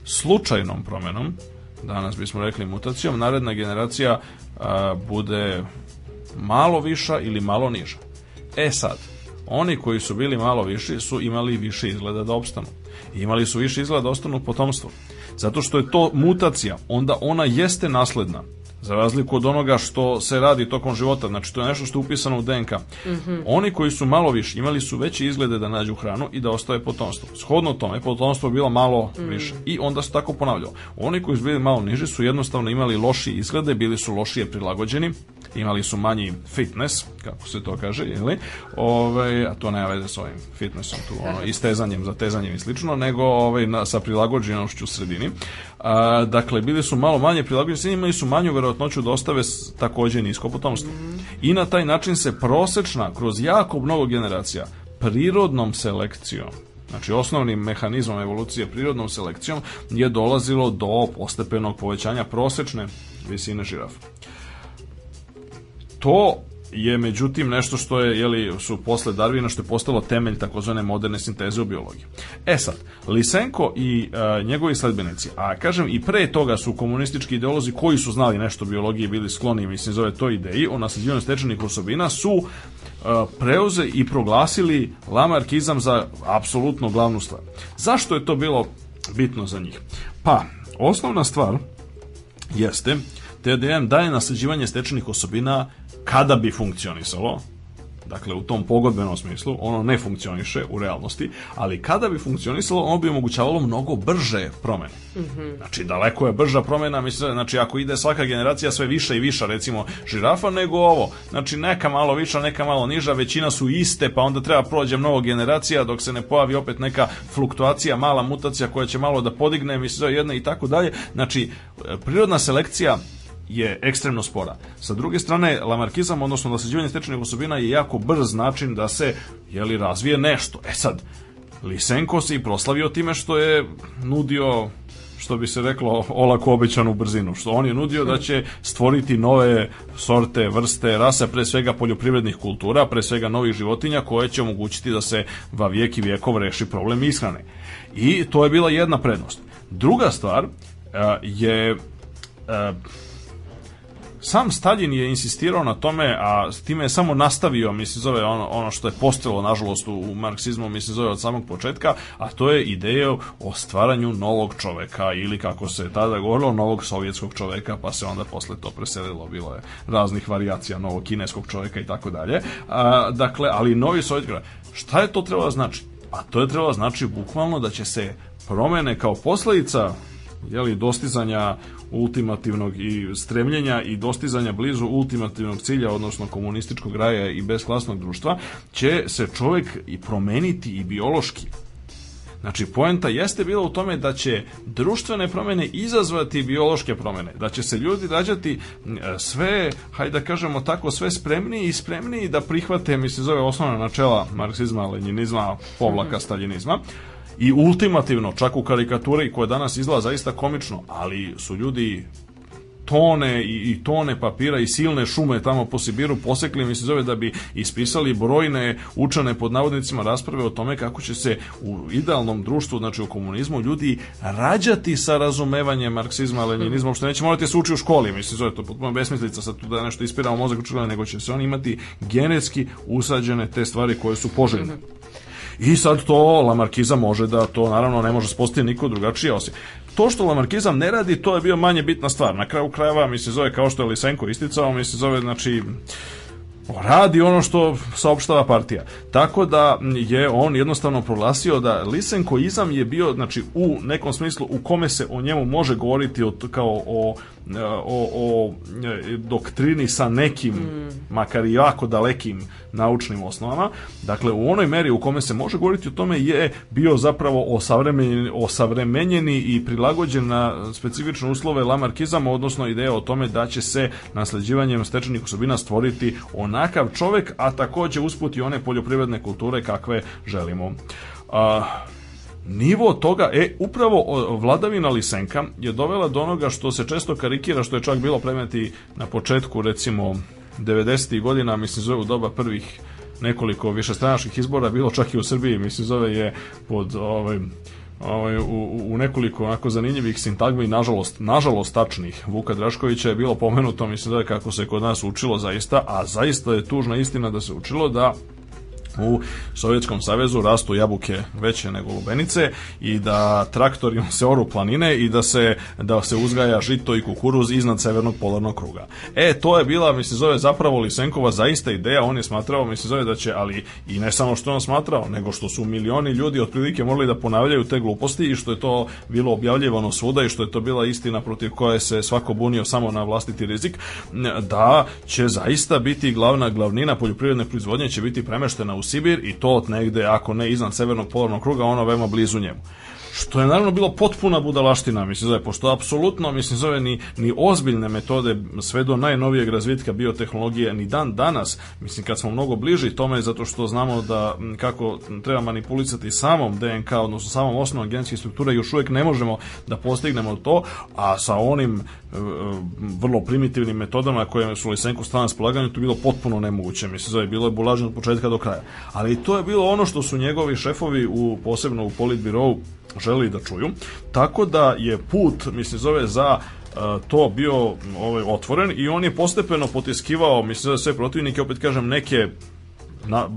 slučajnom promenom danas bismo rekli mutacijom, naredna generacija a, bude malo viša ili malo niža. E sad, oni koji su bili malo viši su imali više izgleda da opstanu. Imali su više izgleda da ostanu potomstvo. Zato što je to mutacija, onda ona jeste nasledna za razliku od onoga što se radi tokom života, znači to je nešto što je upisano u DNK. Mm -hmm. Oni koji su malo više imali su veće izglede da nađu hranu i da ostave potomstvo. Shodno tome, potomstvo je bilo malo mm. više i onda se tako ponavljao. Oni koji su bili malo niži su jednostavno imali loši izglede, bili su lošije prilagođeni, imali su manji fitness, kako se to kaže, jeli? Ove, ovaj, a to nema veze s ovim fitnessom tu, ono, istezanjem, zatezanjem i slično, nego ove, ovaj, na, sa prilagođenošću sredini. A, dakle, bili su malo manje prilagođeni, imali su manju verovatnoću da ostave takođe nisko potomstvo. Mm. I na taj način se prosečna, kroz jako mnogo generacija, prirodnom selekcijom, Znači, osnovnim mehanizmom evolucije prirodnom selekcijom je dolazilo do postepenog povećanja prosečne visine žirafa. To je međutim nešto što je, jeli, su posle Darwina što je postalo temelj takozvane moderne sinteze u biologiji. E sad, Lisenko i e, njegovi sledbenici, a kažem i pre toga su komunistički ideolozi koji su znali nešto o biologiji bili skloni, mislim, zove to ideji o nasljeđivanju stečenih osobina su e, preuze i proglasili lamarkizam za apsolutno glavnu stvar. Zašto je to bilo bitno za njih? Pa, osnovna stvar jeste TDM daje nasljeđivanje stečenih osobina kada bi funkcionisalo, dakle u tom pogodbenom smislu, ono ne funkcioniše u realnosti, ali kada bi funkcionisalo, ono bi omogućavalo mnogo brže promene. Mm -hmm. Znači, daleko je brža promena, mislim, znači ako ide svaka generacija sve više i viša, recimo, žirafa nego ovo, znači neka malo viša, neka malo niža, većina su iste, pa onda treba prođe mnogo generacija dok se ne pojavi opet neka fluktuacija, mala mutacija koja će malo da podigne, mislim, jedne i tako dalje. Znači, prirodna selekcija je ekstremno spora. Sa druge strane, lamarkizam, odnosno nasljeđivanje stečenih osobina je jako brz način da se jeli, razvije nešto. E sad, Lisenko se i proslavio time što je nudio što bi se reklo olako obećanu brzinu. Što on je nudio da će stvoriti nove sorte, vrste, rase, pre svega poljoprivrednih kultura, pre svega novih životinja koje će omogućiti da se va vijek i vijekov reši problem ishrane. I to je bila jedna prednost. Druga stvar e, je e, sam Stalin je insistirao na tome, a s time je samo nastavio, mislim, zove ono, ono što je postojalo, nažalost, u, u marksizmu, mislim, zove od samog početka, a to je ideja o stvaranju novog čoveka ili kako se tada govorilo, novog sovjetskog čoveka, pa se onda posle to preselilo, bilo je raznih variacija novog kineskog čoveka i tako dalje. Dakle, ali novi sovjetski šta je to trebalo da znači? A pa to je trebalo da znači bukvalno da će se promene kao posledica jeli, dostizanja ultimativnog i stremljenja i dostizanja blizu ultimativnog cilja, odnosno komunističkog raja i besklasnog društva, će se čovjek i promeniti i biološki. Znači, poenta jeste bila u tome da će društvene promjene izazvati biološke promjene, da će se ljudi rađati sve, hajde da kažemo tako, sve spremniji i spremniji da prihvate, mislim, zove osnovna načela marksizma, lenjinizma, povlaka, mhm. staljinizma, i ultimativno, čak u karikaturi koja danas izgleda zaista komično, ali su ljudi tone i, i tone papira i silne šume tamo po Sibiru posekli, mi se zove da bi ispisali brojne učene pod navodnicima rasprave o tome kako će se u idealnom društvu, znači u komunizmu, ljudi rađati sa razumevanjem marksizma, leninizma, što neće morati da se uči u školi, mi se zove to potpuno besmislica sad tu da nešto ispiramo mozak učila, nego će se oni imati genetski usađene te stvari koje su poželjne. I sad to Lamarkiza može da to naravno ne može spostiti niko drugačije osim. To što Lamarkizam ne radi, to je bio manje bitna stvar. Na kraju krajeva mi se zove kao što je Lisenko isticao, mi se zove znači radi ono što saopštava partija. Tako da je on jednostavno proglasio da lisenkoizam je bio znači u nekom smislu u kome se o njemu može govoriti od, kao o o, o e, doktrini sa nekim, mm. makar i jako dalekim naučnim osnovama. Dakle, u onoj meri u kome se može govoriti o tome je bio zapravo osavremenjeni, osavremenjeni i prilagođen na specifične uslove lamarkizama, odnosno ideja o tome da će se nasleđivanjem stečenih osobina stvoriti onakav čovek, a takođe usput one poljoprivredne kulture kakve želimo. Uh, nivo toga, e, upravo vladavina Lisenka je dovela do onoga što se često karikira, što je čak bilo premeti na početku, recimo, 90. godina, mislim, zove u doba prvih nekoliko višestranačkih izbora, bilo čak i u Srbiji, mislim, zove je pod, ovaj, ovaj, u, u nekoliko onako zanimljivih sintagmi, nažalost, nažalost tačnih, Vuka Draškovića je bilo pomenuto, mislim, zove kako se kod nas učilo zaista, a zaista je tužna istina da se učilo da u Sovjetskom savezu rastu jabuke veće nego lubenice i da traktorima se oru planine i da se, da se uzgaja žito i kukuruz iznad severnog polarnog kruga. E, to je bila, mislim, zove zapravo Lisenkova zaista ideja, on je smatrao, mislim, zove da će, ali i ne samo što on smatrao, nego što su milioni ljudi otprilike morali da ponavljaju te gluposti i što je to bilo objavljivano svuda i što je to bila istina protiv koje se svako bunio samo na vlastiti rizik, da će zaista biti glavna glavnina poljoprivredne proizvodnje će biti premeštena u u Sibir i to od negde, ako ne iznad severnog polarnog kruga, ono veoma blizu njemu što je naravno bilo potpuna budalaština, mislim zove, pošto apsolutno, mislim zove, ni, ni ozbiljne metode sve do najnovijeg razvitka biotehnologije ni dan danas, mislim kad smo mnogo bliži tome zato što znamo da kako treba manipulisati samom DNK, odnosno samom osnovom genetskih struktura, još uvijek ne možemo da postignemo to, a sa onim e, vrlo primitivnim metodama koje su Lisenko strana spolaganju, to je bilo potpuno nemoguće, mislim zove, bilo je bulaženo od početka do kraja. Ali to je bilo ono što su njegovi šefovi, u, posebno u politbirovu, želi da čuju. Tako da je put, mislim, zove za e, to bio ovaj, otvoren i on je postepeno potiskivao, mislim, za sve protivnike, opet kažem, neke na,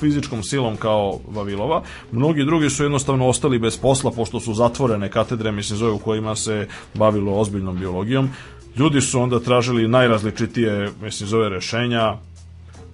fizičkom silom kao Vavilova. Mnogi drugi su jednostavno ostali bez posla pošto su zatvorene katedre, mislim zove, u kojima se bavilo ozbiljnom biologijom. Ljudi su onda tražili najrazličitije, mislim zove, rešenja,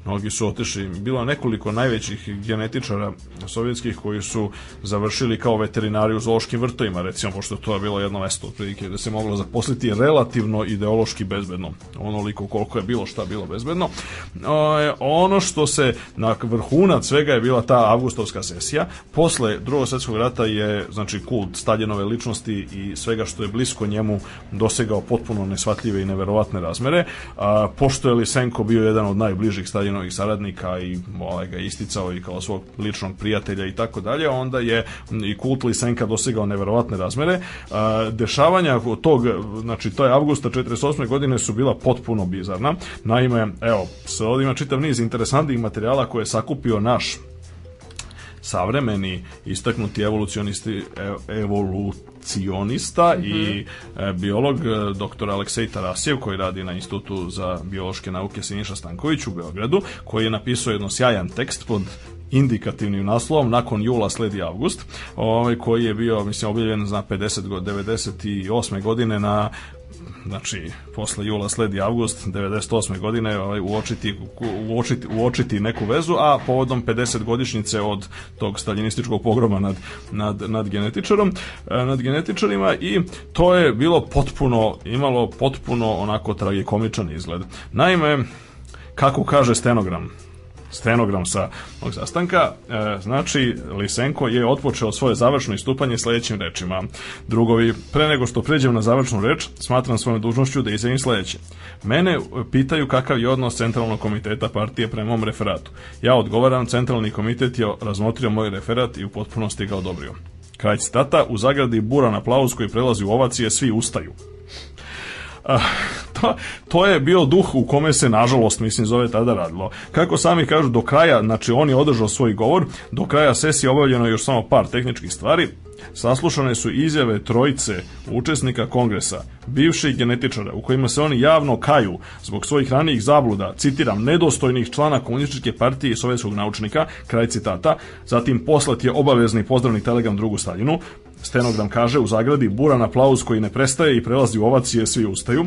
mnogi su otišli, bilo nekoliko najvećih genetičara sovjetskih koji su završili kao veterinari u zološkim vrtovima, recimo, pošto to je bilo jedno mesto otprilike da se moglo zaposliti relativno ideološki bezbedno, onoliko koliko je bilo šta bilo bezbedno. E, ono što se na vrhunac svega je bila ta avgustovska sesija, posle drugog svetskog rata je znači kult Staljinove ličnosti i svega što je blisko njemu dosegao potpuno nesvatljive i neverovatne razmere. A, pošto je Lisenko bio jedan od najbližih Staljinova i saradnika i ovaj, ga isticao i kao svog ličnog prijatelja i tako dalje, onda je i kult Lisenka dosegao neverovatne razmere. Dešavanja tog, znači to je avgusta 48. godine su bila potpuno bizarna. Naime, evo, sad ima čitav niz interesantnih materijala koje je sakupio naš savremeni istaknuti evolucionisti e, evolucionista mm -hmm. i mhm. e, biolog e, doktor Aleksej Tarasijev koji radi na Institutu za biološke nauke Siniša Stanković u Beogradu koji je napisao jedno sjajan tekst pod indikativnim naslovom nakon jula sledi avgust ovaj koji je bio mislim objavljen za 50 god 98. godine na znači posle jula sledi avgust 98. godine ovaj, uočiti, uočiti, uočiti neku vezu, a povodom 50 godišnjice od tog staljinističkog pogroma nad, nad, nad genetičarom e, nad genetičarima i to je bilo potpuno, imalo potpuno onako tragikomičan izgled. Naime, kako kaže stenogram, stenogram sa mog sastanka. E, znači, Lisenko je otpočeo svoje završno istupanje sledećim rečima. Drugovi, pre nego što pređem na završnu reč, smatram svojom dužnošću da izjavim sledeće. Mene e, pitaju kakav je odnos Centralnog komiteta partije prema mom referatu. Ja odgovaram, Centralni komitet je razmotrio moj referat i u potpunosti ga odobrio. Kraj citata, u zagradi buran aplauz koji prelazi u ovacije, svi ustaju. to, to, je bio duh u kome se nažalost mislim zove tada radilo. Kako sami kažu do kraja, znači on je održao svoj govor, do kraja sesije obavljeno je još samo par tehničkih stvari. Saslušane su izjave trojice učesnika kongresa, bivših genetičara, u kojima se oni javno kaju zbog svojih ranijih zabluda, citiram, nedostojnih člana komunističke partije i sovjetskog naučnika, kraj citata, zatim poslat je obavezni pozdravni telegram drugu Stalinu, stenogram kaže u zagradi buran aplauz koji ne prestaje i prelazi u ovacije, svi ustaju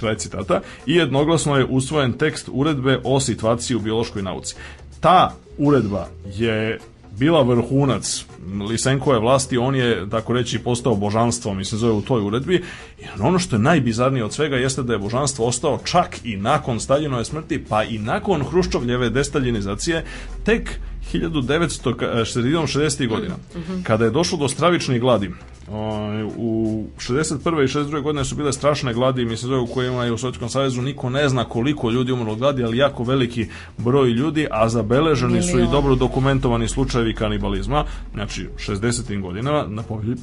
kraj citata, i jednoglasno je usvojen tekst uredbe o situaciji u biološkoj nauci. Ta uredba je bila vrhunac Lisenkoje vlasti, on je, tako reći, postao božanstvo, mislim, zove u toj uredbi. I ono što je najbizarnije od svega jeste da je božanstvo ostao čak i nakon Staljinove smrti, pa i nakon Hruščovljeve destaljinizacije, tek 1960. godina, mhm. kada je došlo do stravičnih gladi, Ovaj, u 61. i 62. godine su bile strašne gladi mislim zove u kojima je u Sovjetskom savezu niko ne zna koliko ljudi umrlo gladi, ali jako veliki broj ljudi, a zabeleženi Milion. su i dobro dokumentovani slučajevi kanibalizma, znači 60. godinama, napominjem,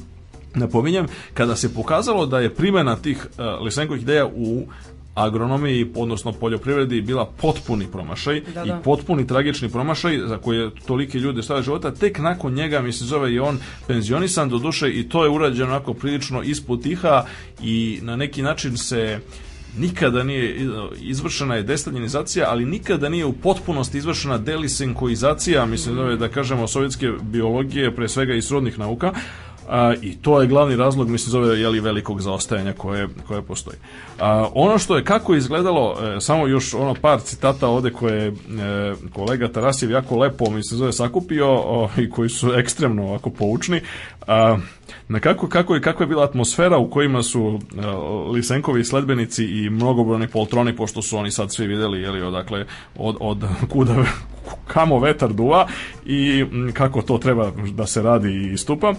napominjem, kada se pokazalo da je primena tih uh, Lisenkovih ideja u agronomiji, odnosno poljoprivredi, bila potpuni promašaj da, da. i potpuni tragični promašaj za koje toliki ljudi stavio života. Tek nakon njega, mi se zove i on penzionisan, doduše i to je urađeno onako prilično ispod tiha i na neki način se nikada nije izvršena je destaljinizacija, ali nikada nije u potpunosti izvršena delisinkoizacija, mislim da da kažemo sovjetske biologije, pre svega i srodnih nauka, A, I to je glavni razlog, mislim, zove li velikog zaostajanja koje, koje postoji. A, ono što je kako je izgledalo, e, samo još ono par citata ovde koje e, kolega Tarasjev jako lepo, mislim, zove sakupio o, i koji su ekstremno ovako poučni. A, na kako, kako, je, kakva je bila atmosfera u kojima su uh, Lisenkovi sledbenici i mnogobrojni poltroni, pošto su oni sad svi videli jeli, odakle, od, od kuda, kamo vetar duva i kako to treba da se radi i istupa. Uh,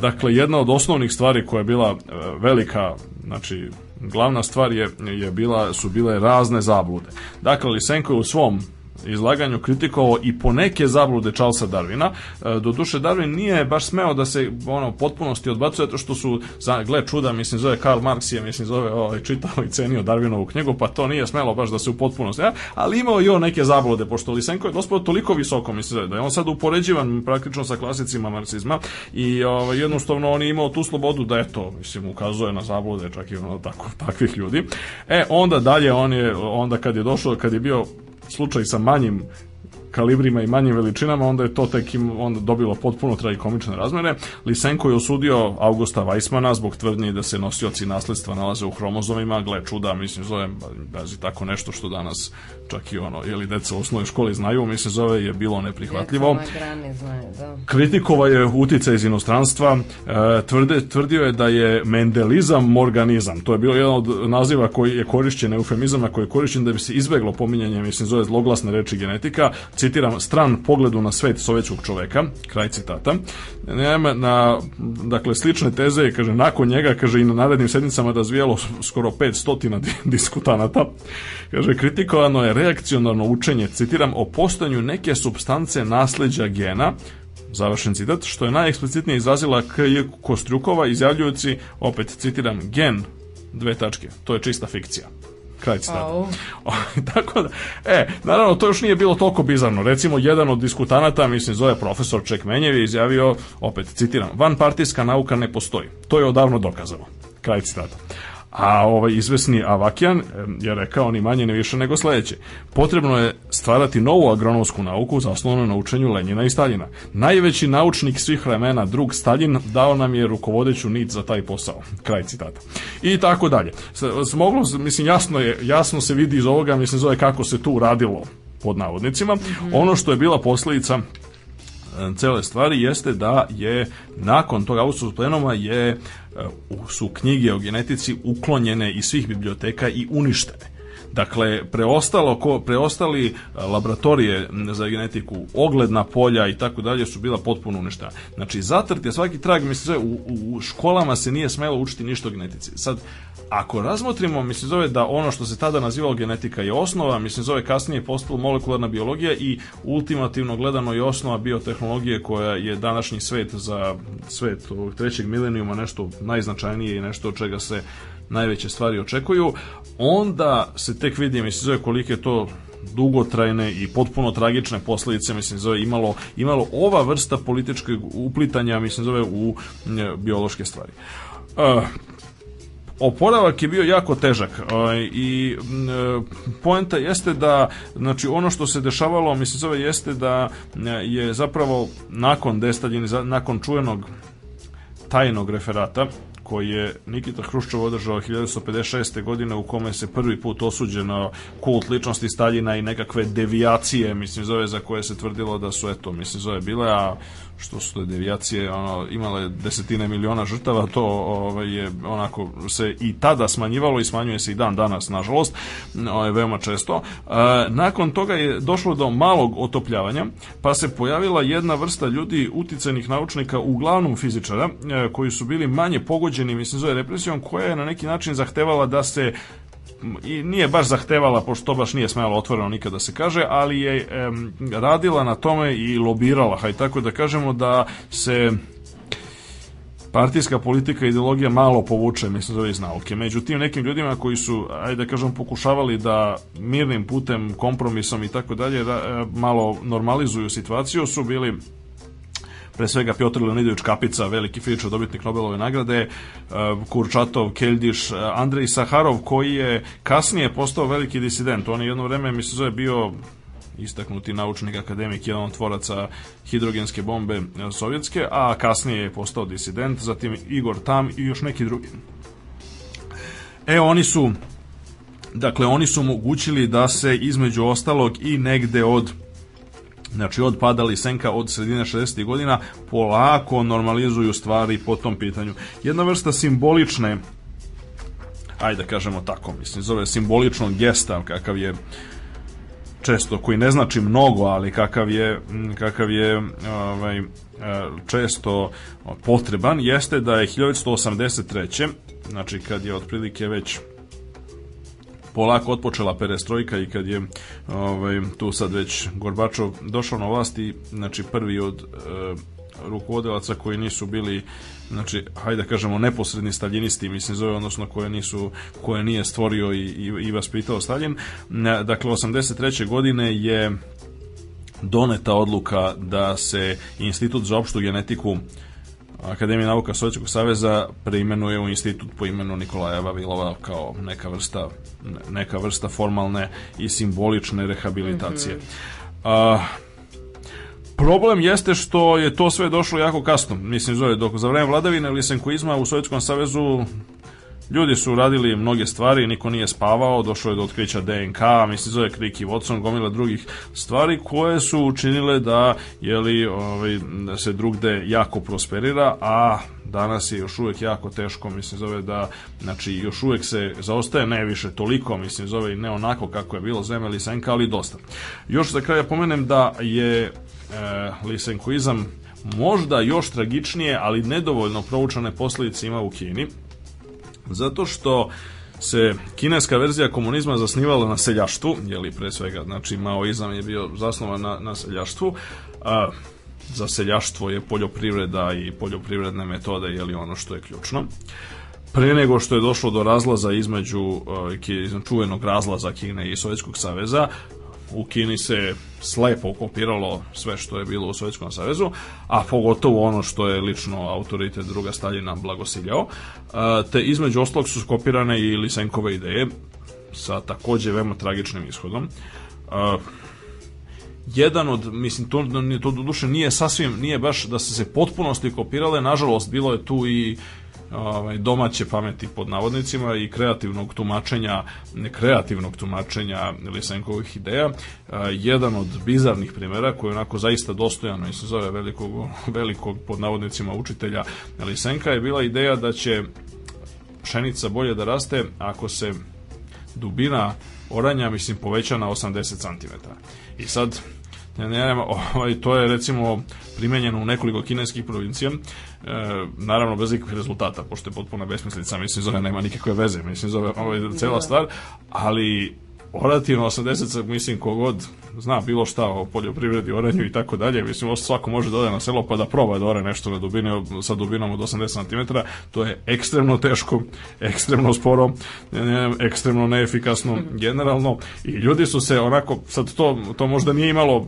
dakle, jedna od osnovnih stvari koja je bila uh, velika, znači glavna stvar je, je bila, su bile razne zablude. Dakle, Lisenko je u svom izlaganju kritikovao i poneke neke zablude Charlesa Darwina. E, doduše, Darwin nije baš smeo da se ono potpunosti odbacuje, to što su, za, gle čuda, mislim, zove Karl Marx je, mislim, zove ovaj, čitao i cenio Darwinovu knjigu, pa to nije smelo baš da se u potpunosti, ja? ali imao i on neke zablude, pošto Lisenko je dospao toliko visoko, mislim, da je on sad upoređivan praktično sa klasicima marksizma i ovaj, jednostavno on je imao tu slobodu da eto, mislim, ukazuje na zablude čak i ono tako, takvih ljudi. E, onda dalje on je, onda kad je došao, kad je bio slučaj sa manjim kalibrima i manjim veličinama, onda je to tek im onda dobilo potpuno tragikomične razmere. Lisenko je osudio Augusta Weissmana zbog tvrdnje da se nosioci nasledstva nalaze u hromozomima, gle čuda, mislim zove, bazi tako nešto što danas čak i ono, ili deca u osnovnoj školi znaju, mislim zove, je bilo neprihvatljivo. Da. Kritikova je utica iz inostranstva, e, tvrde, tvrdio je da je mendelizam morganizam, to je bio jedan od naziva koji je korišćen, eufemizama koji je korišćen da bi se izbeglo pominjanje, mislim zove, zloglasne reči genetika, citiram, stran pogledu na svet sovjetskog čoveka, kraj citata. Nema na, dakle, slične teze kaže, nakon njega, kaže, i na narednim sednicama razvijalo skoro 500 diskutanata. Kaže, kritikovano je reakcionarno učenje, citiram, o postanju neke substance nasleđa gena, završen citat, što je najeksplicitnije izrazila K.J. Kostrukova, izjavljujući, opet citiram, gen, dve tačke, to je čista fikcija. Kraj citata. Tako da, e, naravno, to još nije bilo toliko bizarno. Recimo, jedan od diskutanata, mislim, zove profesor Čekmenjevi, izjavio, opet citiram, vanpartijska nauka ne postoji. To je odavno dokazano. Kraj citata. A ovaj izvesni Avakijan je rekao ni manje ni više nego sledeće. Potrebno je stvarati novu agronomsku nauku zasnovanu na učenju Lenjina i Staljina. Najveći naučnik svih vremena, drug Staljin, dao nam je rukovodeću nit za taj posao. Kraj citata. I tako dalje. Smoglo, mislim, jasno, je, jasno se vidi iz ovoga, mislim, zove kako se tu radilo pod navodnicima. Mm -hmm. Ono što je bila posledica E, cele stvari jeste da je nakon tog Australskog plenuma je e, su knjige o genetici uklonjene iz svih biblioteka i uništene. Dakle, preostalo, ko, preostali e, laboratorije za genetiku, ogledna polja i tako dalje su bila potpuno ništa. Znači, zatrt je svaki trag, mislim, zove, u, u školama se nije smelo učiti ništa o genetici. Sad, ako razmotrimo, mislim, zove da ono što se tada nazivalo genetika je osnova, mislim, zove kasnije je postala molekularna biologija i ultimativno gledano je osnova biotehnologije koja je današnji svet za svet ovog trećeg milenijuma nešto najznačajnije i nešto od čega se najveće stvari očekuju, onda se tek vidi, mislim, zove kolike to dugotrajne i potpuno tragične posledice mislim zove imalo imalo ova vrsta političkog uplitanja mislim zove u biološke stvari. Uh, oporavak je bio jako težak e, i e, poenta jeste da znači ono što se dešavalo mislim zove jeste da je zapravo nakon destaljinizacije nakon čuvenog tajnog referata koji je Nikita Hruščov održao 1956. godine u kome se prvi put osuđeno kult ličnosti Staljina i nekakve devijacije, mislim, zove za koje se tvrdilo da su, eto, mislim, zove bile, a što su te devijacije ono, imale desetine miliona žrtava, to ovaj, je onako se i tada smanjivalo i smanjuje se i dan danas, nažalost, ovaj, veoma često. E, nakon toga je došlo do malog otopljavanja, pa se pojavila jedna vrsta ljudi uticajnih naučnika, uglavnom fizičara, e, koji su bili manje pogođeni, mislim, zove represijom, koja je na neki način zahtevala da se i nije baš zahtevala, pošto to baš nije smjela otvoreno nikada da se kaže, ali je em, radila na tome i lobirala, haj tako da kažemo da se partijska politika i ideologija malo povuče, mislim, da iz nauke. Međutim, nekim ljudima koji su, ajde da kažem, pokušavali da mirnim putem, kompromisom i tako dalje, e, malo normalizuju situaciju, su bili pre svega Piotr Leonidović Kapica, veliki fizičar dobitnik Nobelove nagrade, e, Kurčatov, Keldiš, e, Andrej Saharov, koji je kasnije postao veliki disident. On je jedno vreme, mi se zove, bio istaknuti naučnik, akademik, jedan od tvoraca hidrogenske bombe e, sovjetske, a kasnije je postao disident, zatim Igor Tam i još neki drugi. E, oni su Dakle, oni su omogućili da se između ostalog i negde od Znači od padali senka od sredine 60. godina polako normalizuju stvari po tom pitanju. Jedna vrsta simbolične ajde da kažemo tako, mislim, zove simboličnog gesta, kakav je često, koji ne znači mnogo, ali kakav je, kakav je ovaj, e, često potreban, jeste da je 1983. Znači, kad je otprilike već polako otpočela perestrojka i kad je ovaj, tu sad već Gorbačov došao na vlast i znači prvi od eh, rukovodilaca koji nisu bili znači, hajde da kažemo, neposredni staljinisti, mislim zove, odnosno koje nisu, koje nije stvorio i, i, i vaspitao Stalin. Dakle, 83. godine je doneta odluka da se Institut za opštu genetiku Akademija nauka Sovjetskog saveza preimenuje u institut po imenu Nikolaja Vavilova kao neka vrsta, neka vrsta formalne i simbolične rehabilitacije. Mm -hmm. uh, Problem jeste što je to sve došlo jako kasno. Mislim, zove, dok za vreme vladavine lisenkoizma u Sovjetskom savezu Ljudi su radili mnoge stvari, niko nije spavao, došlo je do otkrića DNK, mislim zove i Watson, gomila drugih stvari koje su učinile da jeli, ovaj, da se drugde jako prosperira, a danas je još uvek jako teško, mislim zove da, znači još uvek se zaostaje ne više toliko, mislim zove i ne onako kako je bilo zemlja Lisenka, ali dosta. Još za kraj ja pomenem da je e, Lisenkoizam možda još tragičnije, ali nedovoljno proučane posledice ima u Kini. Zato što se kineska verzija komunizma zasnivala na seljaštvu, je li pre svega, znači maoizam je bio zasnovan na, na seljaštvu, a, za seljaštvo je poljoprivreda i poljoprivredne metode, je li ono što je ključno. Pre nego što je došlo do razlaza između, e, između čuvenog razlaza Kine i Sovjetskog saveza, u Kini se slepo kopiralo sve što je bilo u Sovjetskom savezu, a pogotovo ono što je lično autoritet druga Staljina blagosiljao, e, te između ostalog su skopirane i Lisenkove ideje sa takođe veoma tragičnim ishodom. E, jedan od, mislim, to, to doduše nije sasvim, nije baš da su se potpunosti kopirale, nažalost, bilo je tu i ovaj, domaće pameti pod navodnicima i kreativnog tumačenja, kreativnog tumačenja Lisenkovih ideja. E, jedan od bizarnih primera koji je onako zaista dostojano i se zove velikog, velikog pod navodnicima učitelja Lisenka je bila ideja da će pšenica bolje da raste ako se dubina oranja, mislim, poveća na 80 cm. I sad, ne, ne, ovaj, to je recimo primenjeno u nekoliko kineskih provincija e, naravno bez ikakvih rezultata, pošto je potpuna besmislica, mislim, zove nema nikakve veze, mislim, zove ovaj, cela da. stvar, ali orativno 80 mislim kogod zna bilo šta o poljoprivredi, oranju i tako dalje, mislim svako može da ode na selo pa da proba da ore nešto na dubine sa dubinom od 80 cm, to je ekstremno teško, ekstremno sporo, ekstremno neefikasno generalno i ljudi su se onako, sad to, to možda nije imalo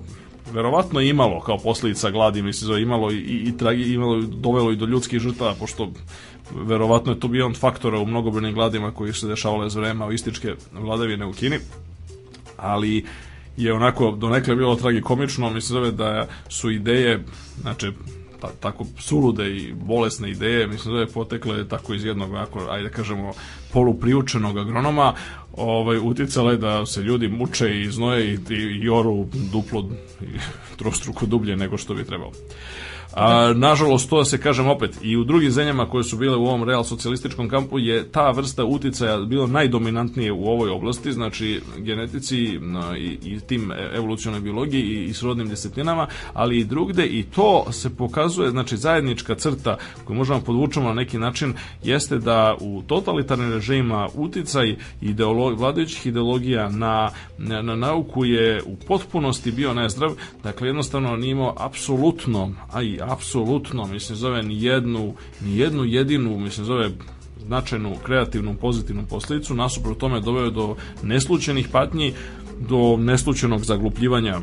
verovatno imalo kao posledica gladi, mislim, zove, imalo i, i, tragi, imalo, dovelo i do ljudskih žrtava, pošto verovatno je to bio on faktora u mnogobrojnim gladima koji su se dešavale za vreme maoističke vladavine u Kini, ali je onako donekle bilo tragikomično, mislim zove da su ideje, znači ta, pa tako sulude i bolesne ideje, mislim da je potekle tako iz jednog, ako, ajde da kažemo, polupriučenog agronoma, ovaj, uticala je da se ljudi muče i znoje i, i, i oru duplo, i, trostruko dublje nego što bi trebalo. A, nažalost, to da se kažem opet, i u drugim zemljama koje su bile u ovom real socijalističkom kampu je ta vrsta uticaja bila najdominantnije u ovoj oblasti, znači genetici i, i tim evolucionoj biologiji i, i srodnim desetinama, ali i drugde i to se pokazuje, znači zajednička crta koju možemo da podvučemo na neki način jeste da u totalitarnim režima uticaj ideolog, vladajućih ideologija na, na, na nauku je u potpunosti bio nezdrav, dakle jednostavno nije imao apsolutno, a i apsolutno, mislim, zove ni jednu, ni jednu jedinu, mislim, zove značajnu, kreativnu, pozitivnu posledicu, nasupro tome doveo do neslučenih patnji, do neslučenog zaglupljivanja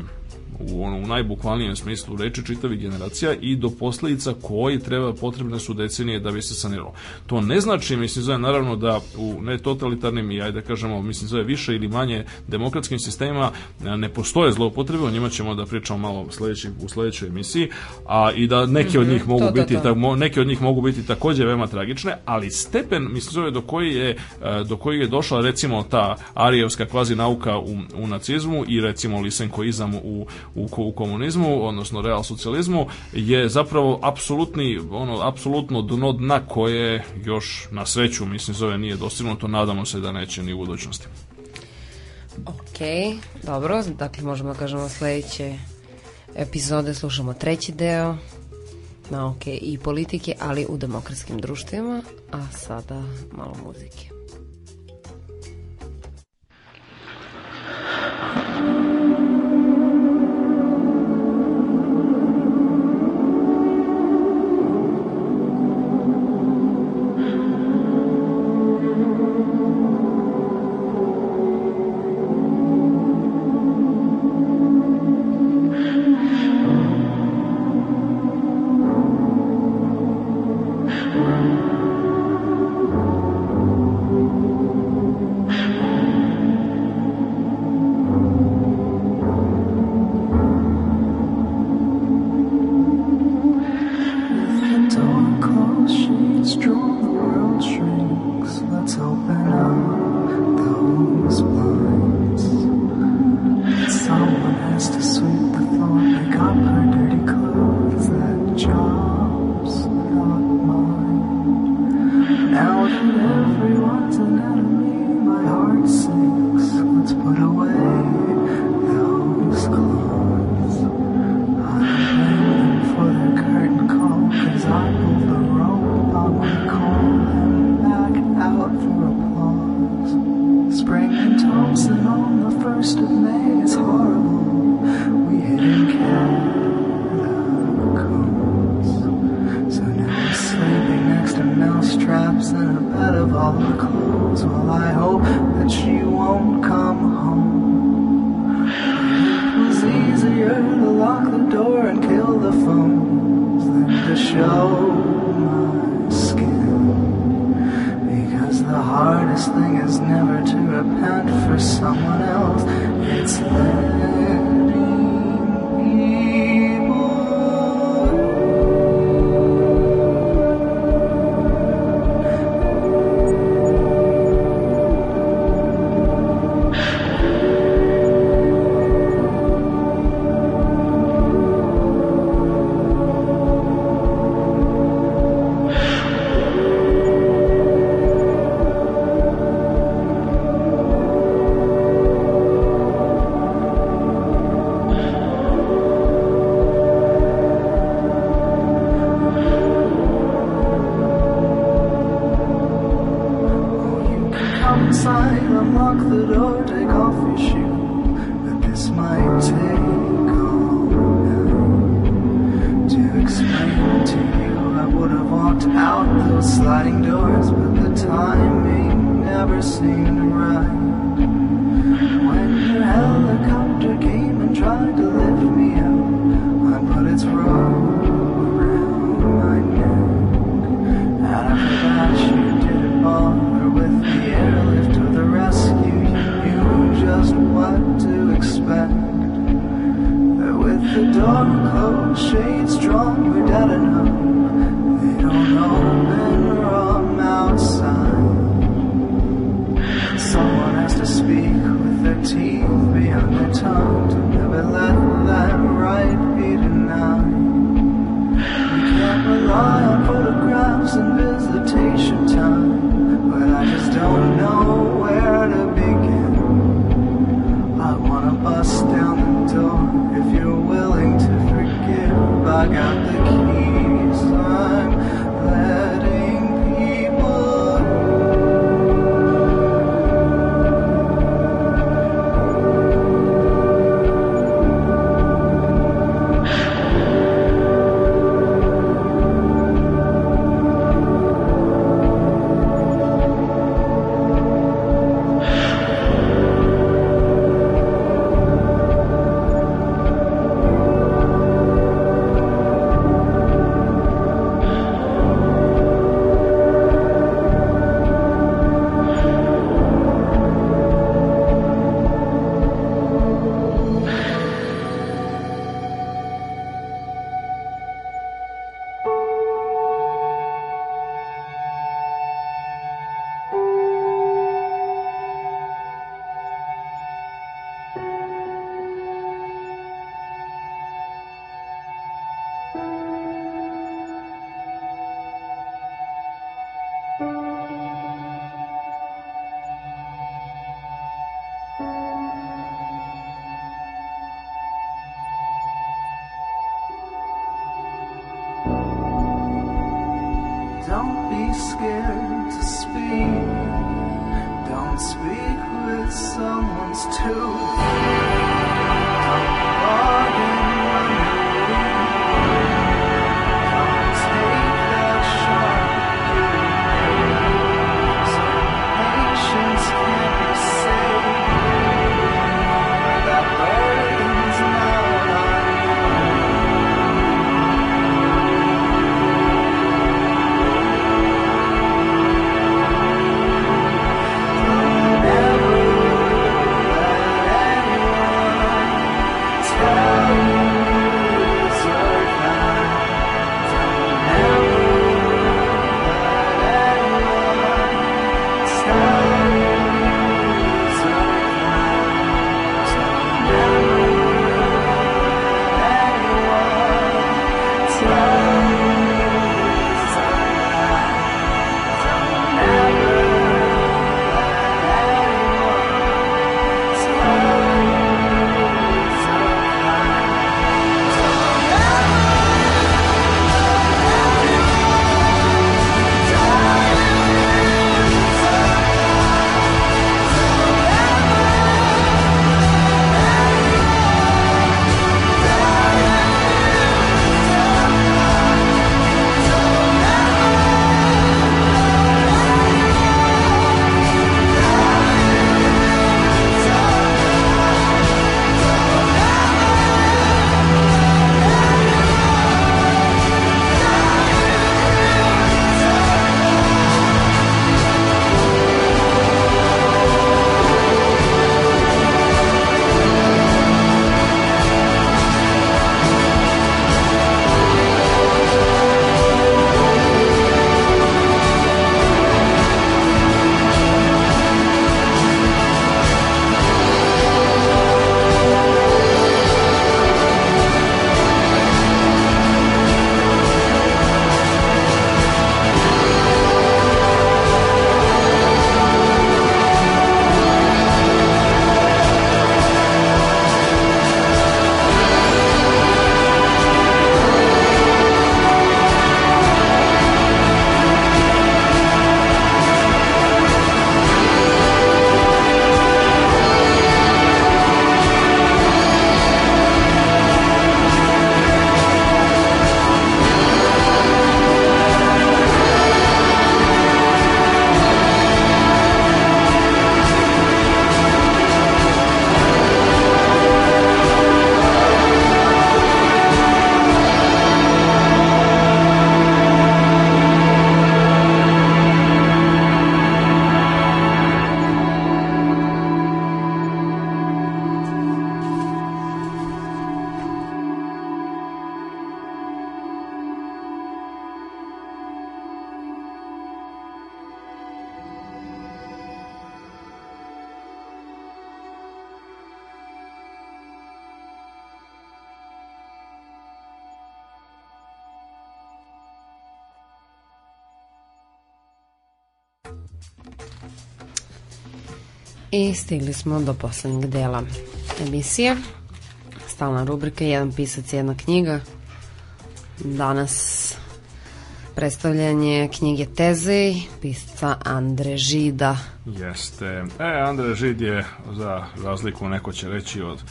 u ono, u najbukvalnijem smislu reči čitavi generacija i do posledica koji treba potrebne su decenije da bi se saniralo. To ne znači, mislim, zove, naravno da u netotalitarnim i, ajde da kažemo, mislim, zove više ili manje demokratskim sistemima e, ne postoje zloupotrebe, o njima ćemo da pričamo malo sledeći, u sledećoj emisiji, a i da neke od mhm, njih mogu to, biti, to, to. Ta, neke od njih mogu biti takođe veoma tragične, ali stepen, mislim, zove, do koji je, e, do koji je došla, recimo, ta arijevska kvazi nauka u, u nacizmu i, recimo, lisenkoizam u, u, u komunizmu, odnosno real socijalizmu, je zapravo apsolutni, ono, apsolutno dno dna koje još na sreću, mislim, zove nije dostignuto, nadamo se da neće ni u budućnosti. Ok, dobro, dakle možemo da kažemo sledeće epizode slušamo treći deo nauke i politike, ali u demokratskim društvima, a sada malo muzike. than to show my skin. Because the hardest thing is never to repent for someone else. It's live. I stigli smo do poslednjeg dela emisije. Stalna rubrika, jedan pisac, jedna knjiga. Danas predstavljanje knjige Teze pisca Andre Žida. Jeste. E, Andre Žid je, za razliku neko će reći od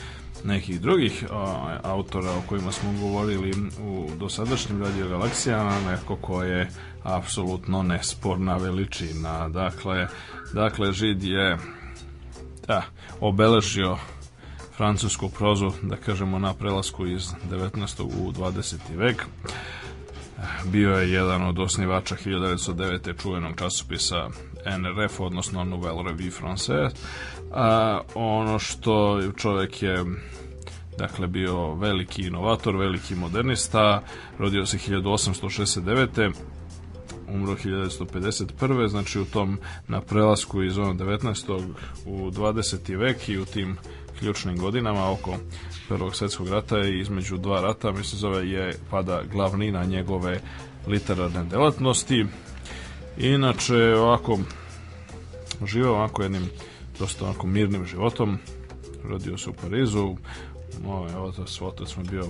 nekih drugih a, autora o kojima smo govorili u dosadašnjim radio galaksijama, neko ko je apsolutno nesporna veličina. Dakle, dakle Žid je obeležio francusku prozu, da kažemo, na prelasku iz 19. u 20. vek. Bio je jedan od osnivača 1909. čuvenog časopisa NRF, odnosno Nouvelle Revue Française. A, ono što čovjek je dakle bio veliki inovator, veliki modernista, rodio se 1869 umro 1951. Znači u tom na prelasku iz ono 19. u 20. vek i u tim ključnim godinama oko Prvog svetskog rata i između dva rata, mislim zove je pada glavnina njegove literarne delatnosti. Inače, ovako, živeo ovako jednim dosta onako mirnim životom, rodio se u Parizu, moj otac, otac mi bio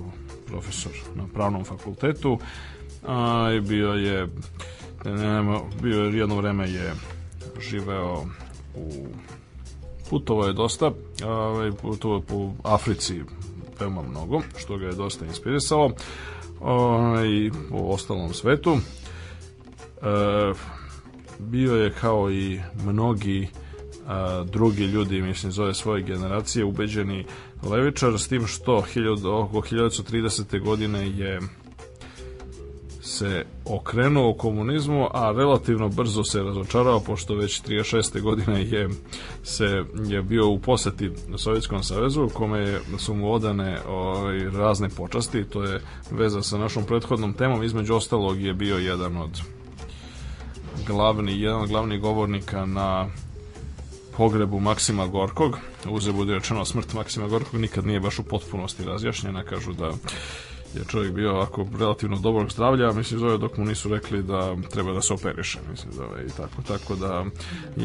profesor na pravnom fakultetu, a, i bio je Nema, bio je jedno vreme je živeo u putovao je dosta, ovaj putovao po Africi veoma mnogo, što ga je dosta inspirisalo. Ovaj u ostalom svetu e, bio je kao i mnogi a, e, drugi ljudi, mislim, zove svoje generacije, ubeđeni levičar, s tim što 1000, oko 1930. godine je se okrenuo komunizmu, a relativno brzo se razočarao, pošto već 36. godine je, se, je bio u poseti na Sovjetskom savezu, kome su mu odane o, ovaj, razne počasti, to je veza sa našom prethodnom temom, između ostalog je bio jedan od glavni, jedan od glavnih govornika na pogrebu Maksima Gorkog, uze bude rečeno smrt Maksima Gorkog nikad nije baš u potpunosti razjašnjena, kažu da je čovjek bio ovako relativno dobrog zdravlja, mislim zove dok mu nisu rekli da treba da se operiše, mislim zove i tako, tako da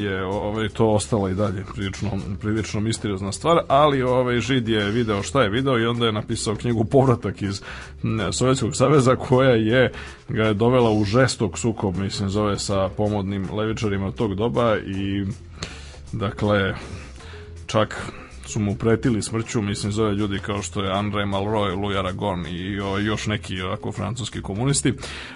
je ovaj, to ostala i dalje prilično, prilično misteriozna stvar, ali ovaj Žid je video šta je video i onda je napisao knjigu Povratak iz Sovjetskog saveza koja je ga je dovela u žestok sukob, mislim zove sa pomodnim levičarima tog doba i dakle čak su mu pretili smrću, mislim, zove ljudi kao što je André Malroy, Louis Aragon i o, još neki ovako francuski komunisti.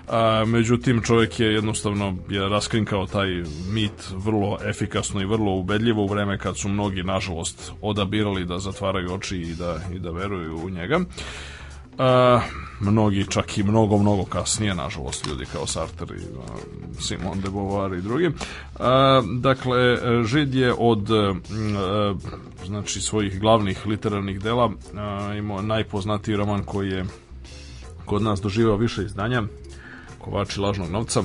A, međutim, čovjek je jednostavno je raskrinkao taj mit vrlo efikasno i vrlo ubedljivo u vreme kad su mnogi, nažalost, odabirali da zatvaraju oči i da, i da veruju u njega. Uh, mnogi čak i mnogo, mnogo kasnije, nažalost, ljudi kao Sartre i uh, Simone de Beauvoir i drugi. Uh, dakle, Žid je od znači svojih glavnih literarnih dela imao najpoznatiji roman koji je kod nas doživao više izdanja, Kovači lažnog novca,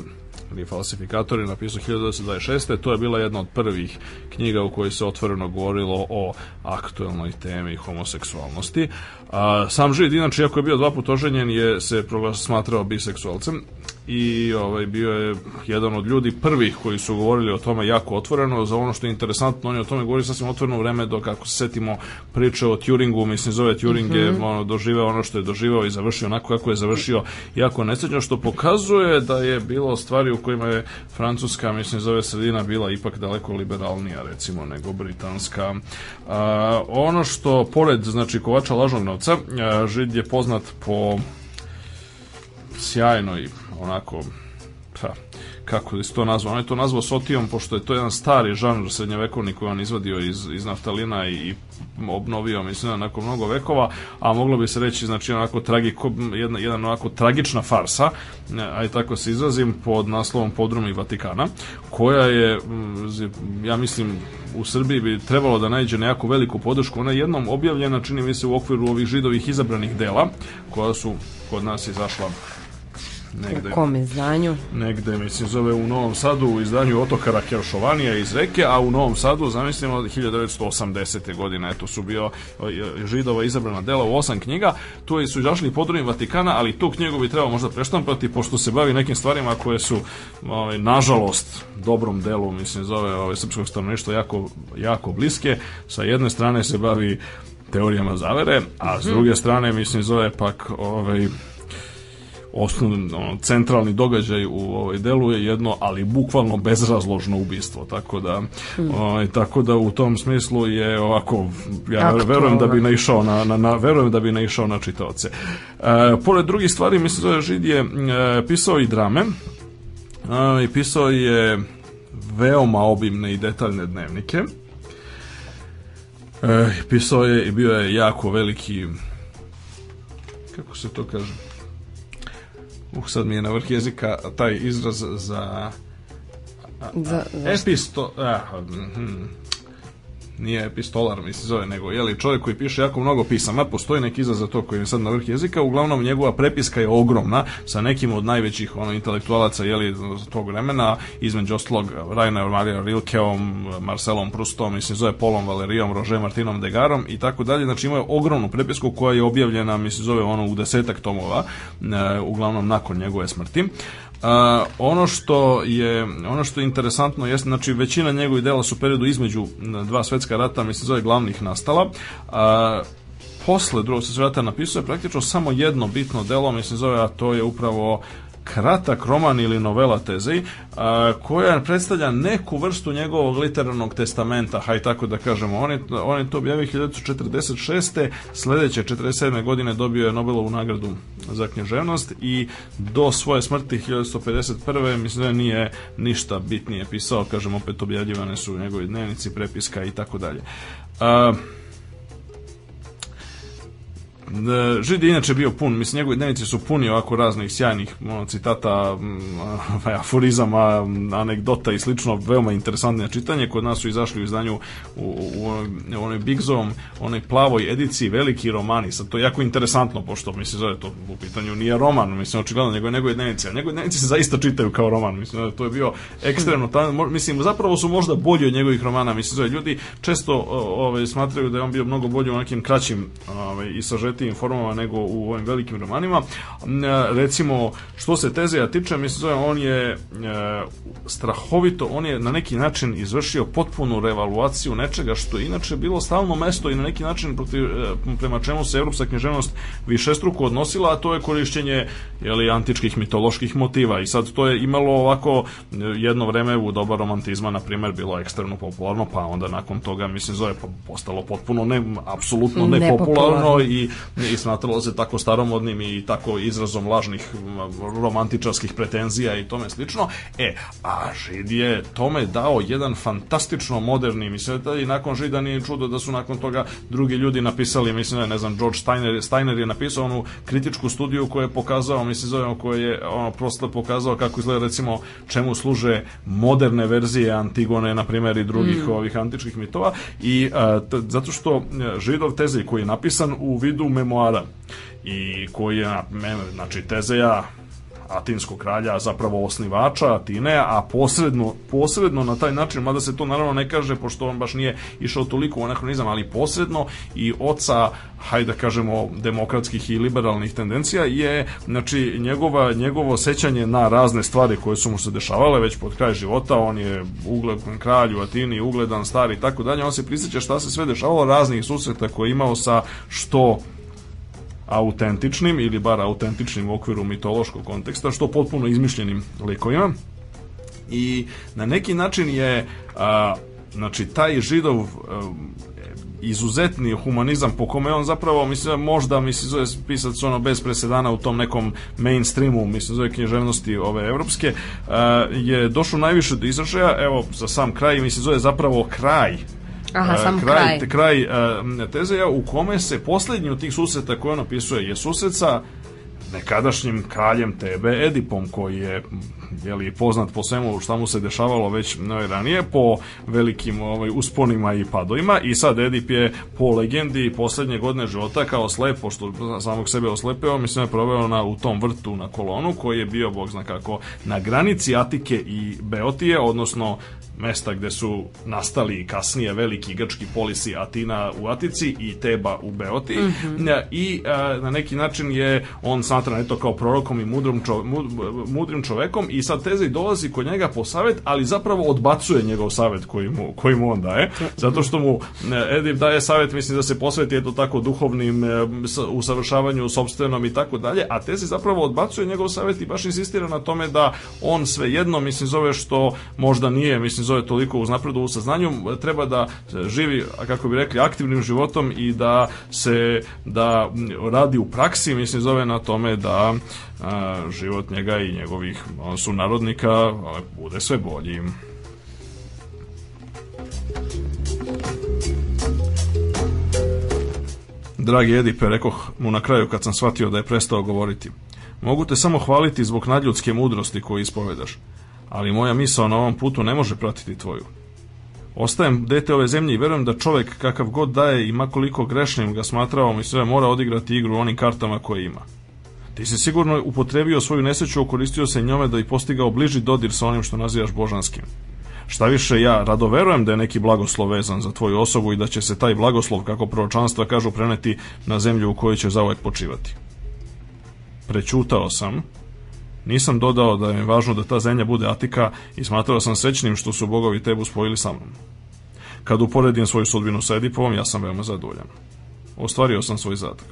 ili falsifikatori napisao 1926. To je bila jedna od prvih knjiga u kojoj se otvoreno govorilo o aktuelnoj temi homoseksualnosti. A, sam Žid, inače, iako je bio dva put oženjen, je se smatrao biseksualcem i ovaj, bio je jedan od ljudi prvih koji su govorili o tome jako otvoreno, za ono što je interesantno, on je o tome govori sasvim otvoreno vreme do kako se setimo priče o Turingu, mislim zove Turing mm -hmm. ono, doživeo ono što je doživeo i završio onako kako je završio jako nesrećno, što pokazuje da je bilo stvari u kojima je Francuska, mislim zove sredina, bila ipak daleko liberalnija recimo nego Britanska. A, ono što, pored znači kovača lažnog novca, Žid je poznat po sjajnoj onako pa, kako se to nazvao, on je to nazvao sotijom pošto je to jedan stari žanr srednjevekovni koji on izvadio iz, iz naftalina i obnovio, mislim, nakon mnogo vekova, a moglo bi se reći, znači, onako tragiko, jedna, jedan onako tragična farsa, aj tako se izrazim, pod naslovom Podrumi Vatikana, koja je, mm, ja mislim, u Srbiji bi trebalo da najde na veliku podršku. Ona je jednom objavljena, čini mi se, u okviru ovih židovih izabranih dela, koja su kod nas izašla negde, u kom izdanju? Negde, mislim, zove u Novom Sadu u izdanju Otokara Keršovanija iz Reke, a u Novom Sadu, zamislimo, 1980. godine, eto, su bio e, židova izabrana dela u osam knjiga, tu su izašli podroni Vatikana, ali tu knjigu bi trebao možda preštampati, pošto se bavi nekim stvarima koje su, ovaj, nažalost, dobrom delu, mislim, zove ovaj, srpskog stanovništva jako, jako bliske. Sa jedne strane se bavi teorijama zavere, a s mhm. druge strane, mislim, zove pak ovaj, osnovni ono, centralni događaj u ovaj delu je jedno ali bukvalno bezrazložno ubistvo tako da mm. o, ovaj, tako da u tom smislu je ovako ja Aktualno. verujem da bi naišao na, na, na verujem da bi naišao na čitaoce. E, pored drugih stvari mislim da je Žid je e, pisao i drame e, i pisao je veoma obimne i detaljne dnevnike. E, pisao je i bio je jako veliki kako se to kaže uh, sad mi je na vrh jezika taj izraz za... A, a, za, za... SP100... hmm, nije epistolar, se zove, nego jeli, čovjek koji piše jako mnogo pisama, postoji neki izraz za to koji je sad na vrh jezika, uglavnom njegova prepiska je ogromna sa nekim od najvećih ono, intelektualaca jeli, za tog vremena, između ostalog Rainer Maria Rilkeom, Marcelom Prustom, se zove Polom Valerijom, Rože Martinom Degarom i tako dalje, znači imaju ogromnu prepisku koja je objavljena, mi se zove ono u desetak tomova, e, uglavnom nakon njegove smrti. Uh, ono što je ono što je interesantno jeste znači većina njegovih dela su u periodu između dva svetska rata mislim zove glavnih nastala uh, posle drugog svetskog rata napisao je praktično samo jedno bitno delo mislim zove a to je upravo kratak roman ili novela tezi a, koja predstavlja neku vrstu njegovog literarnog testamenta, haj tako da kažemo. On je, on je to objavio 1946. Sledeće, 47. godine dobio je Nobelovu nagradu za knježevnost i do svoje smrti 1951. mislim da nije ništa bitnije pisao, kažem opet objavljivane su njegove dnevnici, prepiska i tako dalje. E, Žid je inače bio pun, mislim, njegove dnevnice su puni ovako raznih sjajnih ono, citata, ovaj, aforizama, anegdota i slično, veoma interesantno čitanje, kod nas su izašli u izdanju u, u, u onoj Bigzovom, onoj plavoj ediciji, veliki romani, sad to je jako interesantno, pošto, mislim, zove to u pitanju nije roman, mislim, očigledno, nego je njegove dnevnici, a njegove dnevnice se zaista čitaju kao roman, mislim, to je bio ekstremno, tam, mislim, zapravo su možda bolji od njegovih romana, mislim, zove, ljudi često ove, ovaj, smatraju da je on bio mnogo bolji u nekim kraćim ove, ovaj, i sažetim bogatijim formama nego u ovim velikim romanima. E, recimo, što se Tezeja tiče, mislim zove, on je e, strahovito, on je na neki način izvršio potpunu revaluaciju nečega što je inače bilo stalno mesto i na neki način protiv, e, prema čemu se evropska književnost višestruko odnosila, a to je korišćenje jeli, antičkih mitoloških motiva. I sad to je imalo ovako jedno vreme u doba romantizma, na primer, bilo ekstremno popularno, pa onda nakon toga, mislim, zove, postalo potpuno ne, apsolutno nepopularno, nepopularno i i smatralo se tako staromodnim i tako izrazom lažnih romantičarskih pretenzija i tome slično. E, a Žid je tome dao jedan fantastično moderni, mislim, da i nakon Žida nije čudo da su nakon toga drugi ljudi napisali, mislim, ne znam, George Steiner, Steiner je napisao onu kritičku studiju koja je pokazao, mislim, zovemo, koju je ono, prosto pokazao kako izgleda, recimo, čemu služe moderne verzije Antigone, na primjer, i drugih mm. ovih antičkih mitova i a, zato što e, Židov teze koji je napisan u vidu memoara i koji je, znači, Tezeja atinskog kralja, zapravo osnivača Atine, a posredno, posredno na taj način, mada se to naravno ne kaže, pošto on baš nije išao toliko u anahronizam, ali posredno i oca, hajde da kažemo, demokratskih i liberalnih tendencija je, znači, njegova, njegovo sećanje na razne stvari koje su mu se dešavale već pod kraj života, on je ugledan kralj u Atini, ugledan star i tako dalje, on se prisjeća šta se sve dešavalo, raznih susreta koje je imao sa što autentičnim ili bar autentičnim u okviru mitološkog konteksta, što potpuno izmišljenim likovima. I na neki način je a, znači taj židov a, izuzetni humanizam po kome on zapravo mislim možda mislim zove pisac ono bez presedana u tom nekom mainstreamu mislim zove književnosti ove evropske je došao najviše do izražaja evo za sam kraj mislim zove zapravo kraj Aha, e, sam kraj, kraj. kraj e, Tezeja u kome se posljednji od tih susreta koje on opisuje je susret sa nekadašnjim kraljem Tebe, Edipom, koji je je li poznat po svemu šta mu se dešavalo već no, ranije po velikim ovaj, usponima i padovima i sad Edip je po legendi poslednje godine života kao slep, pošto samog sebe oslepeo, mislim je proveo na, u tom vrtu na kolonu koji je bio, bog zna kako, na granici Atike i Beotije, odnosno mesta gde su nastali kasnije veliki grčki polisi Atina u Atici i Teba u Beoti mm -hmm. i a, e, na neki način je on smatran eto kao prorokom i mudrom, čo, mudrim čovekom i Santezi dolazi kod njega po savet, ali zapravo odbacuje njegov savet koji mu, koji mu on daje, zato što mu Edip daje savet, mislim da se posveti eto tako duhovnim e, usavršavanju sobstvenom i tako dalje, a Tezi zapravo odbacuje njegov savet i baš insistira na tome da on svejedno, mislim zove što možda nije, mislim zove toliko uz uznapredu u saznanju, treba da živi, kako bi rekli, aktivnim životom i da se, da radi u praksi, mislim zove na tome da a, život njega i njegovih sunarodnika bude sve bolji. Dragi Edipe, rekoh mu na kraju kad sam shvatio da je prestao govoriti. Mogu te samo hvaliti zbog nadljudske mudrosti koju ispovedaš, ali moja misao na ovom putu ne može pratiti tvoju. Ostajem dete ove zemlje i verujem da čovjek kakav god daje i makoliko grešnim ga smatrao i sve mora odigrati igru onim kartama koje ima. Ti si sigurno upotrebio svoju nesreću, okoristio se njome da i postigao bliži dodir sa onim što nazivaš božanskim. Šta više, ja rado verujem da je neki blagoslov vezan za tvoju osobu i da će se taj blagoslov, kako proročanstva kažu, preneti na zemlju u kojoj će zauvek počivati. Prećutao sam, nisam dodao da je važno da ta zemlja bude Atika i smatrao sam srećnim što su bogovi Tebu spojili sa mnom. Kad uporedim svoju sudbinu sa Edipovom, ja sam veoma zadovoljan. Ostvario sam svoj zadak.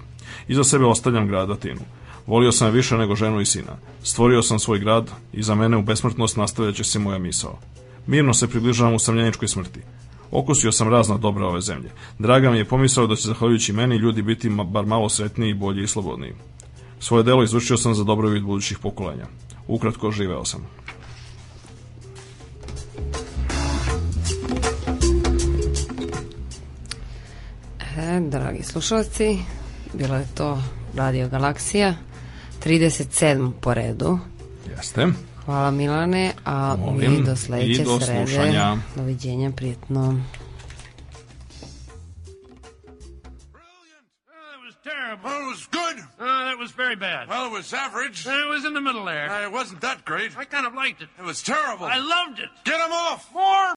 Iza sebe ostavljam grad Atinu. Volio sam je više nego ženu i sina. Stvorio sam svoj grad i za mene u besmrtnost nastavljaće se moja misao. Mirno se približavam u samljeničkoj smrti. Okusio sam razna dobra ove zemlje. Draga mi je pomisao da će zahvaljujući meni ljudi biti bar malo sretniji, bolji i slobodniji. Svoje delo izvršio sam za dobrobit budućih pokolenja. Ukratko živeo sam. E, dragi slušalci, bila je to Radio Galaksija. 37 po redu. Jeste. Hvala Milane, a Molim. mi do sledeće do srede. Slušanja. Doviđenja, prijetno. Well, it was good. Uh, that was very bad. Well, it was average. Uh, it was in the middle there. Uh, it wasn't that great. I kind of liked it. It was terrible. I loved it. Get him off! More!